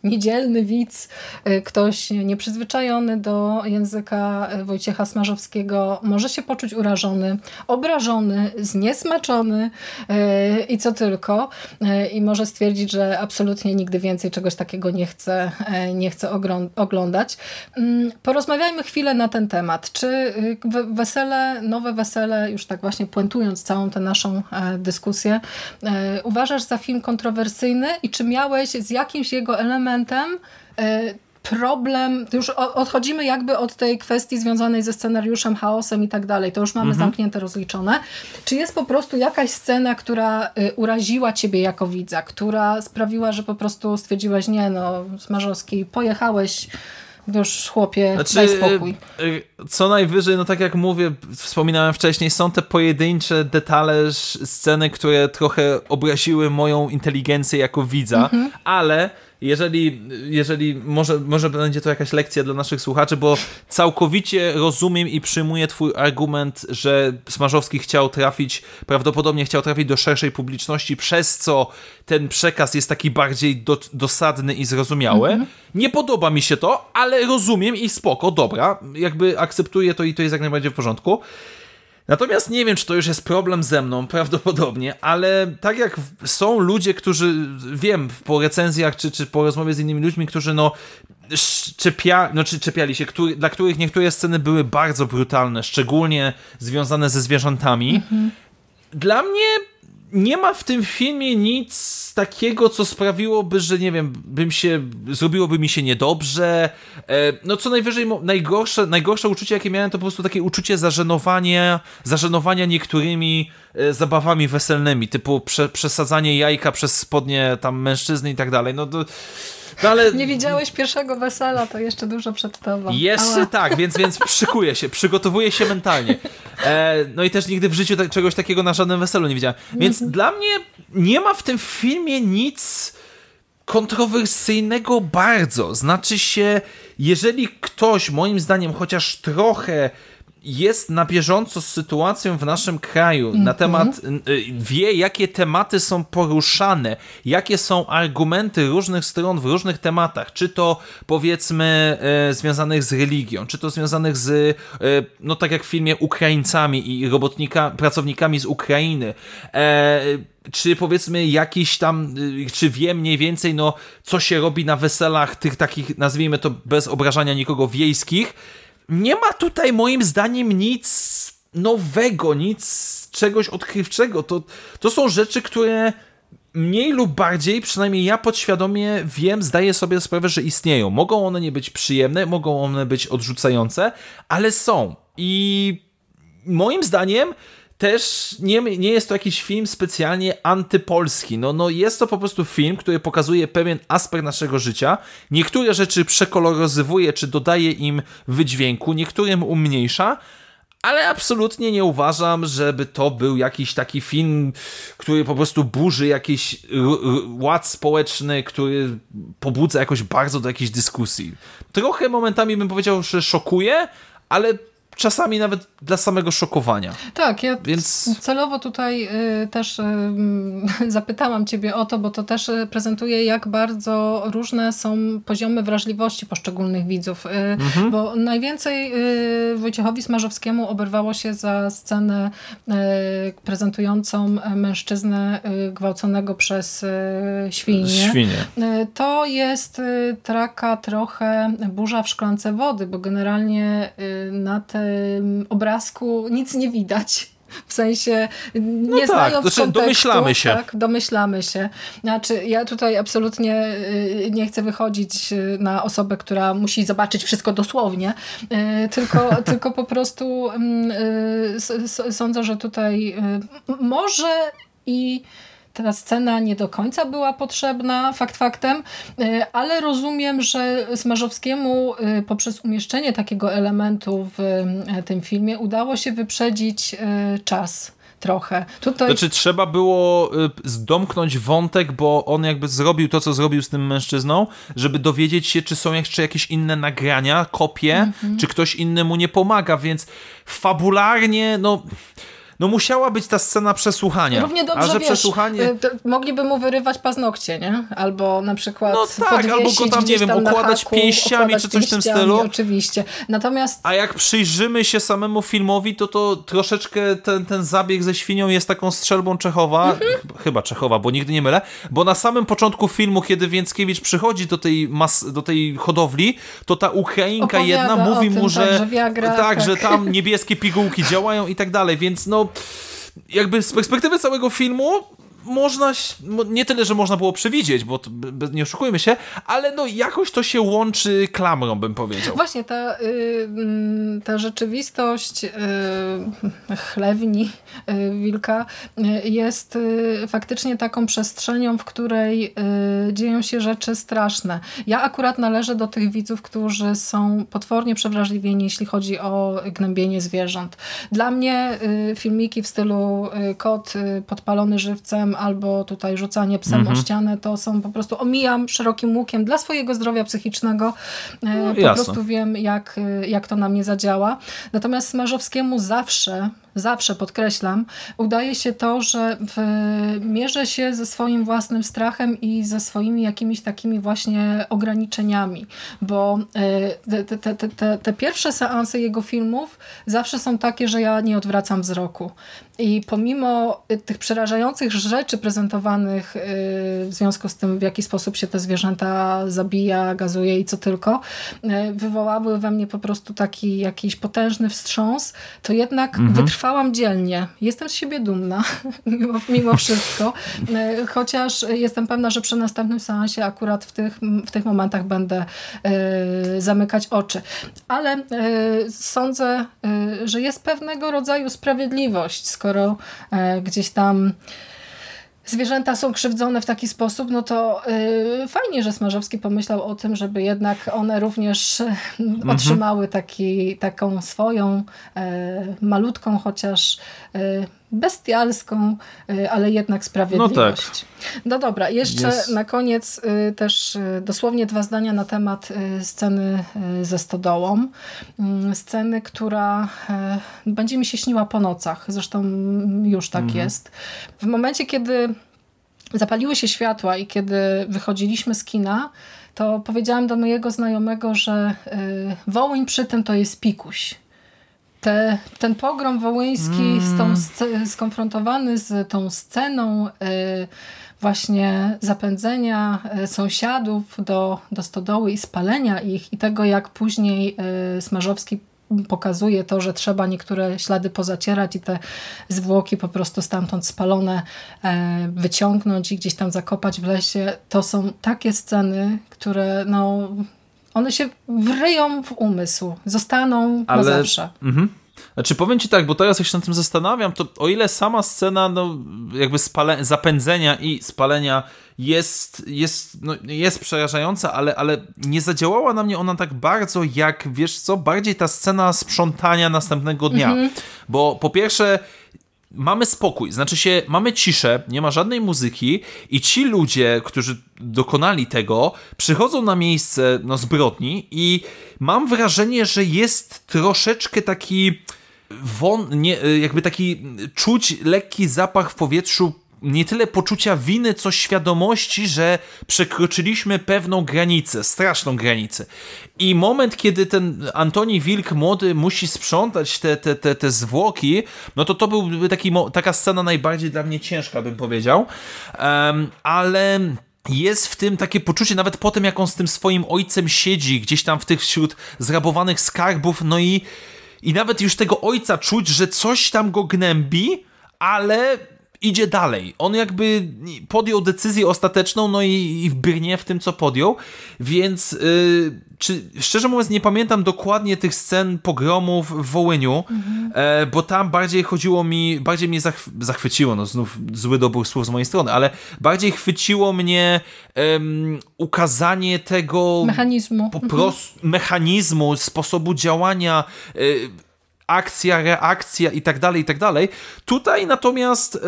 niedzielny widz, y, ktoś nieprzyzwyczajony do języka Wojciecha Smarzowskiego może się poczuć urażony, obrażony, zniesmaczony i co tylko. I może stwierdzić, że absolutnie nigdy więcej czegoś takiego nie chce, nie chce oglądać. Mm, porozmawiajmy chwilę na ten temat. Czy wesele, nowe wesele, już tak właśnie puentując całą tę naszą dyskusję, uważasz za film kontrowersyjny i czy miałeś z jakimś jego elementem e, problem, już odchodzimy jakby od tej kwestii związanej ze scenariuszem, chaosem i tak dalej, to już mamy mhm. zamknięte, rozliczone. Czy jest po prostu jakaś scena, która e, uraziła ciebie jako widza, która sprawiła, że po prostu stwierdziłaś, nie no, Smarzowski, pojechałeś już chłopie, znaczy, daj spokój. E, co najwyżej, no tak jak mówię, wspominałem wcześniej, są te pojedyncze detale, sceny, które trochę obraziły moją inteligencję jako widza, mhm. ale jeżeli, jeżeli może, może będzie to jakaś lekcja dla naszych słuchaczy, bo całkowicie rozumiem i przyjmuję twój argument, że Smarzowski chciał trafić, prawdopodobnie chciał trafić do szerszej publiczności, przez co ten przekaz jest taki bardziej do, dosadny i zrozumiały. Mhm. Nie podoba mi się to, ale rozumiem i spoko, dobra, jakby akceptuję to i to jest jak najbardziej w porządku. Natomiast nie wiem, czy to już jest problem ze mną, prawdopodobnie, ale tak jak są ludzie, którzy, wiem, po recenzjach czy, czy po rozmowie z innymi ludźmi, którzy no czepia, no, czy czepiali się, który, dla których niektóre sceny były bardzo brutalne, szczególnie związane ze zwierzętami. Mhm. Dla mnie nie ma w tym filmie nic takiego, co sprawiłoby, że nie wiem, bym się, zrobiłoby mi się niedobrze. E, no co najwyżej, najgorsze, najgorsze uczucie, jakie miałem, to po prostu takie uczucie zażenowania, zażenowania niektórymi e, zabawami weselnymi, typu prze, przesadzanie jajka przez spodnie tam mężczyzny i tak dalej. No to no ale... Nie widziałeś pierwszego wesela, to jeszcze dużo przed tobą. Ale... tak, więc, więc szykuję się, przygotowuję się mentalnie. E, no i też nigdy w życiu czegoś takiego na żadnym weselu nie widziałem. Więc mhm. dla mnie nie ma w tym filmie nic kontrowersyjnego bardzo. Znaczy się, jeżeli ktoś moim zdaniem chociaż trochę jest na bieżąco z sytuacją w naszym kraju, mm -hmm. na temat, wie jakie tematy są poruszane, jakie są argumenty różnych stron w różnych tematach, czy to powiedzmy e, związanych z religią, czy to związanych z, e, no tak jak w filmie, Ukraińcami i robotnika, pracownikami z Ukrainy, e, czy powiedzmy jakiś tam, y, czy wie mniej więcej, no co się robi na weselach tych takich, nazwijmy to bez obrażania nikogo, wiejskich, nie ma tutaj moim zdaniem nic nowego, nic czegoś odkrywczego. To, to są rzeczy, które mniej lub bardziej, przynajmniej ja podświadomie wiem, zdaję sobie sprawę, że istnieją. Mogą one nie być przyjemne, mogą one być odrzucające, ale są. I moim zdaniem też nie, nie jest to jakiś film specjalnie antypolski. No, no jest to po prostu film, który pokazuje pewien aspekt naszego życia. Niektóre rzeczy przekoloryzowuje, czy dodaje im wydźwięku, niektórym umniejsza, ale absolutnie nie uważam, żeby to był jakiś taki film, który po prostu burzy jakiś ład społeczny, który pobudza jakoś bardzo do jakiejś dyskusji. Trochę momentami bym powiedział, że szokuje, ale czasami nawet dla samego szokowania. Tak, ja Więc... celowo tutaj y, też y, *laughs* zapytałam ciebie o to, bo to też y, prezentuje, jak bardzo różne są poziomy wrażliwości poszczególnych widzów. Mhm. Bo najwięcej Wojciechowi Smarzowskiemu oberwało się za scenę prezentującą mężczyznę gwałconego przez świnie. Świnie. To jest taka trochę burza w szklance wody, bo generalnie na te obrazku nic nie widać. *laughs* W sensie, nie no tak, znając znaczy, kontekstu, domyślamy się. Tak, domyślamy się. Znaczy, ja tutaj absolutnie y, nie chcę wychodzić y, na osobę, która musi zobaczyć wszystko dosłownie, y, tylko, *laughs* tylko po prostu mm, sądzę, że tutaj może i ta scena nie do końca była potrzebna, fakt faktem, e, ale rozumiem, że Smarzowskiemu e, poprzez umieszczenie takiego elementu w e, tym filmie udało się wyprzedzić czas trochę. Tutaj... Znaczy trzeba było zdomknąć wątek, bo on jakby zrobił to, co zrobił z tym mężczyzną, żeby dowiedzieć się, czy są jeszcze jakieś inne nagrania, kopie, mm -hmm. czy ktoś inny mu nie pomaga, więc fabularnie, no no musiała być ta scena przesłuchania. Równie dobrze, A że wiesz, przesłuchanie... y, mogliby mu wyrywać paznokcie, nie? Albo na przykład No tak, albo go tam, nie wiem, tam na okładać haku, pięściami okładać czy coś w tym stylu. Oczywiście. Natomiast A jak przyjrzymy się samemu filmowi, to to troszeczkę ten, ten zabieg ze świnią jest taką strzelbą Czechowa, Mhm. chyba Czechowa, bo nigdy nie mylę, bo na samym początku filmu, kiedy Więckiewicz przychodzi do tej, mas, do tej hodowli, to ta Ukrainka Opowiada jedna mówi tym, mu, że tak, że Viagra, tak, tak. że tam *laughs* niebieskie pigułki działają i tak dalej, więc no jakby z perspektywy całego filmu można, nie tyle, że można było przewidzieć, bo nie oszukujmy się, ale no jakoś to się łączy klamrą, bym powiedział. Właśnie ta, y, mm, ta rzeczywistość y, chlewni y, wilka y, jest y, faktycznie taką przestrzenią, w której y, dzieją się rzeczy straszne. Ja akurat należę do tych widzów, którzy są potwornie przewrażliwieni, jeśli chodzi o gnębienie zwierząt. Dla mnie filmiki w stylu kot podpalony żywcem albo tutaj rzucanie psem Mhm. o ścianę, to są po prostu omijam szerokim łukiem dla swojego zdrowia psychicznego. E, po jasne. prostu wiem, jak, y, jak to na mnie zadziała. Natomiast Smarzowskiemu zawsze, zawsze podkreślam, udaje się to, że w, mierzy się ze swoim własnym strachem i ze swoimi jakimiś takimi właśnie ograniczeniami, bo y, te, te, te, te, pierwsze seanse jego filmów zawsze są takie, że ja nie odwracam wzroku. I pomimo y, tych przerażających rzeczy prezentowanych y, w związku z tym, w jaki sposób się te zwierzęta zabija, gazuje i co tylko, wywołały we mnie po prostu taki jakiś potężny wstrząs, to jednak wytrwałam dzielnie. Jestem z siebie dumna, *laughs* mimo, mimo wszystko. Y, Chociaż jestem pewna, że przy następnym seansie akurat w tych, w tych momentach będę y, zamykać oczy. Ale y, sądzę, y, że jest pewnego rodzaju sprawiedliwość, skoro gdzieś tam zwierzęta są krzywdzone w taki sposób, no to y, fajnie, że Smarzowski pomyślał o tym, żeby jednak one również y, otrzymały taki, taką swoją y, malutką, chociaż y, bestialską, y, ale jednak sprawiedliwość. No, dobra, jeszcze Jest. na koniec y, też y, dosłownie dwa zdania na temat sceny ze stodołą. Mm, Sceny, która będzie mi się śniła po nocach. Zresztą mm, już tak jest. W momencie, kiedy zapaliły się światła i kiedy wychodziliśmy z kina, to powiedziałam do mojego znajomego, że Wołyń przy tym to jest pikuś. Te, ten pogrom wołyński z tą sce- skonfrontowany z tą sceną y, właśnie zapędzenia y, sąsiadów do, do stodoły i spalenia ich i tego, jak później y, Smarzowski pokazuje to, że trzeba niektóre ślady pozacierać i te zwłoki po prostu stamtąd spalone e, wyciągnąć i gdzieś tam zakopać w lesie. To są takie sceny, które no, one się wryją w umysł, zostaną Ale- na zawsze. Mhm. Znaczy powiem ci tak, bo teraz jak się nad tym zastanawiam, to o ile sama scena no, jakby spale, zapędzenia i spalenia jest, jest, no, jest przerażająca, ale, ale nie zadziałała na mnie ona tak bardzo jak, wiesz co, bardziej ta scena sprzątania następnego dnia. Bo po pierwsze mamy spokój, znaczy się, mamy ciszę, nie ma żadnej muzyki i ci ludzie, którzy dokonali tego, przychodzą na miejsce no, zbrodni i mam wrażenie, że jest troszeczkę taki won, nie, jakby taki czuć lekki zapach w powietrzu nie tyle poczucia winy, co świadomości, że przekroczyliśmy pewną granicę, straszną granicę. I moment, kiedy ten Antoni Wilk młody musi sprzątać te, te, te, te zwłoki, no to to byłby taki, taka scena najbardziej dla mnie ciężka, bym powiedział. Em, ale jest w tym takie poczucie, nawet po tym, jak on z tym swoim ojcem siedzi, gdzieś tam w tych wśród zrabowanych skarbów, no i, i nawet już tego ojca czuć, że coś tam go gnębi, ale idzie dalej. On jakby podjął decyzję ostateczną, no i, i brnie w tym, co podjął, więc yy, czy, szczerze mówiąc nie pamiętam dokładnie tych scen pogromów w Wołyniu, e, bo tam bardziej chodziło mi, bardziej mnie zachw zachwyciło, no znów zły dobór słów z mojej strony, ale bardziej chwyciło mnie ukazanie tego Mechanizmu. po prostu mechanizmu, sposobu działania, y, akcja, reakcja i tak dalej, i tak dalej. Tutaj natomiast y,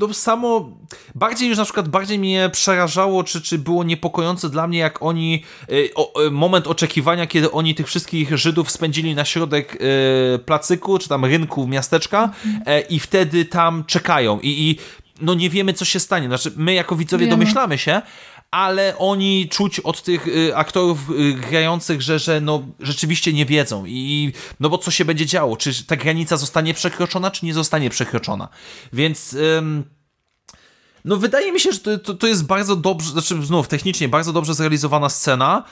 no samo, bardziej już na przykład, bardziej mnie przerażało, czy, czy było niepokojące dla mnie, jak oni, y, o, y, moment oczekiwania, kiedy oni tych wszystkich Żydów spędzili na środek y, placyku, czy tam rynku miasteczka y, i wtedy tam czekają i, i no nie wiemy, co się stanie. Znaczy, my jako widzowie wiemy. domyślamy się, ale oni czuć od tych y, aktorów y, grających, że, że no, rzeczywiście nie wiedzą. I no bo co się będzie działo? Czy ta granica zostanie przekroczona, czy nie zostanie przekroczona? Więc. Ym, no wydaje mi się, że to, to, to, jest bardzo dobrze, znaczy znów technicznie bardzo dobrze zrealizowana scena,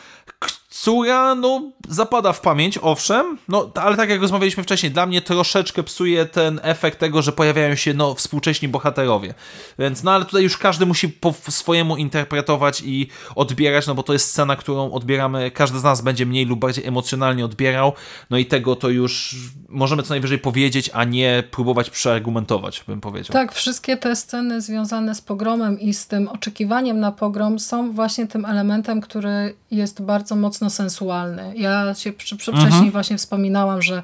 która no zapada w pamięć, owszem, no ale tak jak rozmawialiśmy wcześniej, dla mnie troszeczkę psuje ten efekt tego, że pojawiają się no współcześni bohaterowie. Więc no ale tutaj już każdy musi po swojemu interpretować i odbierać, no bo to jest scena, którą odbieramy, każdy z nas będzie mniej lub bardziej emocjonalnie odbierał, no i tego to już możemy co najwyżej powiedzieć, a nie próbować przeargumentować, bym powiedział. Tak, wszystkie te sceny związane z pogromem i z tym oczekiwaniem na pogrom są właśnie tym elementem, który jest bardzo mocno sensualny. Ja się przy, przy wcześniej mhm. właśnie wspominałam, że,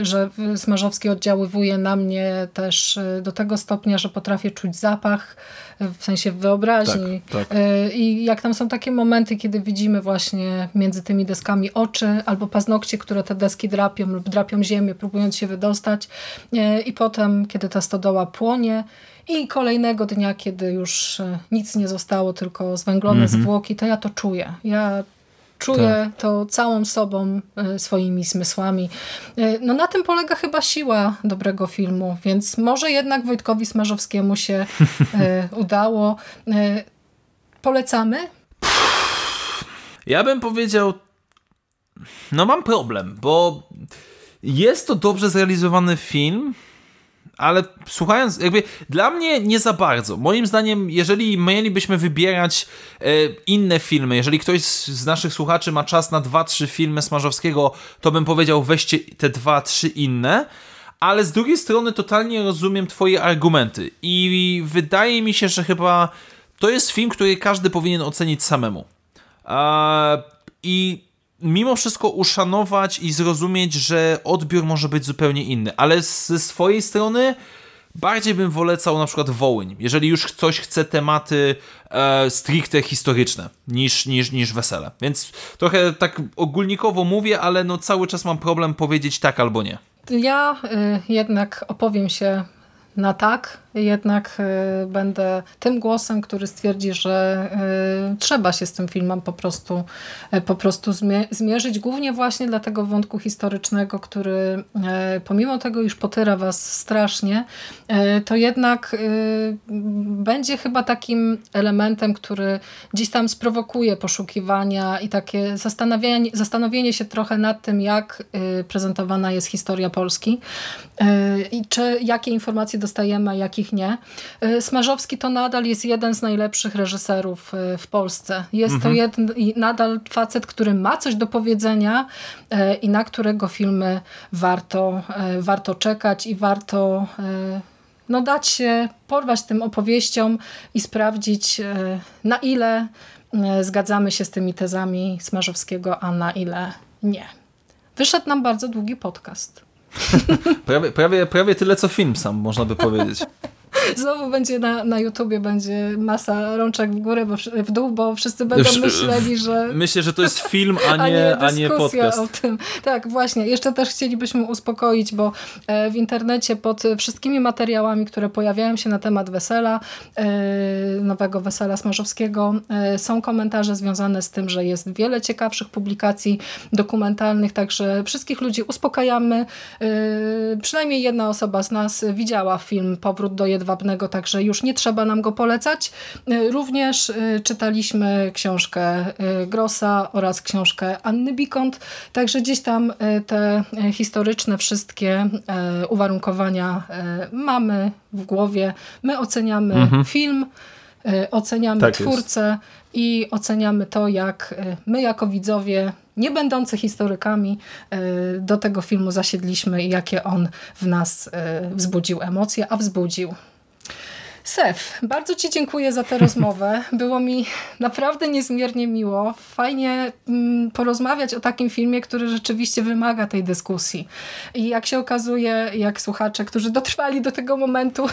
y, że Smarzowski oddziaływuje na mnie też y, do tego stopnia, że potrafię czuć zapach, w sensie wyobraźni. Tak, tak. I jak tam są takie momenty, kiedy widzimy właśnie między tymi deskami oczy albo paznokcie, które te deski drapią lub drapią ziemię, próbując się wydostać i potem, kiedy ta stodoła płonie i kolejnego dnia, kiedy już nic nie zostało, tylko zwęglone mhm. zwłoki, to ja to czuję. Ja Czuję tak. to całą sobą, e, swoimi zmysłami. E, no na tym polega chyba siła dobrego filmu, więc może jednak Wojtkowi Smarzowskiemu się e, *laughs* udało. Polecamy? Ja bym powiedział, no mam problem, bo jest to dobrze zrealizowany film, ale słuchając, jakby dla mnie nie za bardzo. Moim zdaniem, jeżeli mielibyśmy wybierać e, inne filmy, jeżeli ktoś z naszych słuchaczy ma czas na dwa, trzy filmy Smarzowskiego, to bym powiedział weźcie te dwa, trzy inne. Ale z drugiej strony totalnie rozumiem twoje argumenty i wydaje mi się, że chyba to jest film, który każdy powinien ocenić samemu. I mimo wszystko uszanować i zrozumieć, że odbiór może być zupełnie inny, ale ze swojej strony bardziej bym wolecał na przykład Wołyń, jeżeli już ktoś chce tematy e, stricte historyczne niż, niż, niż wesele. Więc trochę tak ogólnikowo mówię, ale no cały czas mam problem powiedzieć tak albo nie. Ja y, jednak opowiem się na tak, jednak y, będę tym głosem, który stwierdzi, że y, trzeba się z tym filmem po prostu, y, po prostu zmierzyć, głównie właśnie dla tego wątku historycznego, który pomimo tego, iż potyra was strasznie, to jednak będzie chyba takim elementem, który gdzieś tam sprowokuje poszukiwania i takie zastanowienie, zastanowienie się trochę nad tym, jak prezentowana jest historia Polski i czy jakie informacje dostajemy, a nie. Y, Smarzowski to nadal jest jeden z najlepszych reżyserów y, w Polsce. Jest mhm. to jeden, nadal facet, który ma coś do powiedzenia y, i na którego filmy warto, warto czekać i warto no, dać się, porwać tym opowieściom i sprawdzić na ile zgadzamy się z tymi tezami Smarzowskiego, a na ile nie. Wyszedł nam bardzo długi podcast. *laughs* prawie, prawie, prawie tyle co film sam, można by powiedzieć. *laughs* Znowu będzie na, na YouTubie będzie masa rączek w górę, bo, w dół, bo wszyscy będą myśleli, że... Myślę, że to jest film, a *laughs* nie, a nie, podcast. o tym. Tak, właśnie. Jeszcze też chcielibyśmy uspokoić, bo e, w internecie pod wszystkimi materiałami, które pojawiają się na temat wesela, e, nowego wesela Smarzowskiego, e, są komentarze związane z tym, że jest wiele ciekawszych publikacji dokumentalnych, także wszystkich ludzi uspokajamy. Przynajmniej jedna osoba z nas widziała film Powrót do Jedwabnego, także już nie trzeba nam go polecać. Y, również y, czytaliśmy książkę y, Grossa oraz książkę Anny Bikont, także gdzieś tam te historyczne wszystkie uwarunkowania mamy w głowie. My oceniamy mhm. film, oceniamy tak twórcę jest. i oceniamy to, jak my jako widzowie nie będący historykami do tego filmu zasiedliśmy i jakie on w nas wzbudził emocje, a wzbudził. Sef, bardzo Ci dziękuję za tę *laughs* rozmowę. Było mi naprawdę niezmiernie miło. Fajnie mm, porozmawiać o takim filmie, który rzeczywiście wymaga tej dyskusji. I jak się okazuje, jak słuchacze, którzy dotrwali do tego momentu,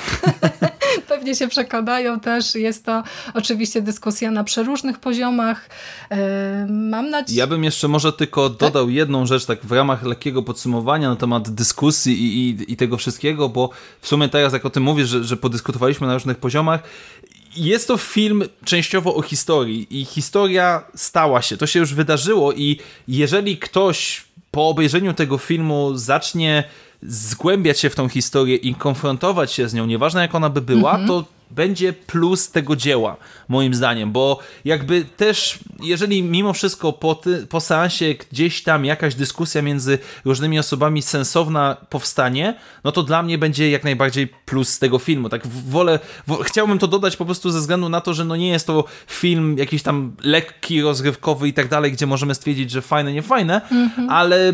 *laughs* pewnie się przekonają też. Jest to oczywiście dyskusja na przeróżnych poziomach. E, mam nadzieję... Ja bym jeszcze może tylko dodał jedną rzecz tak w ramach lekkiego podsumowania na temat dyskusji i, i, i tego wszystkiego, bo w sumie teraz jak o tym mówisz, że, że podyskutowaliśmy na różnych poziomach, jest to film częściowo o historii i historia stała się, to się już wydarzyło i jeżeli ktoś po obejrzeniu tego filmu zacznie zgłębiać się w tą historię i konfrontować się z nią, nieważne jak ona by była, mhm. to będzie plus tego dzieła, moim zdaniem, bo jakby też, jeżeli mimo wszystko po, ty, po seansie gdzieś tam jakaś dyskusja między różnymi osobami sensowna powstanie, no to dla mnie będzie jak najbardziej plus tego filmu. Tak wolę, wo, chciałbym to dodać po prostu ze względu na to, że no nie jest to film jakiś tam lekki, rozrywkowy i tak dalej, gdzie możemy stwierdzić, że fajne, nie fajne, mhm. ale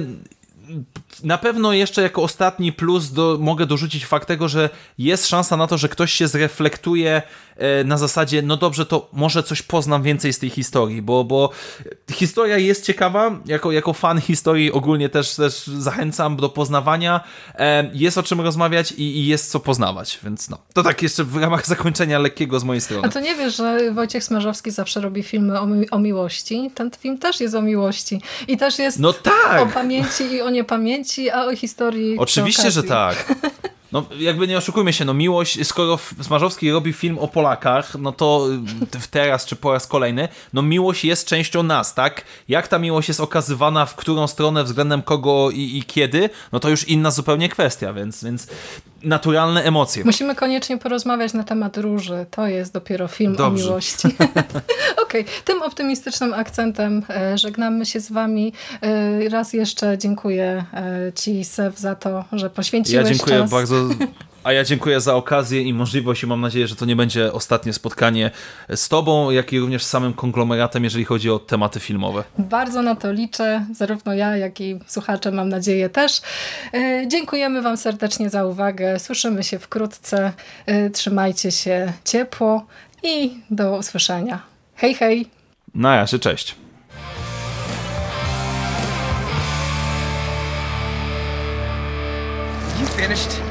na pewno jeszcze jako ostatni plus do, mogę dorzucić fakt tego, że jest szansa na to, że ktoś się zreflektuje e, na zasadzie, no dobrze, to może coś poznam więcej z tej historii, bo, bo historia jest ciekawa, jako, jako fan historii ogólnie też, też zachęcam do poznawania, e, jest o czym rozmawiać i, i, jest co poznawać, więc no, to tak jeszcze w ramach zakończenia lekkiego z mojej strony. A to nie wiesz, że Wojciech Smarzowski zawsze robi filmy o, mi o miłości? Ten film też jest o miłości i też jest no tak. o pamięci i o niepamięci, a o historii Oczywiście, że tak. No, jakby nie oszukujmy się, no miłość, skoro Smarzowski robi film o Polakach, no to teraz czy po raz kolejny, no miłość jest częścią nas, tak? Jak ta miłość jest okazywana, w którą stronę, względem kogo i, i kiedy, no to już inna zupełnie kwestia, więc, więc naturalne emocje. Musimy koniecznie porozmawiać na temat róży. To jest dopiero film Dobrze. o miłości. *laughs* Okej, okay. tym optymistycznym akcentem e, żegnamy się z wami. E, raz jeszcze dziękuję e, ci, Sew, za to, że poświęciłeś Ja dziękuję czas. bardzo *laughs* a ja dziękuję za okazję i możliwość i mam nadzieję, że to nie będzie ostatnie spotkanie z Tobą, jak i również z samym konglomeratem, jeżeli chodzi o tematy filmowe. Bardzo na to liczę, zarówno ja, jak i słuchacze mam nadzieję też. E, dziękujemy Wam serdecznie za uwagę. Słyszymy się wkrótce. E, trzymajcie się ciepło i do usłyszenia. Hej, hej! Na razie, cześć. You finished?